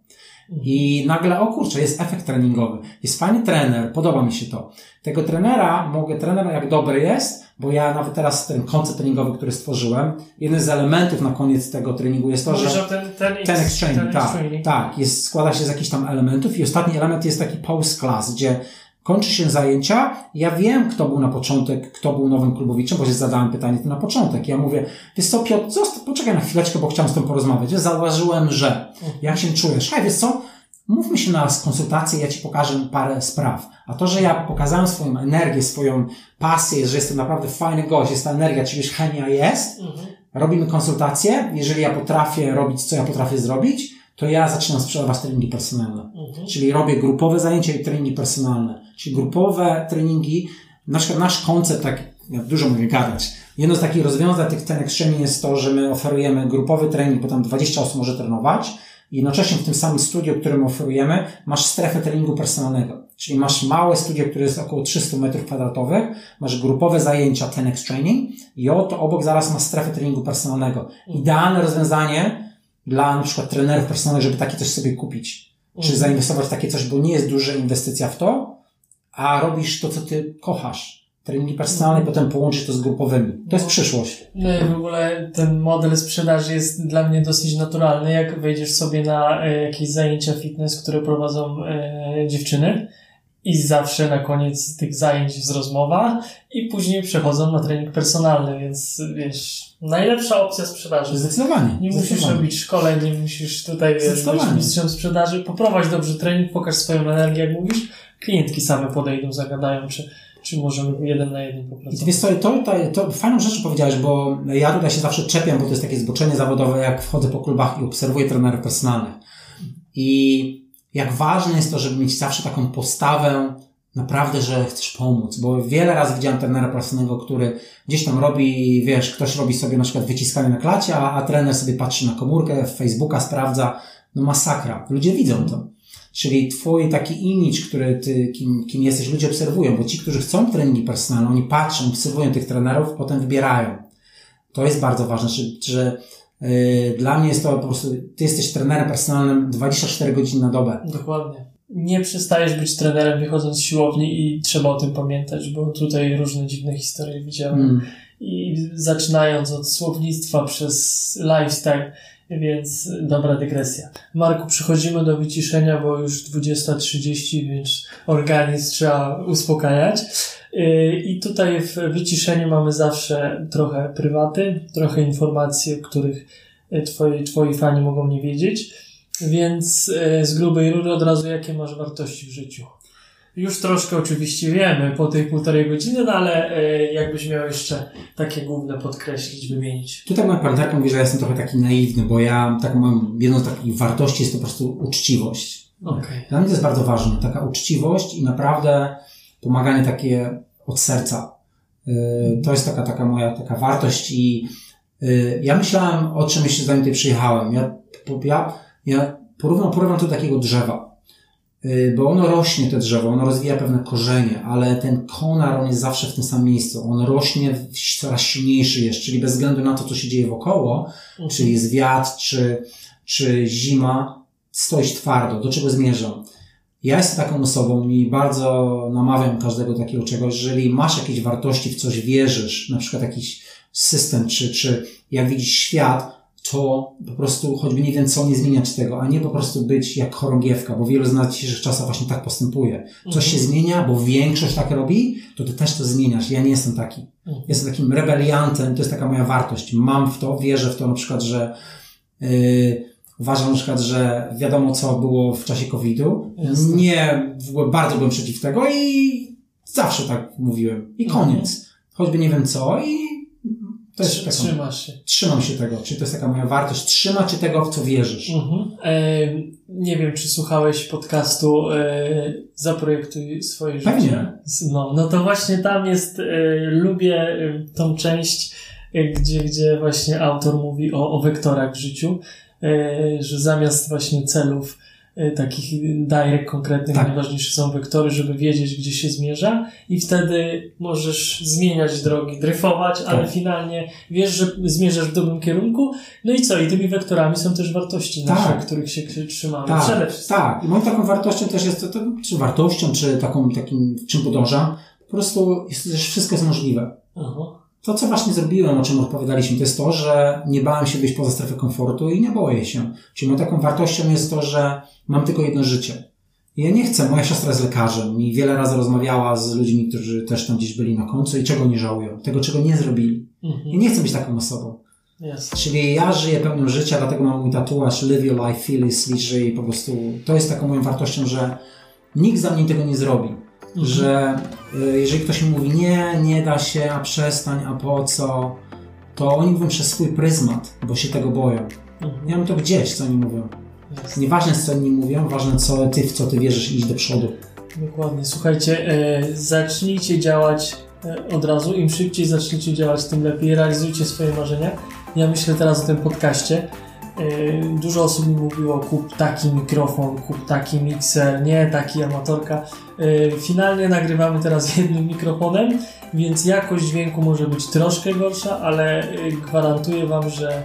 I nagle, o kurczę, jest efekt treningowy. Jest fajny trener, podoba mi się to. Tego trenera, mogę, trener jak dobry jest, bo ja nawet teraz ten koncept treningowy, który stworzyłem, jeden z elementów na koniec tego treningu jest to, Mówisz, że ten, ten, ten training, ten tak, tak, jest, składa się z jakichś tam elementów i ostatni element jest taki post class, gdzie kończy się zajęcia, ja wiem, kto był na początek, kto był nowym klubowiczem, bo się zadałem pytanie to na początek. Ja mówię, wiesz co, Piotr, zostaw, poczekaj na chwileczkę, bo chciałem z tym porozmawiać. Ja zauważyłem, że jak się czujesz? Hej, wiesz co, mówmy się na konsultację, ja Ci pokażę parę spraw. A to, że ja pokazałem swoją energię, swoją pasję, że jestem naprawdę fajny gość, jest ta energia, czyli chemia jest, mhm. robimy konsultację, jeżeli ja potrafię robić, co ja potrafię zrobić, to ja zaczynam sprzedawać treningi personalne. Mhm. Czyli robię grupowe zajęcia i treningi personalne. Czyli grupowe treningi, na przykład nasz koncept, tak ja dużo mówię gadać, jedno z takich rozwiązań tych ten extreme jest to, że my oferujemy grupowy trening, bo tam 20 osób może trenować, i jednocześnie w tym samym studiu, którym oferujemy, masz strefę treningu personalnego. Czyli masz małe studio, które jest około 300 metrów kwadratowych, masz grupowe zajęcia 10x Training i oto obok zaraz masz strefę treningu personalnego. Idealne rozwiązanie dla na przykład trenerów personalnych, żeby takie coś sobie kupić. Czy mhm. zainwestować w takie coś, bo nie jest duża inwestycja w to, a robisz to, co ty kochasz treningi personalne i potem połączyć to z grupowymi. To jest przyszłość. No w ogóle ten model sprzedaży jest dla mnie dosyć naturalny. Jak wejdziesz sobie na e, jakieś zajęcia fitness, które prowadzą e, dziewczyny i zawsze na koniec tych zajęć jest rozmowa i później przechodzą na trening personalny, więc wiesz, najlepsza opcja sprzedaży. Zdecydowanie. Nie musisz robić szkoleń, nie musisz tutaj wiesz, być mistrzem sprzedaży. Poprowadź dobrze trening, pokaż swoją energię, jak mówisz. Klientki same podejdą, zagadają, czy czy możemy jeden na jeden popracować? Wiesz co, to, to, to fajną rzecz powiedziałeś, bo ja tutaj się zawsze czepiam, bo to jest takie zboczenie zawodowe, jak wchodzę po klubach i obserwuję trenerów personalnych. I jak ważne jest to, żeby mieć zawsze taką postawę, naprawdę, że chcesz pomóc, bo wiele razy widziałem trenera personalnego, który gdzieś tam robi, wiesz, ktoś robi sobie na przykład wyciskanie na klacie, a, a trener sobie patrzy na komórkę, Facebooka sprawdza, no masakra. Ludzie widzą to. Czyli twój taki image, który ty, kim, kim jesteś, ludzie obserwują, bo ci, którzy chcą treningi personalne, oni patrzą, obserwują tych trenerów, potem wybierają. To jest bardzo ważne, że, że dla mnie jest to po prostu, ty jesteś trenerem personalnym 24 godziny na dobę. Dokładnie. nie przestajesz być trenerem wychodząc z siłowni i trzeba o tym pamiętać, bo tutaj różne dziwne historie widziałem. Mm. I zaczynając od słownictwa przez lifestyle, więc dobra dygresja. Marku, przechodzimy do wyciszenia, bo już 20.30, więc organizm trzeba uspokajać. Y, I tutaj w wyciszeniu mamy zawsze trochę prywaty, trochę informacji, o których twoi, twoi fani mogą nie wiedzieć. Więc y, z grubej rury od razu, jakie masz wartości w życiu? Już troszkę oczywiście wiemy po tej półtorej godziny, no ale e, jakbyś miał jeszcze takie główne podkreślić, wymienić. Tutaj moja partnerka mówi, że ja jestem trochę taki naiwny, bo ja tak mam, jedną z takich wartości jest to po prostu uczciwość. Okay. Dla mnie to jest bardzo ważne, taka uczciwość i naprawdę pomaganie takie od serca. E, to jest taka, taka moja taka wartość i e, ja myślałem o czym jeszcze zanim tutaj przyjechałem. Ja, ja, ja porównam, porównam to do takiego drzewa. Y, bo ono rośnie, te drzewo, ono rozwija pewne korzenie, ale ten konar, on jest zawsze w tym samym miejscu. On rośnie coraz silniejszy jest, czyli bez względu na to, co się dzieje wokoło, mhm. czyli jest wiatr, czy, czy zima, stoisz twardo. Do czego zmierzam? Ja jestem taką osobą i bardzo namawiam każdego takiego czegoś, jeżeli masz jakieś wartości, w coś wierzysz, na przykład jakiś system, czy, czy jak widzisz świat, to po prostu choćby nie wiem co, nie zmieniać tego, a nie po prostu być jak chorągiewka, bo wielu z nas w dzisiejszych czasach właśnie tak postępuje. Coś mhm. się zmienia, bo większość tak robi, to ty też to zmieniasz. Ja nie jestem taki. Mhm. Jestem takim rebeliantem, to jest taka moja wartość. Mam w to, wierzę w to na przykład, że yy, uważam na przykład, że wiadomo co było w czasie COVID-u. Jasne. Nie, w ogóle bardzo byłem przeciw tego i zawsze tak mówiłem. I koniec. Mhm. Choćby nie wiem co i jest taką, Trzymasz się. Trzymam się tego. Czy to jest taka moja wartość? Trzymać się tego, w co wierzysz. Mhm. E, nie wiem, czy słuchałeś podcastu e, Zaprojektuj swoje życie. Pewnie. No, no to właśnie tam jest, e, lubię e, tą część, e, gdzie, gdzie właśnie autor mówi o, o wektorach w życiu, e, że zamiast właśnie celów takich direct konkretnych, tak. najważniejsze są wektory, żeby wiedzieć, gdzie się zmierza i wtedy możesz zmieniać drogi, dryfować, tak. ale finalnie wiesz, że zmierzasz w dobrym kierunku. No i co? I tymi wektorami są też wartości tak. nasze, których się trzymamy. Tak. Przede wszystkim. Tak. I moją taką wartością też jest, to, to, czy wartością, czy taką, takim, czym podążam, po prostu jest, że wszystko jest możliwe. Aha. To, co właśnie zrobiłem, o czym opowiadaliśmy, to jest to, że nie bałem się wyjść poza strefę komfortu i nie boję się. Czyli moją taką wartością jest to, że mam tylko jedno życie. Ja nie chcę, moja siostra jest lekarzem i wiele razy rozmawiała z ludźmi, którzy też tam gdzieś byli na końcu i czego nie żałują, tego czego nie zrobili. Mhm. Ja nie chcę być taką osobą. Yes. Czyli ja żyję pełnym życia, dlatego mam mój tatuaż Live your life, feel it, żyj i po prostu to jest taką moją wartością, że nikt za mnie tego nie zrobi. Mhm. Że y, jeżeli ktoś mi mówi nie, nie da się, a przestań, a po co, to oni mówią przez swój pryzmat, bo się tego boją. Mhm. Ja mam to gdzieś, co oni mówią. Jest. Nieważne, co inni mówią, ważne, co ty, w co ty wierzysz, iść do przodu. Dokładnie. Słuchajcie, e, zacznijcie działać e, od razu. Im szybciej zaczniecie działać, tym lepiej. Realizujcie swoje marzenia. Ja myślę teraz o tym podcaście. E, dużo osób mi mówiło, kup taki mikrofon, kup taki mikser, nie taki amatorka. E, finalnie nagrywamy teraz jednym mikrofonem, więc jakość dźwięku może być troszkę gorsza, ale e, gwarantuję Wam, że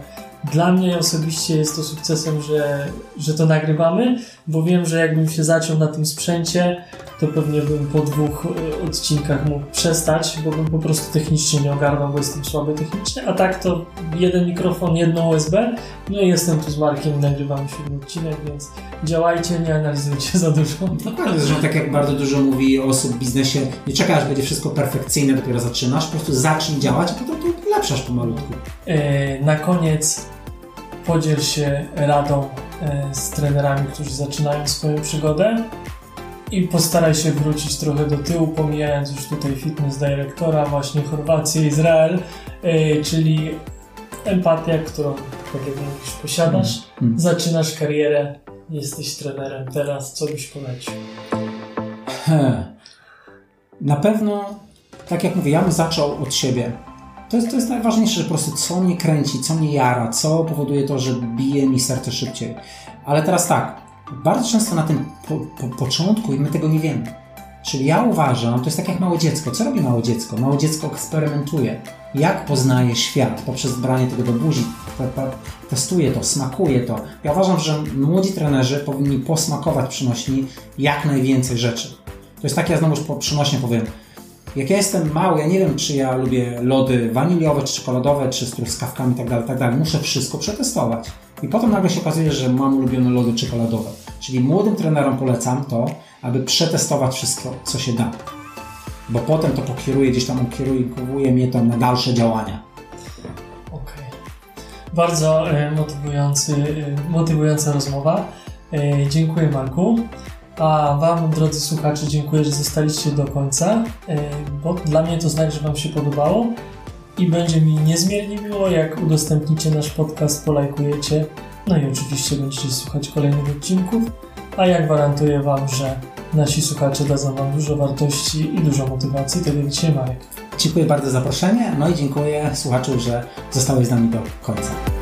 dla mnie osobiście jest to sukcesem, że, że to nagrywamy, bo wiem, że jakbym się zaciął na tym sprzęcie, to pewnie bym po dwóch e, odcinkach mógł przestać, bo bym po prostu technicznie nie ogarnął, bo jestem słaby technicznie, a tak to jeden mikrofon, jedno USB, no i jestem tu z Markiem i nagrywamy siódmy odcinek, więc działajcie, nie analizujcie za dużo. Dokładnie, zresztą tak jak bardzo dużo mówi osób w biznesie, nie czekaj aż będzie wszystko perfekcyjne, dopiero zaczynasz, po prostu zacznij działać, a potem to ulepszasz pomalutku. Yy, na koniec podziel się radą e, z trenerami, którzy zaczynają swoją przygodę i postaraj się wrócić trochę do tyłu, pomijając już tutaj fitness dyrektora, właśnie Chorwację, Izrael, e, czyli empatia, którą, tak jak mówisz, posiadasz. Mm. Zaczynasz karierę, jesteś trenerem teraz, co byś polecił? Na pewno, tak jak mówię, ja bym zaczął od siebie. To jest, to jest najważniejsze, że po prostu co mnie kręci, co mnie jara, co powoduje to, że bije mi serce szybciej. Ale teraz tak, bardzo często na tym po, po, początku i my tego nie wiemy. Czyli ja uważam, to jest tak jak małe dziecko. Co robi małe dziecko? Małe dziecko eksperymentuje. Jak poznaje świat poprzez branie tego do buzi, testuje to, smakuje to. Ja uważam, że młodzi trenerzy powinni posmakować przynośni jak najwięcej rzeczy. To jest tak, ja znowu przynośnie powiem. Jak ja jestem mały, ja nie wiem, czy ja lubię lody waniliowe, czy czekoladowe, czy z truskawkami itd., tak itd. Tak Muszę wszystko przetestować. I potem nagle się okazuje, że mam ulubione lody czekoladowe. Czyli młodym trenerom polecam to, aby przetestować wszystko, co się da. Bo potem to pokieruje, gdzieś tam ukieruje mnie to na dalsze działania. Okej. Okay. Bardzo e, motywujący, e, motywująca rozmowa. E, dziękuję Marku. A Wam, drodzy słuchacze, dziękuję, że zostaliście do końca, bo dla mnie to znak, że Wam się podobało i będzie mi niezmiernie miło, jak udostępnicie nasz podcast, polajkujecie, no i oczywiście będziecie słuchać kolejnych odcinków, a ja gwarantuję Wam, że nasi słuchacze dadzą Wam dużo wartości i dużo motywacji, tak jak dzisiaj Marek. Dziękuję bardzo za zaproszenie, no i dziękuję słuchaczu, że zostałeś z nami do końca.